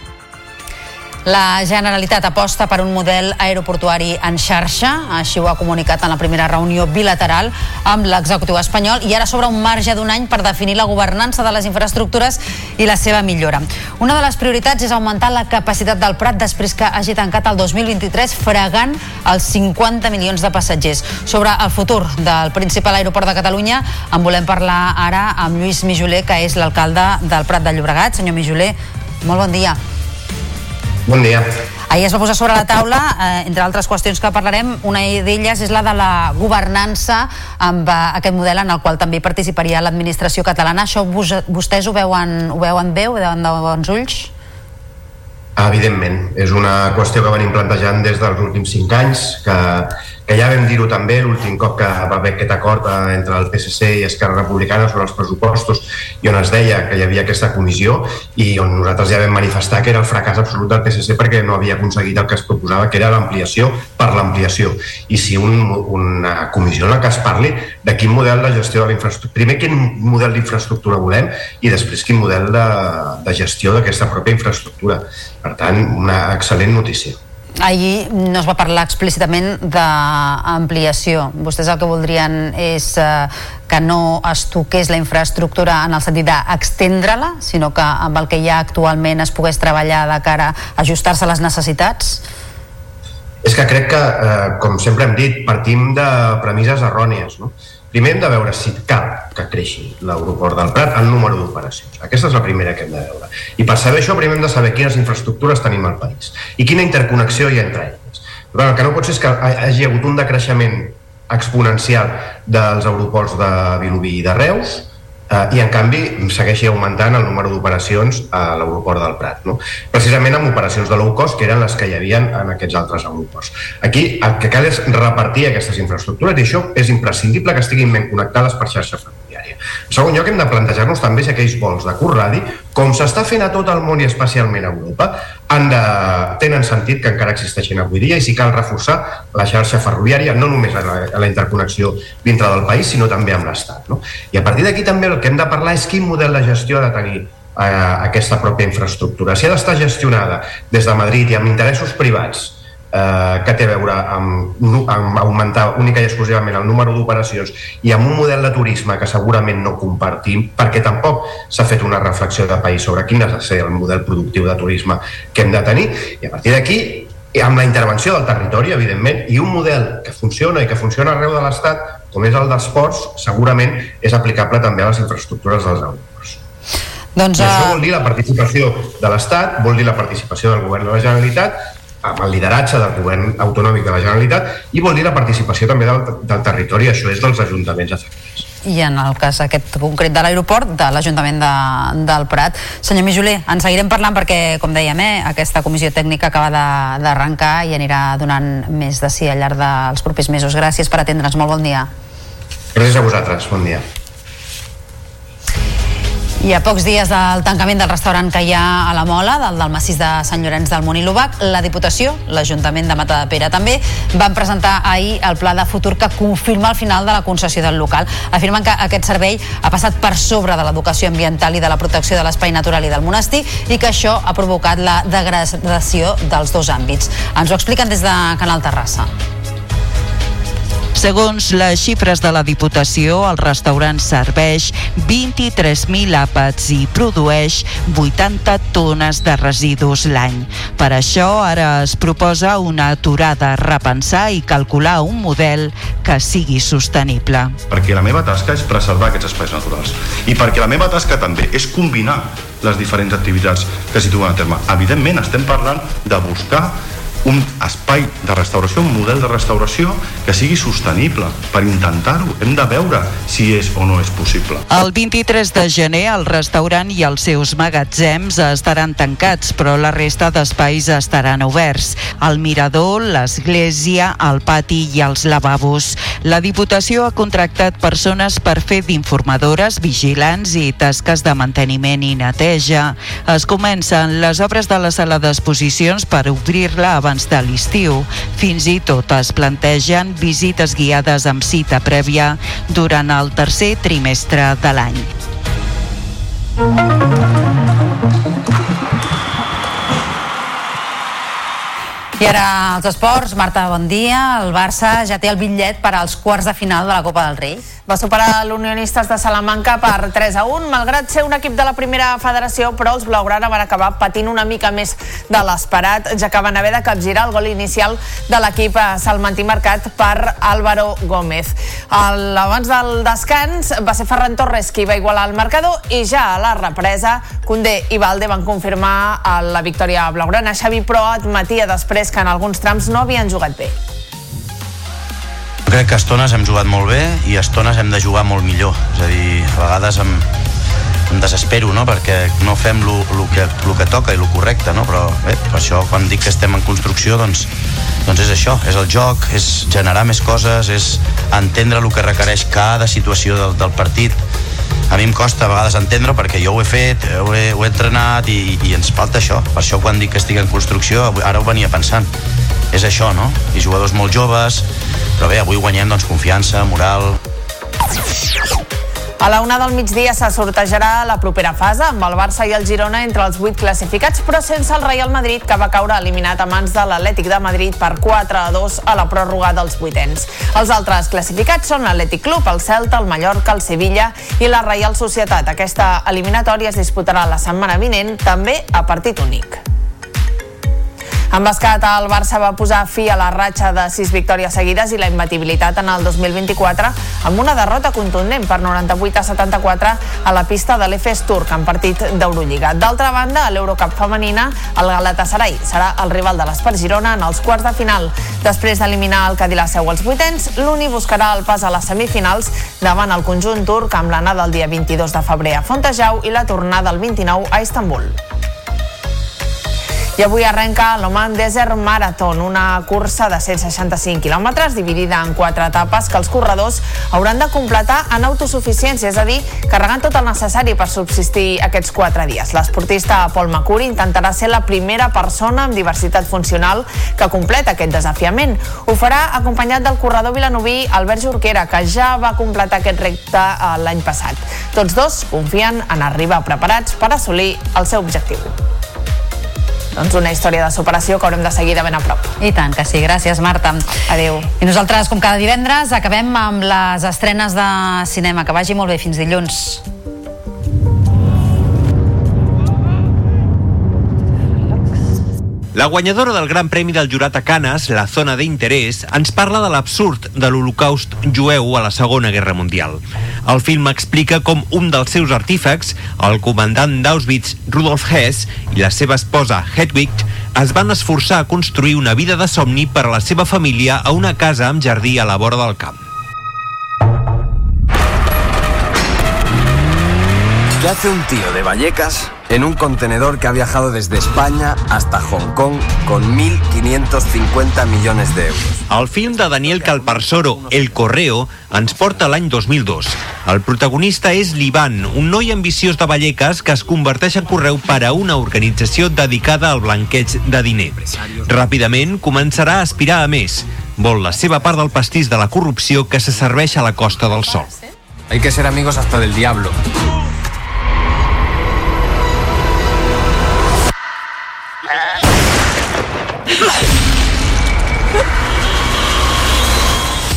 La Generalitat aposta per un model aeroportuari en xarxa, així ho ha comunicat en la primera reunió bilateral amb l'executiu espanyol i ara s'obre un marge d'un any per definir la governança de les infraestructures i la seva millora. Una de les prioritats és augmentar la capacitat del Prat després que hagi tancat el 2023 fregant els 50 milions de passatgers. Sobre el futur del principal aeroport de Catalunya en volem parlar ara amb Lluís Mijoler, que és l'alcalde del Prat de Llobregat. Senyor Mijoler, molt bon dia. Bon dia. Ahir es va posar sobre la taula, eh, entre altres qüestions que parlarem, una d'elles és la de la governança amb eh, aquest model en el qual també participaria l'administració catalana. Això vos, vostès ho veuen, ho veuen bé, ho veuen de bons ulls? Evidentment, és una qüestió que venim plantejant des dels últims cinc anys, que que ja vam dir-ho també l'últim cop que va haver aquest acord eh, entre el PSC i Esquerra Republicana sobre els pressupostos i on es deia que hi havia aquesta comissió i on nosaltres ja vam manifestar que era el fracàs absolut del PSC perquè no havia aconseguit el que es proposava, que era l'ampliació per l'ampliació. I si un, una comissió en la que es parli de quin model de gestió de l'infraestructura, primer quin model d'infraestructura volem i després quin model de, de gestió d'aquesta pròpia infraestructura. Per tant, una excel·lent notícia. Ahir no es va parlar explícitament d'ampliació. Vostès el que voldrien és eh, que no es toqués la infraestructura en el sentit d'extendre-la, sinó que amb el que hi ha actualment es pogués treballar de cara a ajustar-se a les necessitats? És que crec que, eh, com sempre hem dit, partim de premisses errònies. No? Primer hem de veure si cal que creixi l'aeroport del Prat en número d'operacions. Aquesta és la primera que hem de veure. I per saber això, primer hem de saber quines infraestructures tenim al país i quina interconnexió hi ha entre elles. Però el que no pot ser és que hagi hagut un decreixement exponencial dels aeroports de Vilobí i de Reus, eh, i en canvi segueixi augmentant el número d'operacions a l'aeroport del Prat no? precisament amb operacions de low cost que eren les que hi havia en aquests altres aeroports aquí el que cal és repartir aquestes infraestructures i això és imprescindible que estiguin ben connectades per xarxa ferroviària en segon lloc hem de plantejar-nos també si aquells vols de curt radi com s'està fent a tot el món i especialment a Europa han de, tenen sentit que encara existeixin avui dia i si cal reforçar la xarxa ferroviària no només a la, a la interconnexió dintre del país sinó també amb l'Estat. No? I a partir d'aquí també el que hem de parlar és quin model de gestió ha de tenir eh, aquesta pròpia infraestructura. Si ha d'estar gestionada des de Madrid i amb interessos privats eh, que té a veure amb, amb augmentar única i exclusivament el número d'operacions i amb un model de turisme que segurament no compartim perquè tampoc s'ha fet una reflexió de país sobre quin ha de ser el model productiu de turisme que hem de tenir i a partir d'aquí amb la intervenció del territori, evidentment, i un model que funciona i que funciona arreu de l'Estat, com és el dels ports, segurament és aplicable també a les infraestructures dels aeroports. Doncs, I això eh, vol dir la participació de l'Estat, vol dir la participació del govern de la Generalitat amb el lideratge del govern autonòmic de la Generalitat i vol dir la participació també del, del territori, això és dels ajuntaments afectats. I en el cas aquest concret de l'aeroport, de l'Ajuntament de, del Prat. Senyor Mijoler, en seguirem parlant perquè, com dèiem, eh, aquesta comissió tècnica acaba d'arrencar i anirà donant més de sí al llarg dels propers mesos. Gràcies per atendre'ns. Molt bon dia. Gràcies a vosaltres. Bon dia. I a pocs dies del tancament del restaurant que hi ha a la Mola, del, del massís de Sant Llorenç del i l'Ubac, la Diputació, l'Ajuntament de Matadepera també, van presentar ahir el pla de futur que confirma el final de la concessió del local. Afirmen que aquest servei ha passat per sobre de l'educació ambiental i de la protecció de l'espai natural i del monestir i que això ha provocat la degradació dels dos àmbits. Ens ho expliquen des de Canal Terrassa. Segons les xifres de la Diputació, el restaurant serveix 23.000 àpats i produeix 80 tones de residus l'any. Per això ara es proposa una aturada, repensar i calcular un model que sigui sostenible. Perquè la meva tasca és preservar aquests espais naturals i perquè la meva tasca també és combinar les diferents activitats que s'hi duen a terme. Evidentment, estem parlant de buscar un espai de restauració, un model de restauració que sigui sostenible. Per intentar-ho hem de veure si és o no és possible. El 23 de gener el restaurant i els seus magatzems estaran tancats, però la resta d'espais estaran oberts. El mirador, l'església, el pati i els lavabos. La Diputació ha contractat persones per fer d'informadores, vigilants i tasques de manteniment i neteja. Es comencen les obres de la sala d'exposicions per obrir-la abans de l'estiu. Fins i tot es plantegen visites guiades amb cita prèvia durant el tercer trimestre de l'any. I ara els esports. Marta, bon dia. El Barça ja té el bitllet per als quarts de final de la Copa del Rei. Va superar l'Unionistes de Salamanca per 3 a 1, malgrat ser un equip de la primera federació, però els blaugrana van acabar patint una mica més de l'esperat, ja que van haver de capgirar el gol inicial de l'equip salmantí marcat per Álvaro Gómez. El, abans del descans va ser Ferran Torres qui va igualar el marcador i ja a la represa Condé i Valde van confirmar la victòria blaugrana. Xavi Pro admetia després que en alguns trams no havien jugat bé. Crec que a estones hem jugat molt bé i a estones hem de jugar molt millor. És a dir, a vegades em, em desespero, no?, perquè no fem el que, lo que toca i el correcte, no? Però bé, per això quan dic que estem en construcció, doncs, doncs és això, és el joc, és generar més coses, és entendre el que requereix cada situació del, del partit. A mi em costa a vegades entendre perquè jo ho he fet, ho he, ho he entrenat i, i ens falta això. Per això quan dic que estic en construcció, ara ho venia pensant. És això, no? I jugadors molt joves, però bé, avui guanyem doncs, confiança, moral... A la una del migdia se sortejarà la propera fase amb el Barça i el Girona entre els vuit classificats, però sense el Real Madrid, que va caure eliminat a mans de l'Atlètic de Madrid per 4 a 2 a la pròrroga dels vuitens. Els altres classificats són l'Atlètic Club, el Celta, el Mallorca, el Sevilla i la Reial Societat. Aquesta eliminatòria es disputarà la setmana vinent, també a partit únic. En bascat, el Barça va posar fi a la ratxa de sis victòries seguides i la imbatibilitat en el 2024 amb una derrota contundent per 98 a 74 a la pista de l'Efes Turc en partit d'Eurolliga. D'altra banda, a l'Eurocup femenina, el Galatasaray serà el rival de l'Espar Girona en els quarts de final. Després d'eliminar el Cadillaceu als vuitens, l'Uni buscarà el pas a les semifinals davant el conjunt turc amb l'anada el dia 22 de febrer a Fontejau i la tornada el 29 a Istanbul. I avui arrenca l'Oman Desert Marathon, una cursa de 165 quilòmetres dividida en quatre etapes que els corredors hauran de completar en autosuficiència, és a dir, carregant tot el necessari per subsistir aquests quatre dies. L'esportista Paul Macuri intentarà ser la primera persona amb diversitat funcional que completa aquest desafiament. Ho farà acompanyat del corredor vilanoví Albert Jorquera, que ja va completar aquest repte eh, l'any passat. Tots dos confien en arribar preparats per assolir el seu objectiu doncs una història de superació que haurem de seguir de ben a prop. I tant que sí, gràcies Marta. Adéu. I nosaltres, com cada divendres, acabem amb les estrenes de cinema. Que vagi molt bé, fins dilluns. La guanyadora del Gran Premi del Jurat a Canes, la zona d'interès, ens parla de l'absurd de l'Holocaust jueu a la Segona Guerra Mundial. El film explica com un dels seus artífecs, el comandant d'Auschwitz, Rudolf Hess, i la seva esposa, Hedwig, es van esforçar a construir una vida de somni per a la seva família a una casa amb jardí a la vora del camp. ¿Qué hace un tío de Vallecas en un contenedor que ha viajado desde España hasta Hong Kong con 1.550 millones de euros? El film de Daniel Calparsoro, El Correo, ens porta a l'any 2002. El protagonista és l'Ivan, un noi ambiciós de Vallecas que es converteix en correu per a una organització dedicada al blanqueig de diner. Ràpidament començarà a aspirar a més. Vol la seva part del pastís de la corrupció que se serveix a la Costa del Sol. Hay que ser amigos hasta del diablo.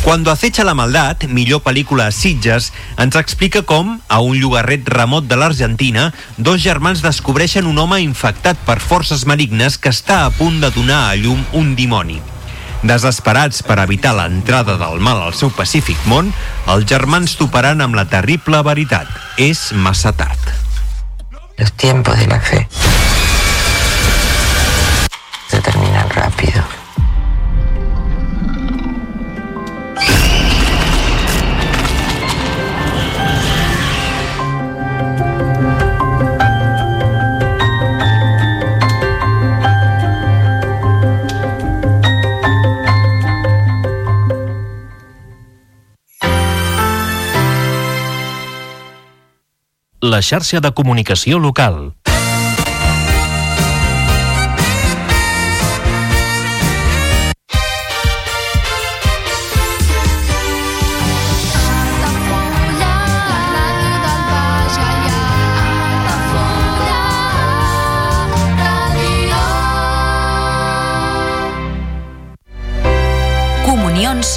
Cuando acecha la maldad, millor pel·lícula a Sitges, ens explica com, a un llogarret remot de l'Argentina, dos germans descobreixen un home infectat per forces malignes que està a punt de donar a llum un dimoni. Desesperats per evitar l'entrada del mal al seu pacífic món, els germans toparan amb la terrible veritat. És massa tard. Los tiempos de la fe La xarxa de comunicació local. Comunions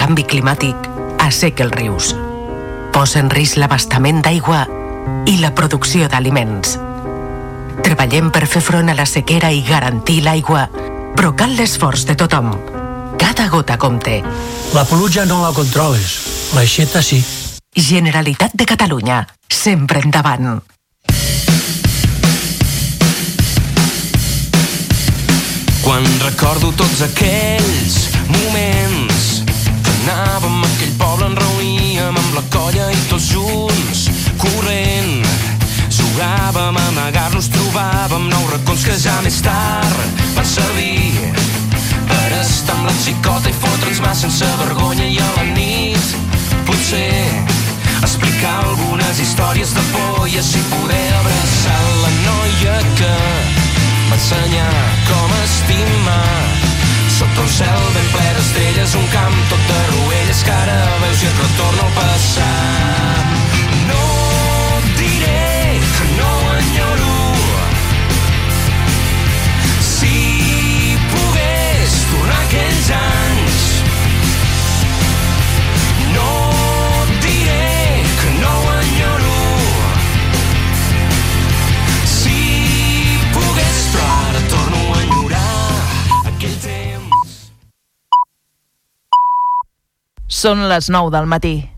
Canvi climàtic asseca els rius, posa en risc l'abastament d'aigua i la producció d'aliments. Treballem per fer front a la sequera i garantir l'aigua, però cal l'esforç de tothom. Cada gota compte. La pluja no la controles, l'aixeta sí. Generalitat de Catalunya, sempre endavant. Quan recordo tots aquells moments anàvem a aquell poble, ens reuníem amb la colla i tots junts, corrent. Jugàvem a amagar-nos, trobàvem nous racons que ja més tard van servir per estar amb la xicota i fotre'ns mà sense vergonya i a la nit potser explicar algunes històries de por i així poder abraçar la noia que m'ensenyar com estimar sota un cel ben ple d'estrelles un camp tot de rovelles que ara veus i et retorna al passat Són les 9 del matí.